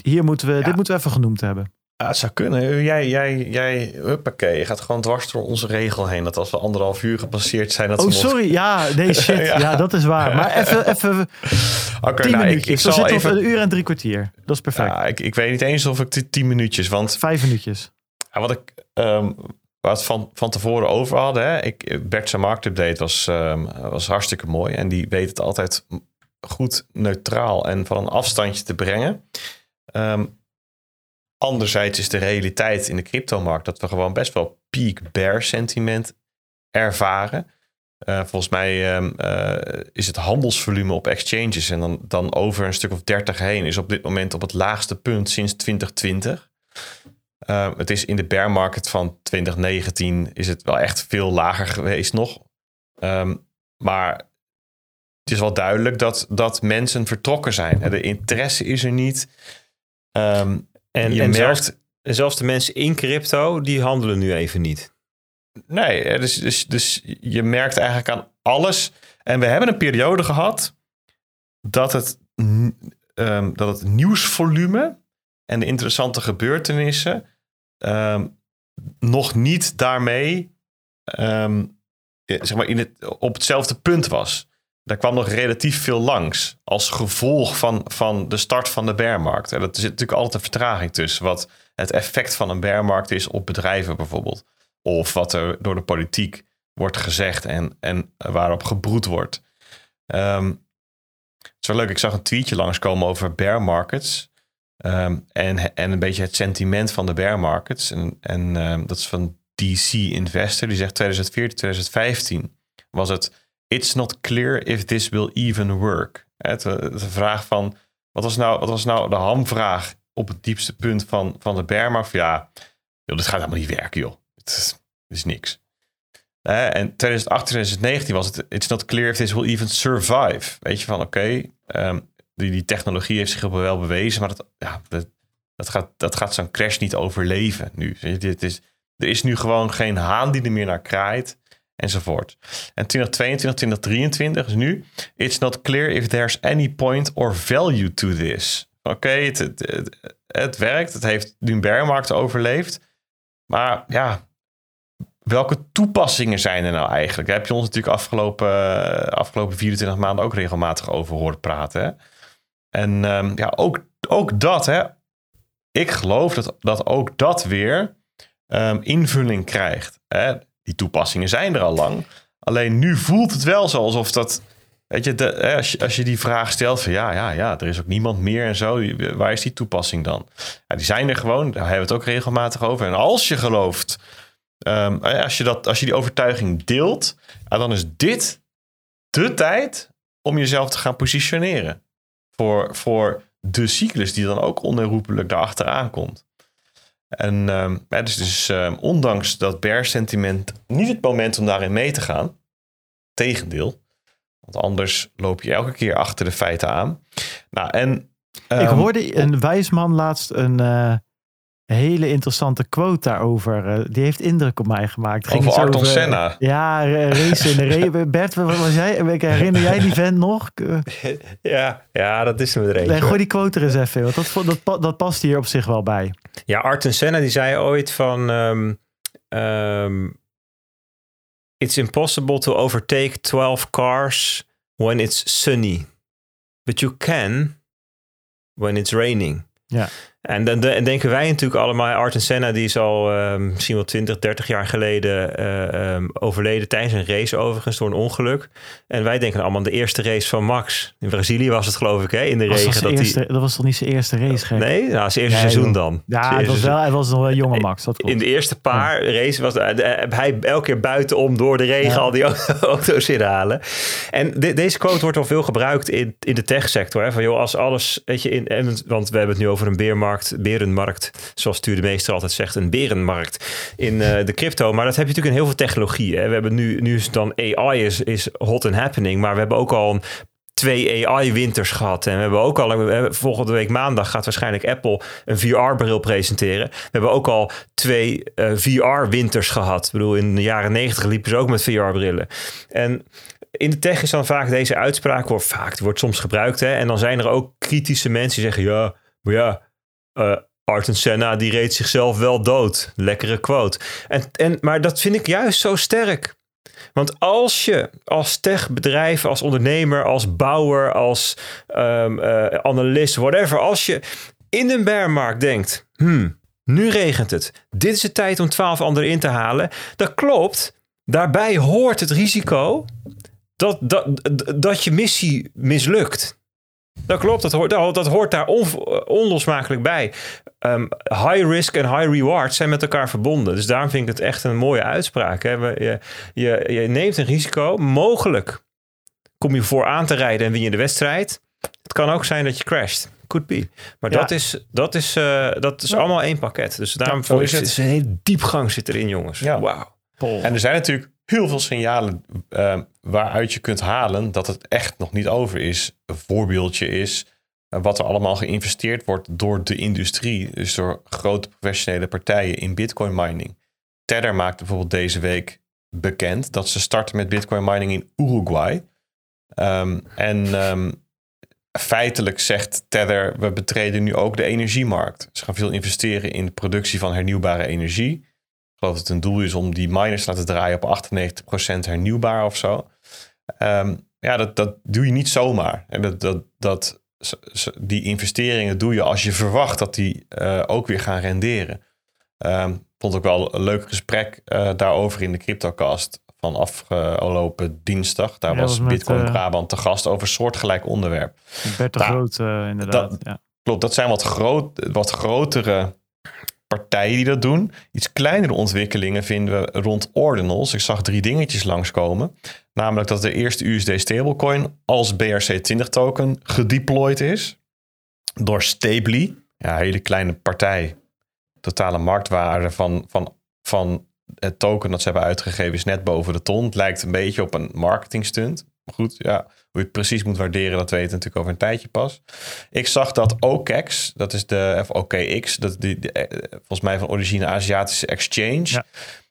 hier moeten we, dit moeten we even genoemd hebben. Ja, het zou kunnen. Jij, jij, jij, huppakee, je gaat gewoon dwars door onze regel heen. Dat als we anderhalf uur gepasseerd zijn... Dat oh, sorry. Ja, nee, shit. ja. dat is waar. Maar even, even okay, nou, Ik, ik zal even... een uur en drie kwartier. Dat is perfect. Ja, ik, ik weet niet eens of ik tien minuutjes, want... Vijf minuutjes. Ja, wat ik... Um, wat van, van tevoren over hadden. Hè? Ik, Bert zijn marktupdate was, um, was hartstikke mooi. En die weet het altijd goed neutraal en van een afstandje te brengen. Um, anderzijds is de realiteit in de cryptomarkt dat we gewoon best wel peak bear sentiment ervaren. Uh, volgens mij um, uh, is het handelsvolume op exchanges en dan, dan over een stuk of 30 heen is op dit moment op het laagste punt sinds 2020. Uh, het is in de bear market van 2019 is het wel echt veel lager geweest nog. Um, maar het is wel duidelijk dat, dat mensen vertrokken zijn. De interesse is er niet. Um, en, je en merkt, zelfs, zelfs de mensen in crypto, die handelen nu even niet. Nee, dus, dus, dus je merkt eigenlijk aan alles. En we hebben een periode gehad dat het, um, dat het nieuwsvolume en de interessante gebeurtenissen um, nog niet daarmee um, zeg maar in het, op hetzelfde punt was daar kwam nog relatief veel langs als gevolg van, van de start van de bearmarkt. En er zit natuurlijk altijd een vertraging tussen wat het effect van een bearmarkt is op bedrijven bijvoorbeeld. Of wat er door de politiek wordt gezegd en, en waarop gebroed wordt. Um, het is wel leuk, ik zag een tweetje langskomen over bear markets. Um, en, en een beetje het sentiment van de bear markets. En, en um, dat is van DC Investor. Die zegt 2014, 2015 was het It's not clear if this will even work. Het, de vraag van, wat was, nou, wat was nou de hamvraag op het diepste punt van, van de bear Ja, joh, dit gaat helemaal niet werken, joh. Het is, is niks. en 2018, 2019 was het, it's not clear if this will even survive. Weet je van, oké, ehm, die, die technologie heeft zich wel bewezen, maar dat, ja, dat, dat gaat, dat gaat zo'n crash niet overleven nu. Dit is, er is nu gewoon geen haan die er meer naar kraait enzovoort. En 2022, 2023 is nu. It's not clear if there's any point or value to this. Oké, het, het, werkt. Het heeft een bearmarkt overleefd. Maar ja, welke toepassingen zijn er nou eigenlijk? Daar heb je ons natuurlijk afgelopen, afgelopen 24 maanden ook regelmatig over horen praten. En um, ja, ook, ook dat, hè. Ik geloof dat, dat ook dat weer um, invulling krijgt. Hè? Die toepassingen zijn er al lang. Alleen nu voelt het wel zo alsof dat. Weet je, de, als, je, als je die vraag stelt van ja, ja, ja, er is ook niemand meer en zo. Waar is die toepassing dan? Ja, die zijn er gewoon. Daar hebben we het ook regelmatig over. En als je gelooft, um, als, je dat, als je die overtuiging deelt, dan is dit de tijd om jezelf te gaan positioneren. Voor, voor de cyclus die dan ook onherroepelijk daarachteraan komt. En ja, dus, dus um, ondanks dat bear sentiment niet het moment om daarin mee te gaan. Tegendeel. Want anders loop je elke keer achter de feiten aan. Nou, en, um, Ik hoorde een wijsman laatst een, uh, hele interessante quote daarover. Uh, die heeft indruk op mij gemaakt. Ging over Arton Senna. Ja, race in de race. Bert, wat was jij? Herinner jij die vent nog? ja, ja, dat is hem er Nee, gooi die quote er eens even want dat, dat, dat past hier op zich wel bij. Ja, Arton Senna die zei ooit van... Um, um, It's impossible to overtake 12 cars when it's sunny. But you can when it's raining. Ja. En dan denken wij natuurlijk allemaal, Arten Senna die is al ehm, misschien wel 20, 30 jaar geleden uh, um, overleden tijdens een race overigens door een ongeluk. En wij denken allemaal de eerste race van Max. In Brazilië was het geloof ik hè, in de was regen. Dat, eerste, dat was toch niet zijn eerste race? Gek? Nee, nou, zijn eerste seizoen dan. Ja, het was, wel, het was nog wel een jonge Max. Dat in de eerste paar ja. races was uh, hij elke keer buitenom door de regen ja. al die auto's inhalen. En de, deze quote wordt al veel gebruikt in, in de techsector. Hè, van joh, als alles, weet je, in, want we hebben het nu over een beermarkt berenmarkt, zoals Tuur de Meester altijd zegt, een berenmarkt in uh, de crypto. Maar dat heb je natuurlijk in heel veel technologieën. We hebben nu, nu is dan AI is, is hot and happening, maar we hebben ook al twee AI-winters gehad. En we hebben ook al, volgende week maandag gaat waarschijnlijk Apple een VR-bril presenteren. We hebben ook al twee uh, VR-winters gehad. Ik bedoel, in de jaren negentig liepen ze ook met VR-brillen. En in de tech is dan vaak deze uitspraak, wordt vaak, wordt soms gebruikt. Hè? En dan zijn er ook kritische mensen die zeggen, ja, maar ja, uh, Arten Senna die reed zichzelf wel dood. Lekkere quote. En, en, maar dat vind ik juist zo sterk. Want als je als techbedrijf, als ondernemer, als bouwer, als um, uh, analist, whatever, als je in een bearmarkt denkt, hmm, nu regent het, dit is de tijd om twaalf anderen in te halen, dat klopt. Daarbij hoort het risico dat, dat, dat je missie mislukt. Dat klopt, dat hoort, dat hoort daar on, onlosmakelijk bij. Um, high risk en high reward zijn met elkaar verbonden. Dus daarom vind ik het echt een mooie uitspraak. Hè. Je, je, je neemt een risico. Mogelijk kom je voor aan te rijden en win je de wedstrijd. Het kan ook zijn dat je crasht. Could be. Maar ja. dat is, dat is, uh, dat is ja. allemaal één pakket. Dus daarom ja, is het. een hele diepgang zit erin, jongens. Ja. Wauw. En er zijn natuurlijk heel veel signalen uh, waaruit je kunt halen dat het echt nog niet over is. Een voorbeeldje is uh, wat er allemaal geïnvesteerd wordt door de industrie, dus door grote professionele partijen in bitcoin mining. Tether maakte bijvoorbeeld deze week bekend dat ze starten met bitcoin mining in Uruguay. Um, en um, feitelijk zegt Tether, we betreden nu ook de energiemarkt. Ze gaan veel investeren in de productie van hernieuwbare energie geloof dat het een doel is om die miners te laten draaien op 98% hernieuwbaar of zo. Um, ja, dat, dat doe je niet zomaar. En dat, dat, dat, die investeringen doe je als je verwacht dat die uh, ook weer gaan renderen. Um, vond ook wel een leuk gesprek uh, daarover in de CryptoCast van afgelopen dinsdag. Daar ja, was, was Bitcoin met, uh, Brabant te gast over soortgelijk onderwerp. Bert de Groot, inderdaad. Dat, ja. Klopt, dat zijn wat, groot, wat grotere partijen die dat doen. Iets kleinere ontwikkelingen vinden we rond ordinals. Ik zag drie dingetjes langskomen. Namelijk dat de eerste USD stablecoin als BRC20 token gedeployed is. Door Stably. Ja, een hele kleine partij. Totale marktwaarde van, van, van het token dat ze hebben uitgegeven is net boven de ton. Het lijkt een beetje op een marketing stunt. Goed, ja, hoe je het precies moet waarderen, dat weten we natuurlijk over een tijdje pas. Ik zag dat OKEX, dat is de, of OKX, dat die, die, volgens mij van origine Aziatische exchange. Ja.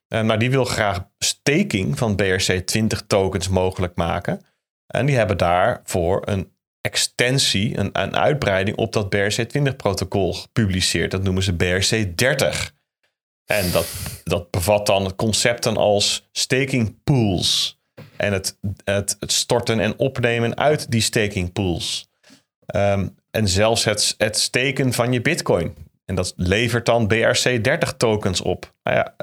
Uh, maar die wil graag staking van BRC20 tokens mogelijk maken. En die hebben daarvoor een extensie, een, een uitbreiding op dat BRC20 protocol gepubliceerd. Dat noemen ze BRC30. En dat, dat bevat dan concepten als staking pools en het, het, het, storten en opnemen uit die staking pools. Um, en zelfs het, het steken van je bitcoin. En dat levert dan BRC30 tokens op. Nou ja,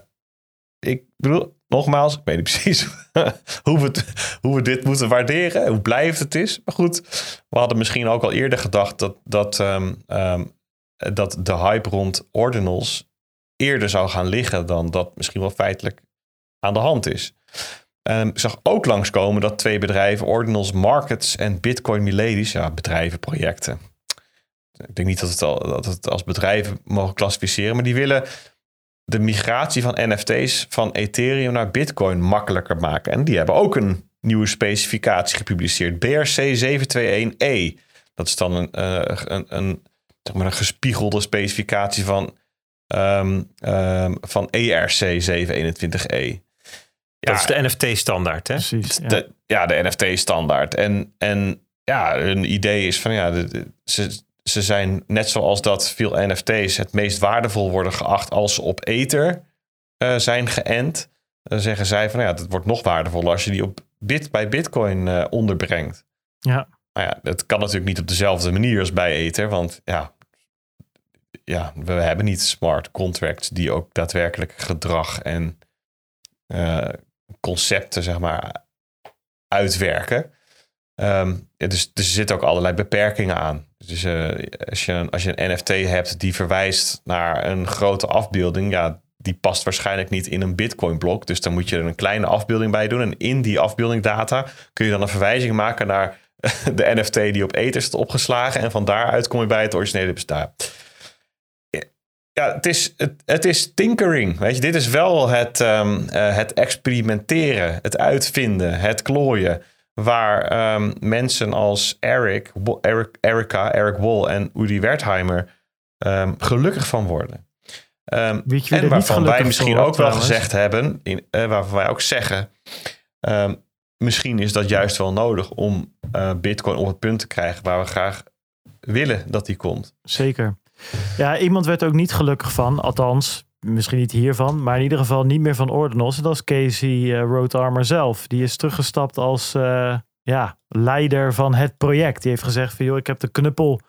ik bedoel, nogmaals, ik weet niet precies hoe, we hoe we dit moeten waarderen, hoe blijft het is. Maar goed, we hadden misschien ook al eerder gedacht dat, dat, um, um, dat de hype rond ordinals eerder zou gaan liggen dan dat misschien wel feitelijk aan de hand is. Um, ik zag ook langskomen dat twee bedrijven, Ordinals Markets en Bitcoin Miladies, ja, bedrijven, projecten. Ik denk niet dat het, al, dat het als bedrijven mogen klassificeren, maar die willen de migratie van NFT's van Ethereum naar Bitcoin makkelijker maken. En die hebben ook een nieuwe specificatie gepubliceerd, BRC721E. Dat is dan een, uh, een, een, zeg maar een gespiegelde specificatie van um, um, van ERC 721E. Ja, dat is de NFT-standaard, hè? Precies. Ja, de, ja, de NFT-standaard. En, en ja, hun idee is van ja, ze, ze zijn net zoals dat veel NFT's het meest waardevol worden geacht als ze op Ether uh, zijn geënt. Dan zeggen zij van ja, het wordt nog waardevoller als je die op bit, bij Bitcoin uh, onderbrengt. Ja. Maar ja, dat kan natuurlijk niet op dezelfde manier als bij Ether, want ja, ja, we hebben niet smart contracts die ook daadwerkelijk gedrag en uh, concepten, zeg maar, uitwerken. Um, dus, dus er zitten ook allerlei beperkingen aan. Dus uh, als, je, als je een NFT hebt die verwijst naar een grote afbeelding, ja, die past waarschijnlijk niet in een Bitcoin-blok. Dus dan moet je er een kleine afbeelding bij doen. En in die afbeeldingdata kun je dan een verwijzing maken naar de NFT die op Ether is opgeslagen. En van daaruit kom je bij het originele bestaan. Ja, het is, het, het is tinkering. Weet je, dit is wel het, um, uh, het experimenteren, het uitvinden, het klooien. Waar um, mensen als Eric, Eric, Erica, Eric Wall en Udi Wertheimer um, gelukkig van worden. en waarvan wij misschien ook wel gezegd hebben, in, uh, waarvan wij ook zeggen, misschien is dat juist wel nodig om uh, Bitcoin op het punt te krijgen waar we graag willen dat die komt. Zeker. Ja, iemand werd ook niet gelukkig van, althans, misschien niet hiervan, maar in ieder geval niet meer van Ordinals. dat is Casey Road zelf. Die is teruggestapt als uh, ja, leider van het project. Die heeft gezegd van, joh, ik heb de knuppel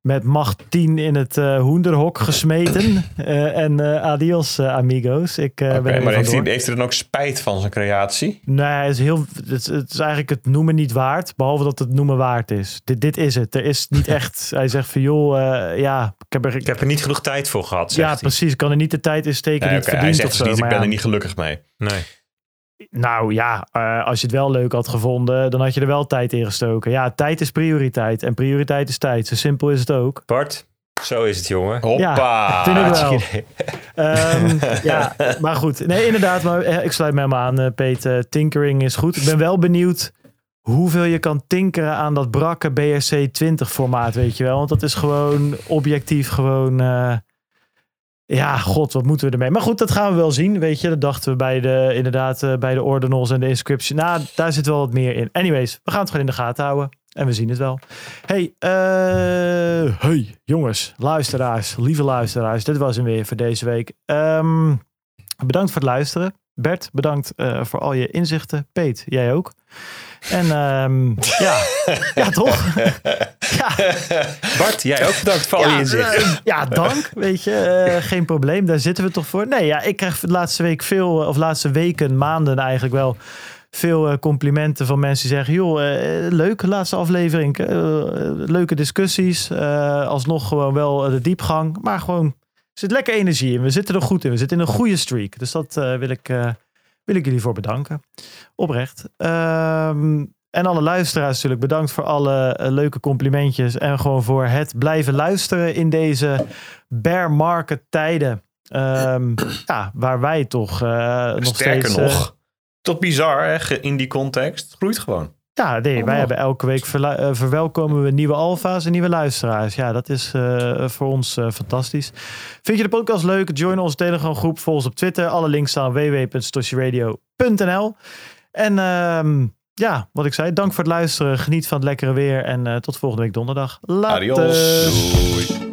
met macht 10 in het uh, hoenderhok gesmeten. Uh, en uh, adios, amigos. Ik, okay, ben maar heeft hij, heeft hij dan ook spijt van zijn creatie? Nee, het is, heel, het, het, is eigenlijk het noemen niet waard. Behalve dat het noemen waard is. Dit, dit is het. Er is niet echt... hij zegt van joh, ja... Ik heb, er, ik heb er niet genoeg tijd voor gehad, Ja, precies. Ik kan er niet de tijd in steken nee, die okay, het verdient hij zegt of zo. Niet, ik ben ja. er niet gelukkig mee. Nee. Nou ja, uh, als je het wel leuk had gevonden, dan had je er wel tijd in gestoken. Ja, tijd is prioriteit en prioriteit is tijd. Zo simpel is het ook. Bart, zo is het, jongen. Hoppa! Ja, vind ik wel. um, ja, maar goed. Nee, inderdaad. Maar ik sluit me helemaal aan, uh, Peet. Uh, tinkering is goed. Ik ben wel benieuwd hoeveel je kan tinkeren aan dat brakke BRC20 formaat, weet je wel. Want dat is gewoon objectief gewoon... Uh, ja, god, wat moeten we ermee? Maar goed, dat gaan we wel zien. Weet je, dat dachten we bij de, inderdaad, uh, bij de ordinals en de inscription. Nou, daar zit wel wat meer in. Anyways, we gaan het gewoon in de gaten houden. En we zien het wel. Hey, uh, hey, jongens, luisteraars, lieve luisteraars. Dit was hem weer voor deze week. Um, bedankt voor het luisteren. Bert, bedankt uh, voor al je inzichten. Peet, jij ook. En um, ja, ja toch? ja. Bart, jij ook bedankt voor al je inzichten. Uh, ja, dank. Weet je, uh, geen probleem. Daar zitten we toch voor. Nee, ja, ik krijg de laatste week veel, of laatste weken, maanden eigenlijk wel veel complimenten van mensen die zeggen: joh, leuke laatste aflevering, leuke discussies, alsnog gewoon wel de diepgang, maar gewoon er zit lekker energie in. We zitten er goed in. We zitten in een goede streak. Dus dat wil ik wil ik jullie voor bedanken. Oprecht. Um, en alle luisteraars natuurlijk bedankt voor alle uh, leuke complimentjes. En gewoon voor het blijven luisteren in deze bear market tijden. Um, ja, waar wij toch uh, nog Sterker steeds... nog, tot bizar hè, in die context. Groeit gewoon. Ja, nee, wij hebben elke week uh, verwelkomen we nieuwe alfa's en nieuwe luisteraars. Ja, dat is uh, voor ons uh, fantastisch. Vind je de podcast leuk? Join onze Telegram groep, volg ons op Twitter. Alle links staan op www.stoshiradio.nl. En um, ja, wat ik zei, dank voor het luisteren. Geniet van het lekkere weer en tot volgende week donderdag. Later. Adios. Doei.